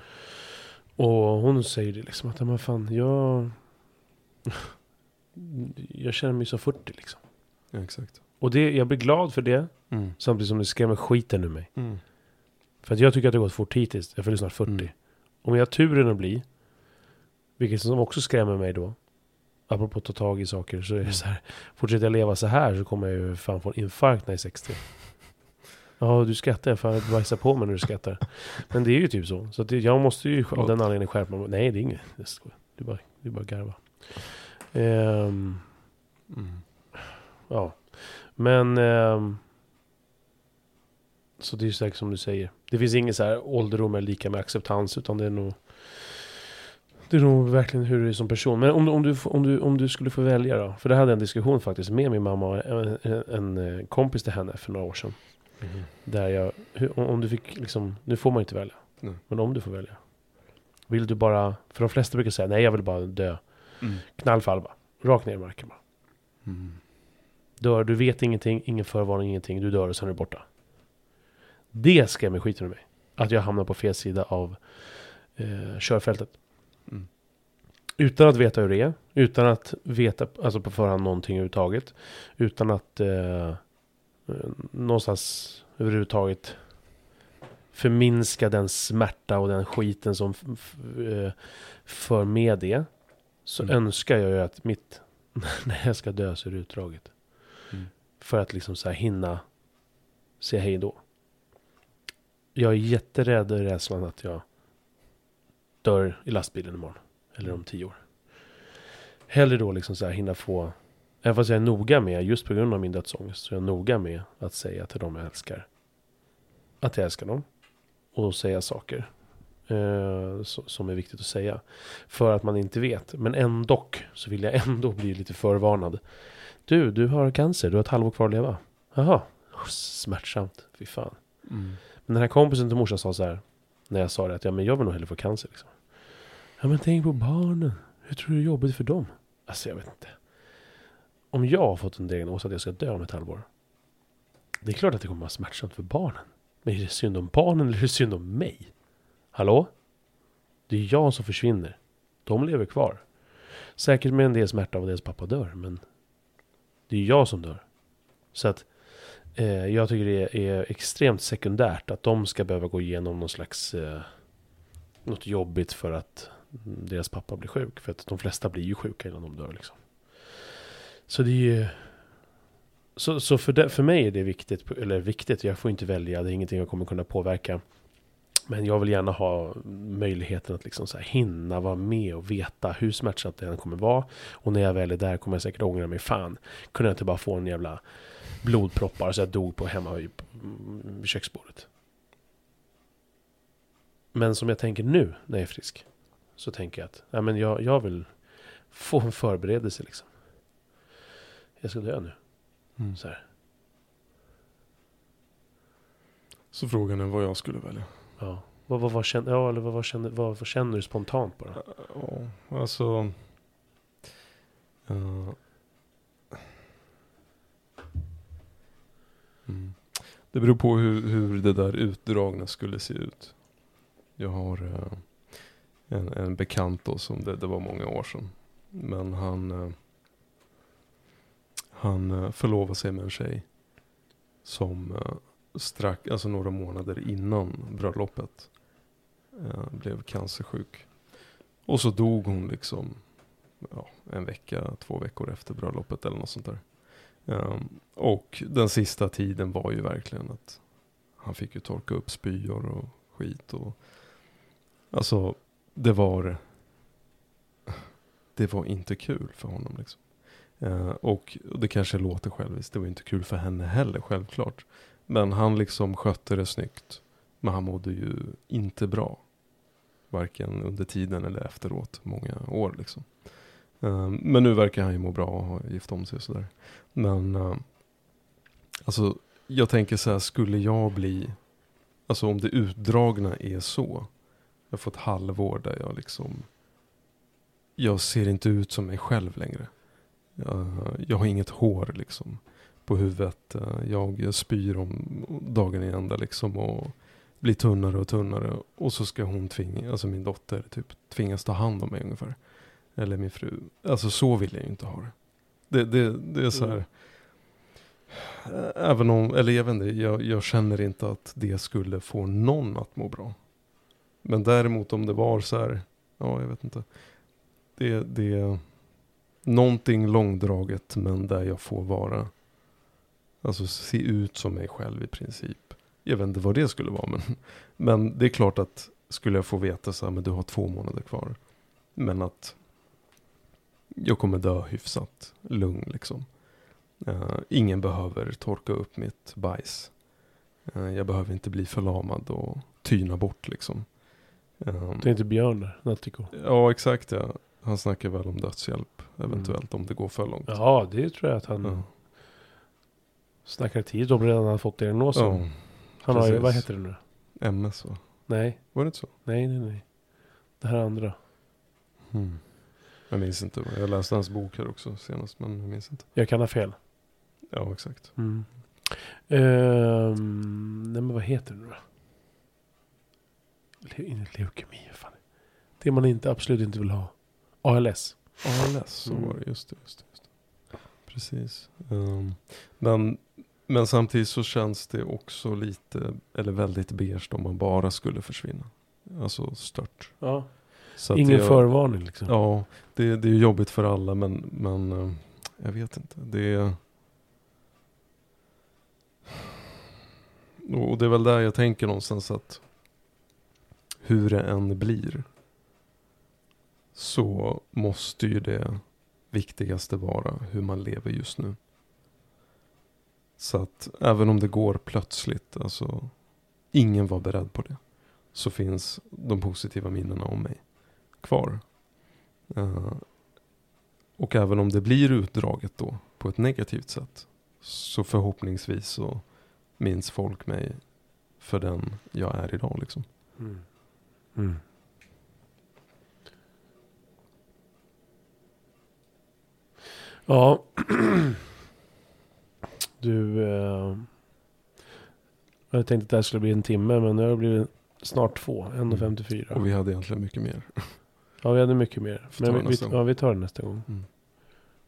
Och hon säger det liksom att, "Ja, men fan, jag... Jag känner mig som 40 liksom. ja, exakt. Och det, jag blir glad för det. Mm. Samtidigt som det skrämmer skiten ur mig. Mm. För att jag tycker att det har gått fort hittills. Jag fyller snart 40. Mm. Om jag har turen att bli, vilket som också skrämmer mig då, apropå att ta tag i saker, så är det Mm. så här, fortsätter jag leva så här så kommer jag ju fan få en infarkt när jag är 60. Ja, du skrattar, fan jag bajsar på mig när du skrattar. Men det är ju typ så. Så det, jag måste ju av den anledningen skärpa mig. Nej, det är inget. Det är bara, är bara garva. Mm. Ja, men... ehm, så det är ju säkert som du säger. Det finns ingen så här ålderdom är lika med acceptans, utan det är nog... Det nog verkligen hur du är som person. Men om, du- om, du, om, du, om du skulle få välja då? För det hade en diskussion faktiskt med min mamma och en, en, en kompis till henne för några år sedan. Mm. Där jag, hur, om du fick liksom, nu får man ju inte välja. Nej. Men om du får välja. Vill du bara, för de flesta brukar säga nej jag vill bara dö. Mm. Knallfall bara. Rakt ner i marken bara. Mm. Dör, du vet ingenting, ingen förvarning, ingenting. Du dör och sen är du borta. Det skrämmer skiten ur mig. Att jag hamnar på fel sida av eh, körfältet. Mm. Utan att veta hur det är. Utan att veta alltså på förhand någonting överhuvudtaget. Utan att eh, någonstans överhuvudtaget förminska den smärta och den skiten som eh, för med det. Så Mm. önskar jag ju att mitt, [laughs] när jag ska dö så är det utdraget. Mm. För att liksom så här hinna säga hej då. Jag är jätterädd i rädslan att jag dör i lastbilen imorgon. Eller om tio år. Hellre då liksom så här hinna få, även fast jag är noga med, just på grund av min dödsångest, så är jag noga med att säga till dem jag älskar att jag älskar dem. Och säga saker eh, som är viktigt att säga. För att man inte vet. Men ändå så vill jag ändå bli lite förvarnad. Du, du har cancer, du har ett halvår kvar att leva. Jaha, smärtsamt, fy fan. Mm. Men den här kompisen till morsan sa så här, när jag sa det, att ja, men jag vill nog hellre få cancer. Liksom. Ja, men tänk på barnen. Hur tror du det är jobbigt för dem? Alltså, jag vet inte. Om jag har fått en diagnos att jag ska dö om ett halvår. Det är klart att det kommer vara smärtsamt för barnen. Men är det synd om barnen eller är det synd om mig? Hallå? Det är jag som försvinner. De lever kvar. Säkert med en del smärta av att deras pappa dör, men det är jag som dör. Så att Eh, jag tycker det är extremt sekundärt att de ska behöva gå igenom någon slags eh, något jobbigt för att deras pappa blir sjuk. För att de flesta blir ju sjuka innan de dör liksom. Så det är ju... Så, så för, det, för mig är det viktigt, eller viktigt, jag får inte välja, det är ingenting jag kommer kunna påverka. Men jag vill gärna ha möjligheten att liksom så här hinna vara med och veta hur smärtsamt det än kommer vara. Och när jag väl är där kommer jag säkert ångra mig. Fan, kunde jag inte bara få en jävla blodproppar så jag dog på hemma vid, vid köksbordet. Men som jag tänker nu när jag är frisk. Så tänker jag att ja, men jag, jag vill få en förberedelse liksom. Jag ska dö nu. Mm. Så, här. Så frågan är vad jag skulle välja. Ja. Vad, vad, vad, känner, ja, eller vad, vad, känner, vad, vad känner du spontant bara? Ja, alltså. mm. Det beror på hur, hur det där utdragna skulle se ut. Jag har eh, en, en bekant då som det, det var många år sedan. Men han, eh, han eh, förlovade sig med en tjej. Som eh, strax, alltså några månader innan bröllopet blev cancersjuk. Och så dog hon liksom ja, en vecka, två veckor efter bröllopet eller något sånt där. Ehm, och den sista tiden var ju verkligen att han fick ju torka upp spyor och skit. Och, alltså, det var det var inte kul för honom. Liksom. Eh, och det kanske låter själviskt, det var inte kul för henne heller självklart. Men han liksom skötte det snyggt. Men han mådde ju inte bra. Varken under tiden eller efteråt, många år liksom. Eh, men nu verkar han ju må bra och ha gift om sig och sådär. Men eh, alltså, jag tänker så här, skulle jag bli, alltså om det utdragna är så. Jag får ett halvår där jag liksom, jag ser inte ut som mig själv längre. Jag, jag har inget hår liksom på huvudet. Jag spyr om dagen i ända liksom och blir tunnare och tunnare. Och så ska hon tvinga, alltså min dotter typ tvingas ta hand om mig ungefär. Eller min fru. Alltså så vill jag ju inte ha det. Det, det, det är så här. Även om, eller jag vet inte, jag, jag känner inte att det skulle få någon att må bra. Men däremot om det var så här, ja jag vet inte. Det, det är någonting långdraget men där jag får vara, alltså se ut som mig själv i princip. Jag vet inte vad det skulle vara men, [laughs] men det är klart att skulle jag få veta så här, men du har två månader kvar. Men att jag kommer dö hyfsat lugn liksom. Uh, ingen behöver torka upp mitt bajs. Uh, jag behöver inte bli förlamad och tyna bort liksom. Eh, Det är inte Björn där, Nattiko. ja, exakt ja. Han snackar väl om dödshjälp eventuellt om det går för långt. Ja, det tror jag att han Ja. snackar tid om redan han fått diagnosen. Ja, han har ju, precis. vad heter det nu? MS va? Nej, Var det inte så? nej, nej, nej. Det här andra. Hmm. Jag minns inte. Jag läste hans bok här också senast men jag minns inte. Jag kan ha fel. Ja, exakt. Mm. Ehm, nej men vad heter det nu då? Le- leukemi, fan. Det man inte, absolut inte vill ha. ALS. ALS, så Mm. var det. Just det. Just det, just det. Precis. Ehm, men, men samtidigt så känns det också lite, eller väldigt beige om man bara skulle försvinna. Alltså stört. Ja. Ingen jag- förvarning liksom. Ja, det, det är ju jobbigt för alla men, men eh, jag vet inte. Det är... Och det är väl där jag tänker någonstans att hur det än blir så måste ju det viktigaste vara hur man lever just nu. Så att även om det går plötsligt, alltså ingen var beredd på det, så finns de positiva minnena om mig kvar. Uh, och även om det blir utdraget då på ett negativt sätt så förhoppningsvis så minns folk mig för den jag är idag liksom. Mm. Mm. Ja. [clears throat] Du. Eh, jag hade tänkt att det här skulle bli en timme men nu har det blivit snart två. 1.54. Och vi hade egentligen mycket mer. [laughs] Ja vi hade mycket mer. Får Men vi, vi, ja, vi tar det nästa gång. Mm.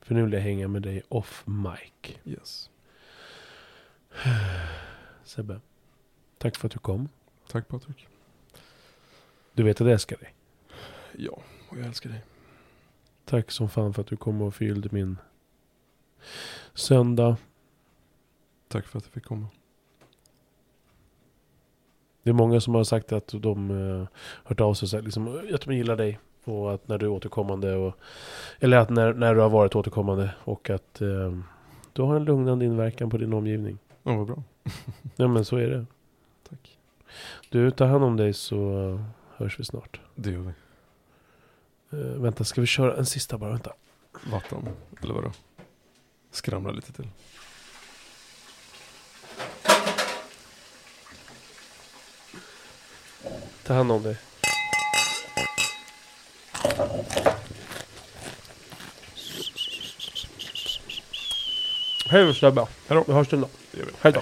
För nu vill jag hänga med dig off mic. Yes. [sighs] Sebbe. Tack för att du kom. Tack Patrik. Du vet att jag älskar dig. Ja, och jag älskar dig. Tack som fan för att du kom och fyllde min söndag. Tack för att jag fick komma. Det är många som har sagt att de uh, hört av sig och sagt liksom, att de gillar dig. Och att när du är återkommande. Och, eller att när, när du har varit återkommande. Och att uh, du har en lugnande inverkan på din omgivning. Ja, vad bra. [laughs] Ja men så är det. Tack. Du, tar hand om dig så hörs vi snart. Det gör vi. Uh, vänta, ska vi köra en sista bara? Vänta. Vatten, eller vadå? Skramla lite till. Ta hand om dig. Hej Sebbe. Hej då. Vi hörs en dag. Hej då.